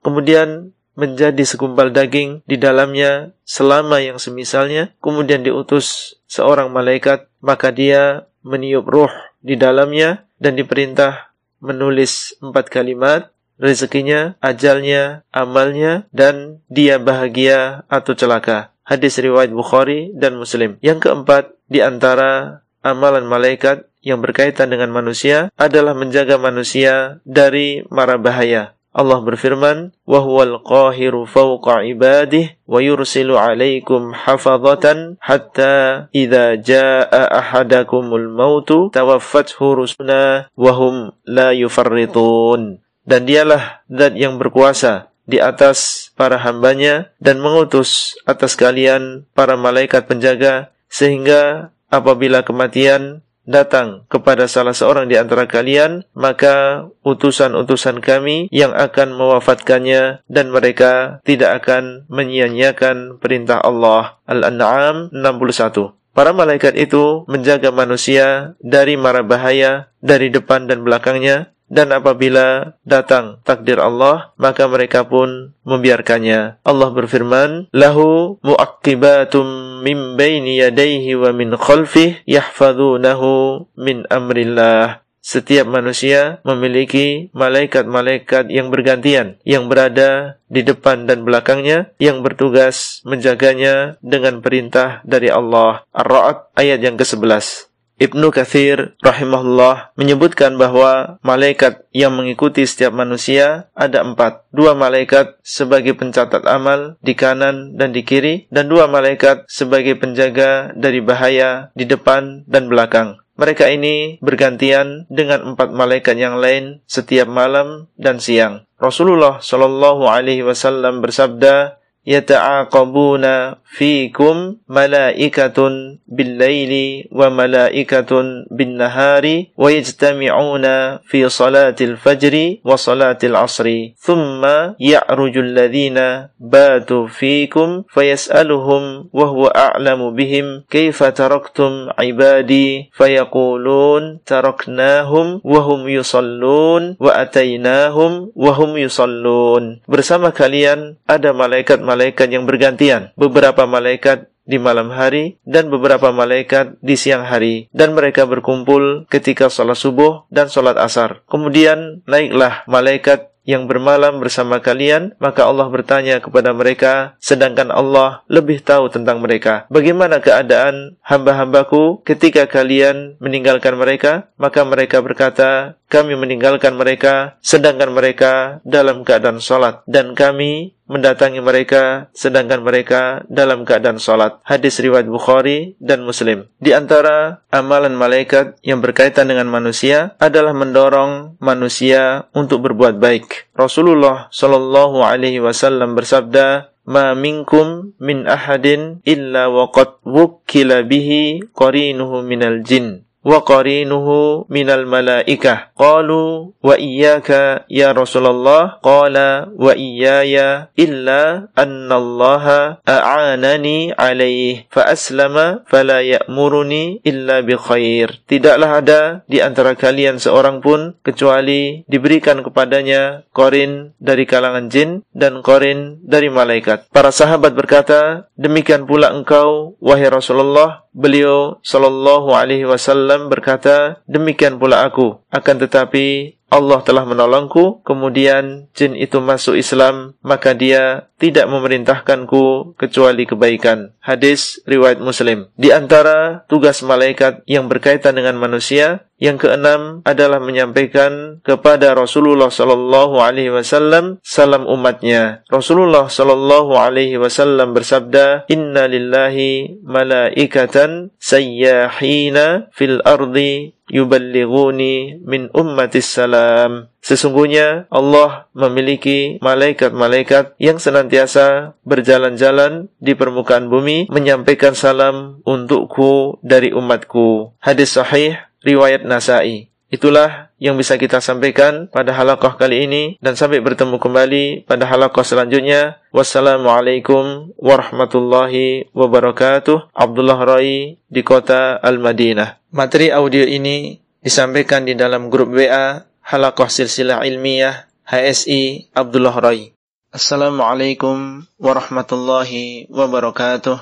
Kemudian menjadi segumpal daging di dalamnya selama yang semisalnya, kemudian diutus seorang malaikat, maka dia meniup roh di dalamnya dan diperintah menulis empat kalimat rezekinya, ajalnya, amalnya, dan dia bahagia atau celaka. Hadis riwayat Bukhari dan Muslim. Yang keempat, di antara amalan malaikat yang berkaitan dengan manusia adalah menjaga manusia dari mara bahaya. Allah berfirman, "Wahwal qahiru fawqa ibadih wa yursilu 'alaikum hafadhatan hatta idza Jaa Ahdakumul mautu Tawafathu rusuna wahum la Yufaritun. dan dialah zat yang berkuasa di atas para hambanya dan mengutus atas kalian para malaikat penjaga sehingga apabila kematian datang kepada salah seorang di antara kalian maka utusan-utusan kami yang akan mewafatkannya dan mereka tidak akan menyia-nyiakan perintah Allah Al-An'am 61 Para malaikat itu menjaga manusia dari mara bahaya dari depan dan belakangnya dan apabila datang takdir Allah maka mereka pun membiarkannya Allah berfirman lahu muaqqibatum min baini yadayhi wa min khalfihi yahfazunahu min amrillah setiap manusia memiliki malaikat-malaikat yang bergantian yang berada di depan dan belakangnya yang bertugas menjaganya dengan perintah dari Allah. Ar-Ra'd ayat yang ke-11. Ibnu Kathir rahimahullah menyebutkan bahwa malaikat yang mengikuti setiap manusia ada empat. Dua malaikat sebagai pencatat amal di kanan dan di kiri, dan dua malaikat sebagai penjaga dari bahaya di depan dan belakang. Mereka ini bergantian dengan empat malaikat yang lain setiap malam dan siang. Rasulullah Shallallahu Alaihi Wasallam bersabda, "Yata'aqabuna fikum malaikatun bil laili wa malaikatun bin nahari wa yajtami'una fi salatil fajri wa salatil asri thumma ya'ruju alladhina batu fikum fayas'aluhum wa huwa a'lamu bihim kayfa taraktum ibadi fayaqulun taraknahum wa hum yusallun wa atainahum wa hum yusallun bersama kalian ada malaikat-malaikat yang bergantian beberapa malaikat di malam hari dan beberapa malaikat di siang hari dan mereka berkumpul ketika sholat subuh dan sholat asar. Kemudian naiklah malaikat yang bermalam bersama kalian, maka Allah bertanya kepada mereka, sedangkan Allah lebih tahu tentang mereka. Bagaimana keadaan hamba-hambaku ketika kalian meninggalkan mereka? Maka mereka berkata, kami meninggalkan mereka, sedangkan mereka dalam keadaan sholat. Dan kami mendatangi mereka sedangkan mereka dalam keadaan salat. Hadis riwayat Bukhari dan Muslim. Di antara amalan malaikat yang berkaitan dengan manusia adalah mendorong manusia untuk berbuat baik. Rasulullah Shallallahu alaihi wasallam bersabda, "Ma minkum min ahadin illa waqad wukkila bihi qarinuhu minal jin." wa qarinuhu minal malaikah qalu wa iyyaka ya rasulullah qala wa iyaya illa annallaha a'anani alaihi fa aslama fala ya'muruni illa bi khair tidaklah ada di antara kalian seorang pun kecuali diberikan kepadanya korin dari kalangan jin dan korin dari malaikat para sahabat berkata demikian pula engkau wahai rasulullah Beliau Shallallahu Alaihi Wasallam berkata, demikian pula aku. Akan tetapi Allah telah menolongku, kemudian jin itu masuk Islam, maka dia tidak memerintahkanku kecuali kebaikan. Hadis riwayat Muslim. Di antara tugas malaikat yang berkaitan dengan manusia, yang keenam adalah menyampaikan kepada Rasulullah Shallallahu Alaihi Wasallam salam umatnya. Rasulullah Shallallahu Alaihi Wasallam bersabda, Inna lillahi malaikatan sayyahina fil ardi yuballighuni min ummatis salam. Sesungguhnya Allah memiliki malaikat-malaikat yang senantiasa berjalan-jalan di permukaan bumi menyampaikan salam untukku dari umatku. Hadis sahih riwayat Nasai. Itulah yang bisa kita sampaikan pada halakoh kali ini dan sampai bertemu kembali pada halakoh selanjutnya. Wassalamualaikum warahmatullahi wabarakatuh. Abdullah Rai di kota Al-Madinah. Materi audio ini disampaikan di dalam grup WA Halakoh Silsilah Ilmiah HSI Abdullah Rai. Assalamualaikum warahmatullahi wabarakatuh.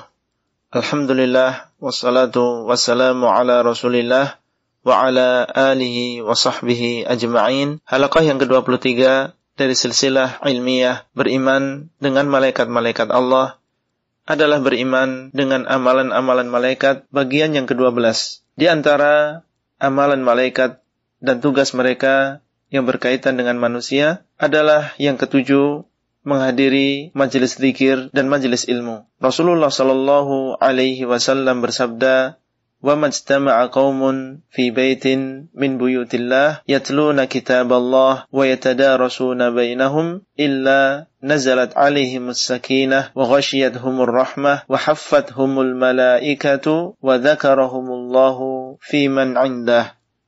Alhamdulillah wassalatu wassalamu ala rasulillah wa ala alihi wa sahbihi ajma'in. Halakah yang ke-23 dari silsilah ilmiah beriman dengan malaikat-malaikat Allah adalah beriman dengan amalan-amalan malaikat bagian yang ke-12. Di antara amalan malaikat dan tugas mereka yang berkaitan dengan manusia adalah yang ketujuh menghadiri majelis zikir dan majelis ilmu. Rasulullah Shallallahu alaihi wasallam bersabda, وما اجتمع قوم في بيت من بيوت الله يتلون كتاب الله ويتدارسون بينهم إلا نزلت عليهم السكينة وغشيتهم الرحمة وحفتهم الملائكة وذكرهم الله في من عنده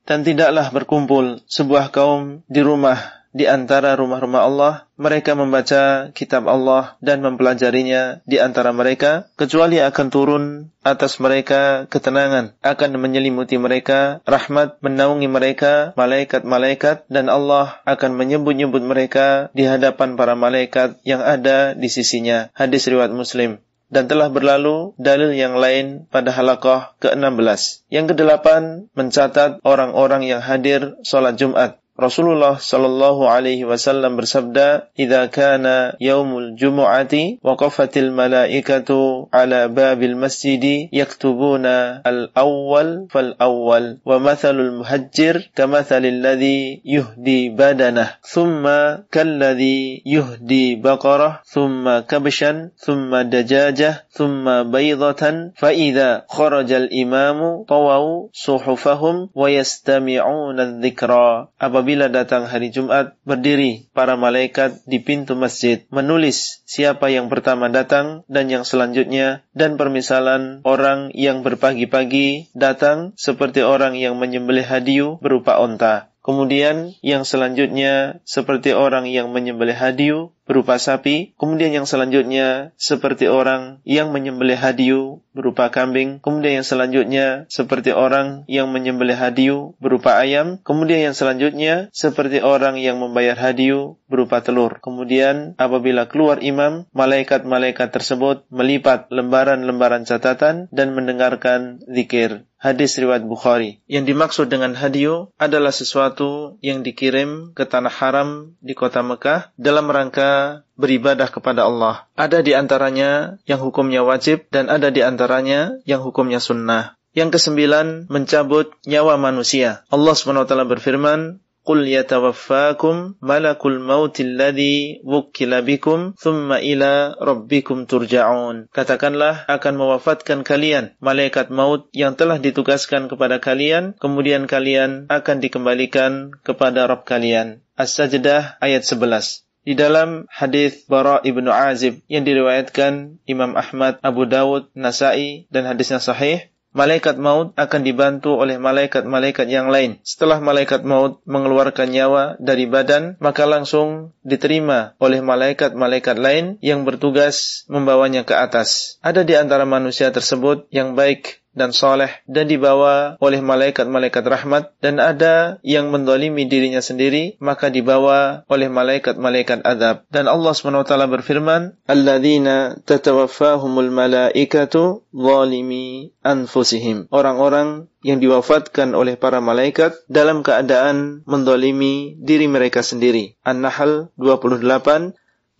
dan tidaklah berkumpul sebuah kaum di rumah di antara rumah-rumah Allah, mereka membaca kitab Allah dan mempelajarinya di antara mereka, kecuali akan turun atas mereka ketenangan, akan menyelimuti mereka, rahmat menaungi mereka, malaikat-malaikat, dan Allah akan menyebut-nyebut mereka di hadapan para malaikat yang ada di sisinya. Hadis riwayat Muslim dan telah berlalu dalil yang lain pada halakoh ke-16. Yang kedelapan, mencatat orang-orang yang hadir sholat Jumat. Rasulullah Shallallahu Alaihi Wasallam bersabda, "Idza kana yaumul jumu'ati, waqafatil malaikatu ala babil masjidi yaktubuna al-awwal fal-awwal, wa mathalul muhajjir kamathalil ladzi yuhdi badanah, thumma kalladzi yuhdi baqarah, thumma kabshan, thumma dajajah, thumma baydatan, fa idza kharajal imamu tawau suhufahum wa yastami'una adh-dhikra." apabila datang hari Jumat, berdiri para malaikat di pintu masjid, menulis siapa yang pertama datang dan yang selanjutnya, dan permisalan orang yang berpagi-pagi datang seperti orang yang menyembelih hadiu berupa onta. Kemudian yang selanjutnya seperti orang yang menyembelih hadiu berupa sapi, kemudian yang selanjutnya seperti orang yang menyembelih hadiu berupa kambing, kemudian yang selanjutnya seperti orang yang menyembelih hadiu berupa ayam, kemudian yang selanjutnya seperti orang yang membayar hadiu berupa telur. Kemudian apabila keluar imam, malaikat-malaikat tersebut melipat lembaran-lembaran catatan dan mendengarkan zikir hadis riwayat Bukhari. Yang dimaksud dengan hadiu adalah sesuatu yang dikirim ke tanah haram di kota Mekah dalam rangka beribadah kepada Allah. Ada di antaranya yang hukumnya wajib dan ada di antaranya yang hukumnya sunnah. Yang kesembilan, mencabut nyawa manusia. Allah SWT berfirman, قُلْ يَتَوَفَّاكُمْ مَلَكُ الْمَوْتِ الَّذِي وُكِّلَ بِكُمْ ثُمَّ إِلَى رَبِّكُمْ تُرْجَعُونَ Katakanlah akan mewafatkan kalian malaikat maut yang telah ditugaskan kepada kalian kemudian kalian akan dikembalikan kepada Rabb kalian As-Sajdah ayat 11 di dalam hadis Bara ibnu Azib yang diriwayatkan Imam Ahmad, Abu Dawud, Nasai dan hadisnya sahih, malaikat maut akan dibantu oleh malaikat-malaikat yang lain. Setelah malaikat maut mengeluarkan nyawa dari badan, maka langsung diterima oleh malaikat-malaikat lain yang bertugas membawanya ke atas. Ada di antara manusia tersebut yang baik dan soleh dan dibawa oleh malaikat-malaikat rahmat dan ada yang mendolimi dirinya sendiri maka dibawa oleh malaikat-malaikat adab dan Allah swt berfirman alladzina tatawaffahumul malaikatu zalimi anfusihim orang-orang yang diwafatkan oleh para malaikat dalam keadaan mendolimi diri mereka sendiri An-Nahl 28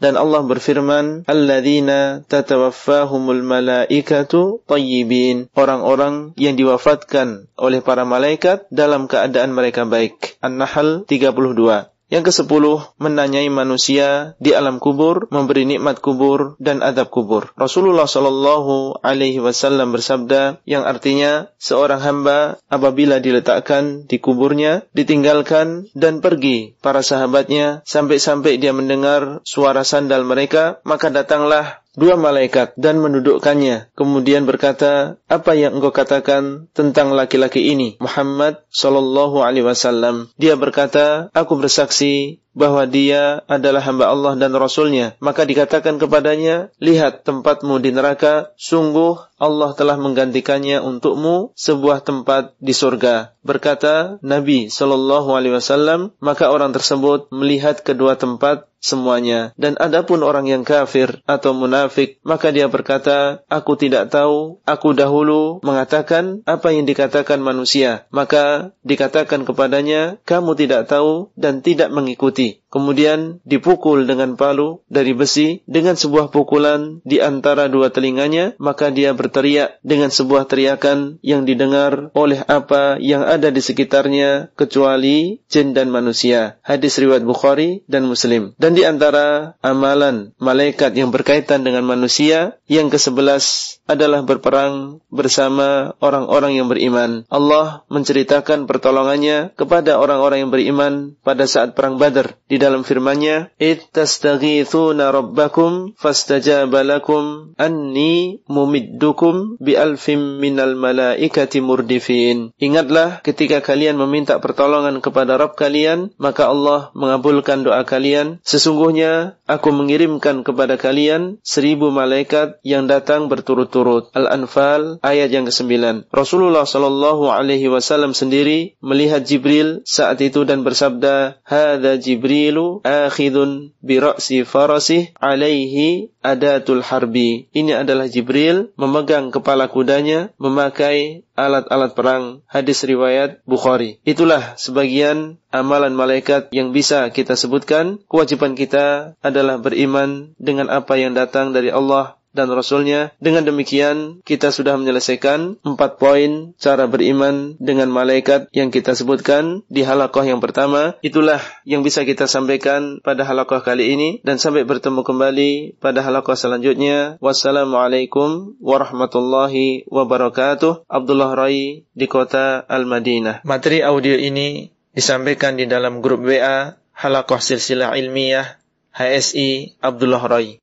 dan Allah berfirman alladzina tatawaffahumul malaikatu tayyibin orang-orang yang diwafatkan oleh para malaikat dalam keadaan mereka baik An-Nahl 32 Yang kesepuluh, menanyai manusia di alam kubur, memberi nikmat kubur dan adab kubur. Rasulullah Shallallahu Alaihi Wasallam bersabda, yang artinya seorang hamba apabila diletakkan di kuburnya, ditinggalkan dan pergi para sahabatnya sampai-sampai dia mendengar suara sandal mereka, maka datanglah dua malaikat dan mendudukkannya. Kemudian berkata, apa yang engkau katakan tentang laki-laki ini? Muhammad Shallallahu Alaihi Wasallam. Dia berkata, aku bersaksi bahwa dia adalah hamba Allah dan Rasulnya, maka dikatakan kepadanya, lihat tempatmu di neraka, sungguh Allah telah menggantikannya untukmu sebuah tempat di surga. Berkata Nabi Shallallahu Alaihi Wasallam, maka orang tersebut melihat kedua tempat semuanya. Dan adapun orang yang kafir atau munafik, maka dia berkata, aku tidak tahu, aku dahulu mengatakan apa yang dikatakan manusia. Maka dikatakan kepadanya, kamu tidak tahu dan tidak mengikuti. me kemudian dipukul dengan palu dari besi dengan sebuah pukulan di antara dua telinganya, maka dia berteriak dengan sebuah teriakan yang didengar oleh apa yang ada di sekitarnya kecuali jin dan manusia. Hadis riwayat Bukhari dan Muslim. Dan di antara amalan malaikat yang berkaitan dengan manusia yang ke-11 adalah berperang bersama orang-orang yang beriman. Allah menceritakan pertolongannya kepada orang-orang yang beriman pada saat perang Badar di dalam firman-Nya, "Ittastaghithuna rabbakum fastajaba lakum anni mumiddukum bi alfim minal malaikati murdifin." Ingatlah ketika kalian meminta pertolongan kepada Rabb kalian, maka Allah mengabulkan doa kalian. Sesungguhnya aku mengirimkan kepada kalian seribu malaikat yang datang berturut-turut. Al-Anfal ayat yang ke-9. Rasulullah sallallahu alaihi wasallam sendiri melihat Jibril saat itu dan bersabda, "Hadza Jibril al-ba'ilu akhidun bi ra'si farasih alaihi adatul harbi. Ini adalah Jibril memegang kepala kudanya memakai alat-alat perang. Hadis riwayat Bukhari. Itulah sebagian amalan malaikat yang bisa kita sebutkan. Kewajiban kita adalah beriman dengan apa yang datang dari Allah dan Rasulnya. Dengan demikian, kita sudah menyelesaikan empat poin cara beriman dengan malaikat yang kita sebutkan di halakoh yang pertama. Itulah yang bisa kita sampaikan pada halakoh kali ini dan sampai bertemu kembali pada halakoh selanjutnya. Wassalamualaikum warahmatullahi wabarakatuh. Abdullah Rai di kota Al-Madinah. Materi audio ini disampaikan di dalam grup WA Halakoh Silsilah Ilmiah HSI Abdullah Rai.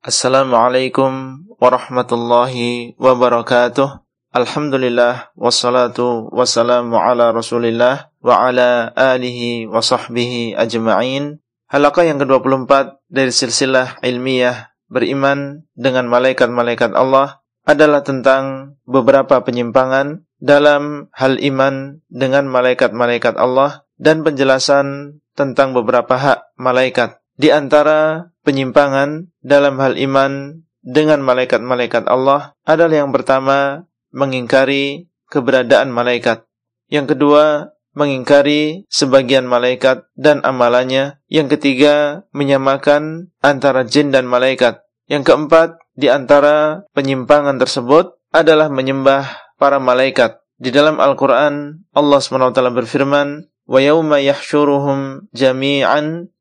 Assalamualaikum warahmatullahi wabarakatuh. Alhamdulillah wassalatu wassalamu ala Rasulillah wa ala alihi wa sahbihi ajma'in. Halaqah yang ke-24 dari silsilah ilmiah beriman dengan malaikat-malaikat Allah adalah tentang beberapa penyimpangan dalam hal iman dengan malaikat-malaikat Allah dan penjelasan tentang beberapa hak malaikat. Di antara penyimpangan dalam hal iman dengan malaikat-malaikat Allah adalah yang pertama mengingkari keberadaan malaikat. Yang kedua, mengingkari sebagian malaikat dan amalannya. Yang ketiga, menyamakan antara jin dan malaikat. Yang keempat, di antara penyimpangan tersebut adalah menyembah para malaikat. Di dalam Al-Quran, Allah SWT berfirman, وَيَوْمَ يَحْشُرُهُمْ جَمِيعًا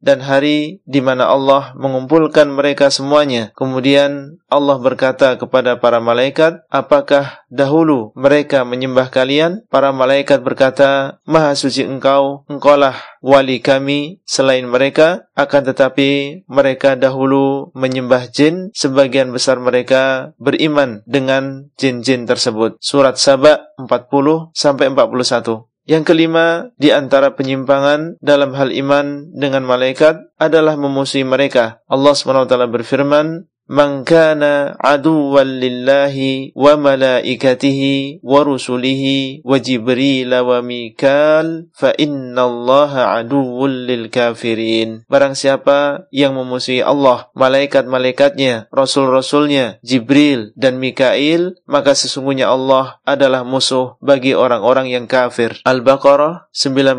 dan hari di mana Allah mengumpulkan mereka semuanya. Kemudian Allah berkata kepada para malaikat, "Apakah dahulu mereka menyembah kalian?" Para malaikat berkata, "Maha suci Engkau, Engkaulah wali kami selain mereka, akan tetapi mereka dahulu menyembah jin, sebagian besar mereka beriman dengan jin-jin tersebut." Surat Saba 40 sampai 41. Yang kelima, di antara penyimpangan dalam hal iman dengan malaikat adalah memusuhi mereka. Allah SWT berfirman, man kana aduwan lillahi wa malaikatihi wa rusulihi wa jibril wa mikal fa innallaha aduwwul lil kafirin barang siapa yang memusuhi Allah malaikat-malaikatnya rasul-rasulnya jibril dan mikail maka sesungguhnya Allah adalah musuh bagi orang-orang yang kafir al-baqarah 98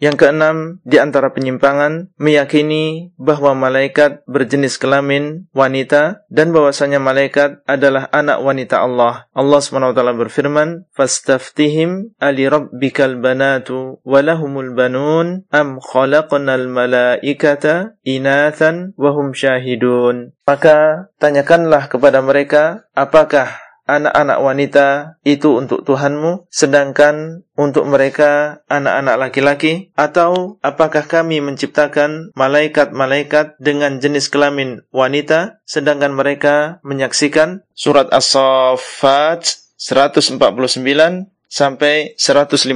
yang keenam di antara penyimpangan meyakini bahwa malaikat berjenis kelamin wanita wanita dan bahwasanya malaikat adalah anak wanita Allah. Allah Subhanahu wa taala berfirman, "Fastaftihim ali rabbikal banatu wa lahumul banun am khalaqnal malaikata inathan wa hum syahidun." Maka tanyakanlah kepada mereka, "Apakah anak-anak wanita itu untuk Tuhanmu, sedangkan untuk mereka anak-anak laki-laki? Atau apakah kami menciptakan malaikat-malaikat dengan jenis kelamin wanita, sedangkan mereka menyaksikan? Surat As-Saffat 149 sampai 150.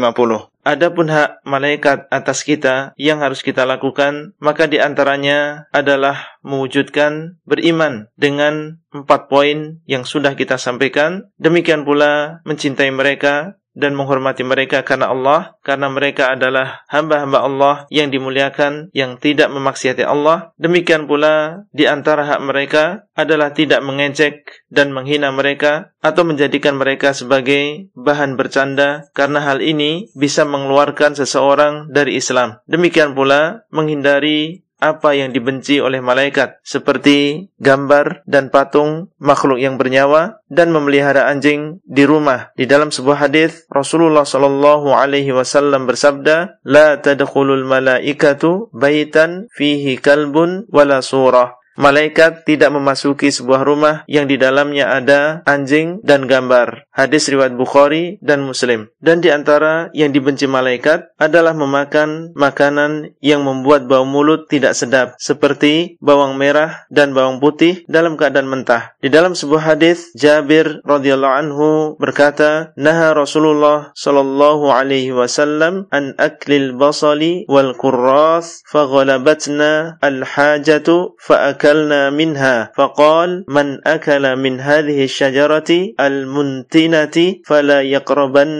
Adapun hak malaikat atas kita yang harus kita lakukan, maka di antaranya adalah mewujudkan beriman dengan empat poin yang sudah kita sampaikan. Demikian pula mencintai mereka, dan menghormati mereka karena Allah, karena mereka adalah hamba-hamba Allah yang dimuliakan, yang tidak memaksiati Allah. Demikian pula di antara hak mereka adalah tidak mengecek dan menghina mereka atau menjadikan mereka sebagai bahan bercanda karena hal ini bisa mengeluarkan seseorang dari Islam. Demikian pula menghindari apa yang dibenci oleh malaikat seperti gambar dan patung makhluk yang bernyawa dan memelihara anjing di rumah di dalam sebuah hadis Rasulullah sallallahu alaihi wasallam bersabda la tadkhulul malaikatu baitan fihi kalbun wala surah malaikat tidak memasuki sebuah rumah yang di dalamnya ada anjing dan gambar. Hadis riwayat Bukhari dan Muslim. Dan di antara yang dibenci malaikat adalah memakan makanan yang membuat bau mulut tidak sedap, seperti bawang merah dan bawang putih dalam keadaan mentah. Di dalam sebuah hadis Jabir radhiyallahu anhu berkata, "Naha Rasulullah sallallahu alaihi wasallam an aklil basali wal kurras faghalabatna al hajatu fa أكلنا منها فقال من أكل من هذه الشجرة المنتنة فلا يقربن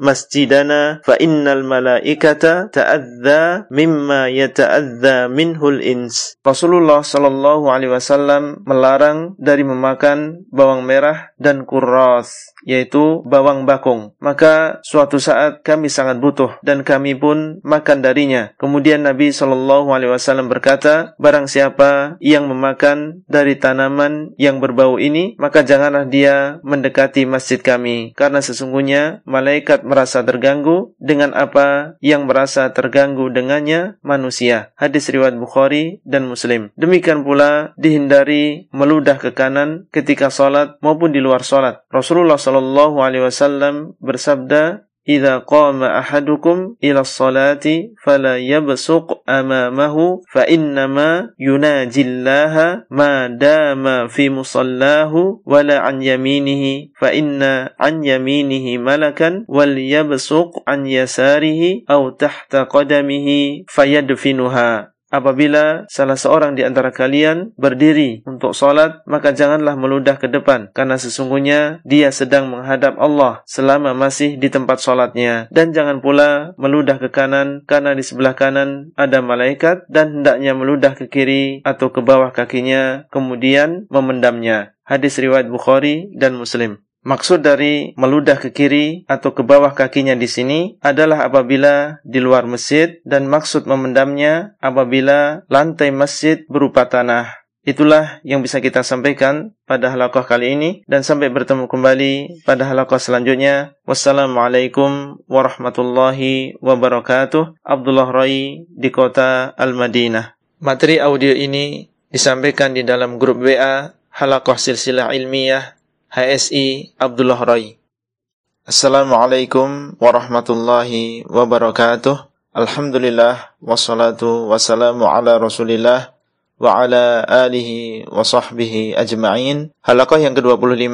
مسجدنا فإن الملائكة تأذى مما يتأذى منه الإنس. Rasulullah Shallallahu Alaihi Wasallam melarang dari memakan bawang merah dan kurros, yaitu bawang bakung. Maka suatu saat kami sangat butuh dan kami pun makan darinya. Kemudian Nabi Shallallahu Alaihi Wasallam berkata, barang siapa yang memakan dari tanaman yang berbau ini, maka janganlah dia mendekati masjid kami, karena sesungguhnya malaikat merasa terganggu dengan apa yang merasa terganggu dengannya manusia. Hadis riwayat Bukhari dan Muslim. Demikian pula dihindari meludah ke kanan ketika sholat maupun di luar sholat. Rasulullah Shallallahu Alaihi Wasallam bersabda, إذا قام أحدكم إلى الصلاة فلا يبصق أمامه فإنما يناجي الله ما دام في مصلاه ولا عن يمينه فإن عن يمينه ملكا وليبصق عن يساره أو تحت قدمه فيدفنها Apabila salah seorang di antara kalian berdiri untuk solat, maka janganlah meludah ke depan, karena sesungguhnya dia sedang menghadap Allah selama masih di tempat solatnya. Dan jangan pula meludah ke kanan, karena di sebelah kanan ada malaikat dan hendaknya meludah ke kiri atau ke bawah kakinya, kemudian memendamnya. Hadis riwayat Bukhari dan Muslim. Maksud dari meludah ke kiri atau ke bawah kakinya di sini adalah apabila di luar masjid dan maksud memendamnya apabila lantai masjid berupa tanah. Itulah yang bisa kita sampaikan pada halakoh kali ini dan sampai bertemu kembali pada halakoh selanjutnya. Wassalamualaikum warahmatullahi wabarakatuh. Abdullah Rai di kota Al-Madinah. Materi audio ini disampaikan di dalam grup WA Halakoh Silsilah Ilmiah HSI Abdullah Roy. Assalamualaikum warahmatullahi wabarakatuh. Alhamdulillah wassalatu wassalamu ala Rasulillah wa ala alihi wa sahbihi ajma'in. Halaqah yang ke-25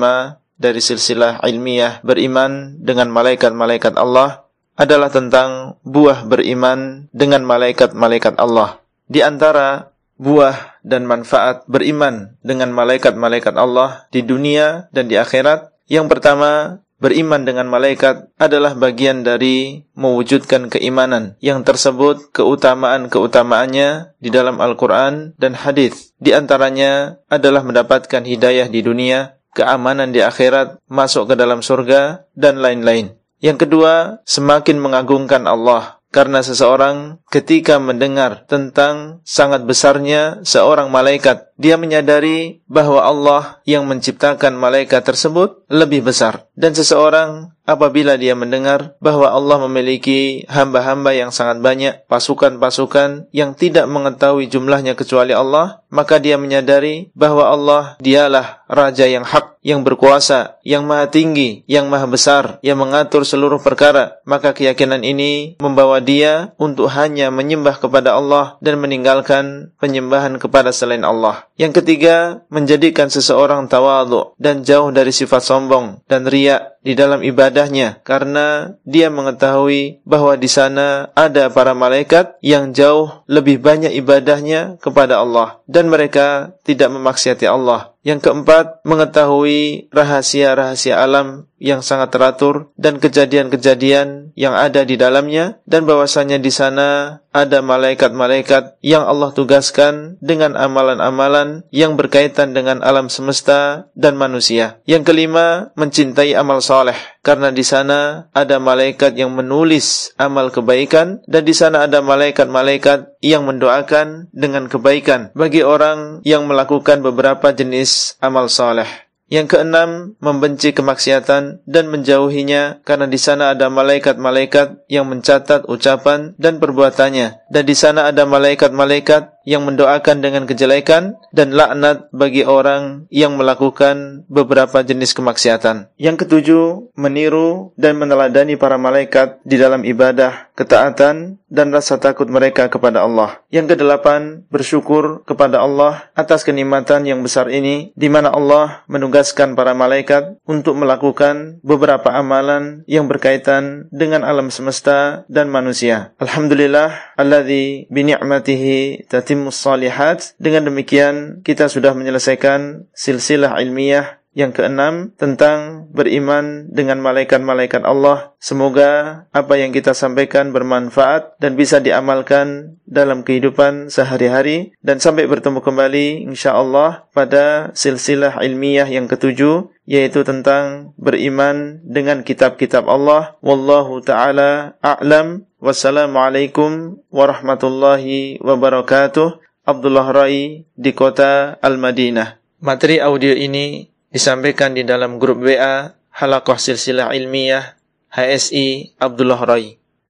dari silsilah ilmiah beriman dengan malaikat-malaikat Allah adalah tentang buah beriman dengan malaikat-malaikat Allah. Di antara buah dan manfaat beriman dengan malaikat-malaikat Allah di dunia dan di akhirat. Yang pertama, beriman dengan malaikat adalah bagian dari mewujudkan keimanan yang tersebut keutamaan-keutamaannya di dalam Al-Quran dan hadis. Di antaranya adalah mendapatkan hidayah di dunia, keamanan di akhirat, masuk ke dalam surga, dan lain-lain. Yang kedua, semakin mengagungkan Allah karena seseorang ketika mendengar tentang sangat besarnya seorang malaikat dia menyadari bahwa Allah yang menciptakan malaikat tersebut lebih besar. Dan seseorang apabila dia mendengar bahwa Allah memiliki hamba-hamba yang sangat banyak, pasukan-pasukan yang tidak mengetahui jumlahnya kecuali Allah, maka dia menyadari bahwa Allah dialah Raja yang hak, yang berkuasa, yang maha tinggi, yang maha besar, yang mengatur seluruh perkara. Maka keyakinan ini membawa dia untuk hanya menyembah kepada Allah dan meninggalkan penyembahan kepada selain Allah. Yang ketiga, menjadikan seseorang tawadhu dan jauh dari sifat sombong dan riak di dalam ibadahnya karena dia mengetahui bahwa di sana ada para malaikat yang jauh lebih banyak ibadahnya kepada Allah dan mereka tidak memaksiati Allah yang keempat, mengetahui rahasia-rahasia alam yang sangat teratur dan kejadian-kejadian yang ada di dalamnya dan bahwasanya di sana ada malaikat-malaikat yang Allah tugaskan dengan amalan-amalan yang berkaitan dengan alam semesta dan manusia. Yang kelima, mencintai amal soleh karena di sana ada malaikat yang menulis amal kebaikan dan di sana ada malaikat-malaikat yang mendoakan dengan kebaikan bagi orang yang melakukan beberapa jenis amal saleh. Yang keenam, membenci kemaksiatan dan menjauhinya karena di sana ada malaikat-malaikat yang mencatat ucapan dan perbuatannya dan di sana ada malaikat-malaikat yang mendoakan dengan kejelekan dan laknat bagi orang yang melakukan beberapa jenis kemaksiatan. Yang ketujuh, meniru dan meneladani para malaikat di dalam ibadah, ketaatan, dan rasa takut mereka kepada Allah. Yang kedelapan, bersyukur kepada Allah atas kenikmatan yang besar ini, di mana Allah menugaskan para malaikat untuk melakukan beberapa amalan yang berkaitan dengan alam semesta dan manusia. Alhamdulillah, Allah Tadi bini'matihi tatimmu salihat. Dengan demikian kita sudah menyelesaikan silsilah ilmiah yang keenam tentang beriman dengan malaikat-malaikat Allah. Semoga apa yang kita sampaikan bermanfaat dan bisa diamalkan dalam kehidupan sehari-hari dan sampai bertemu kembali insyaallah pada silsilah ilmiah yang ketujuh yaitu tentang beriman dengan kitab-kitab Allah. Wallahu taala a'lam Wassalamualaikum warahmatullahi wabarakatuh. Abdullah Rai di kota Al-Madinah. Materi audio ini disampaikan di dalam grup WA Halakoh Silsilah Ilmiah HSI Abdullah Rai.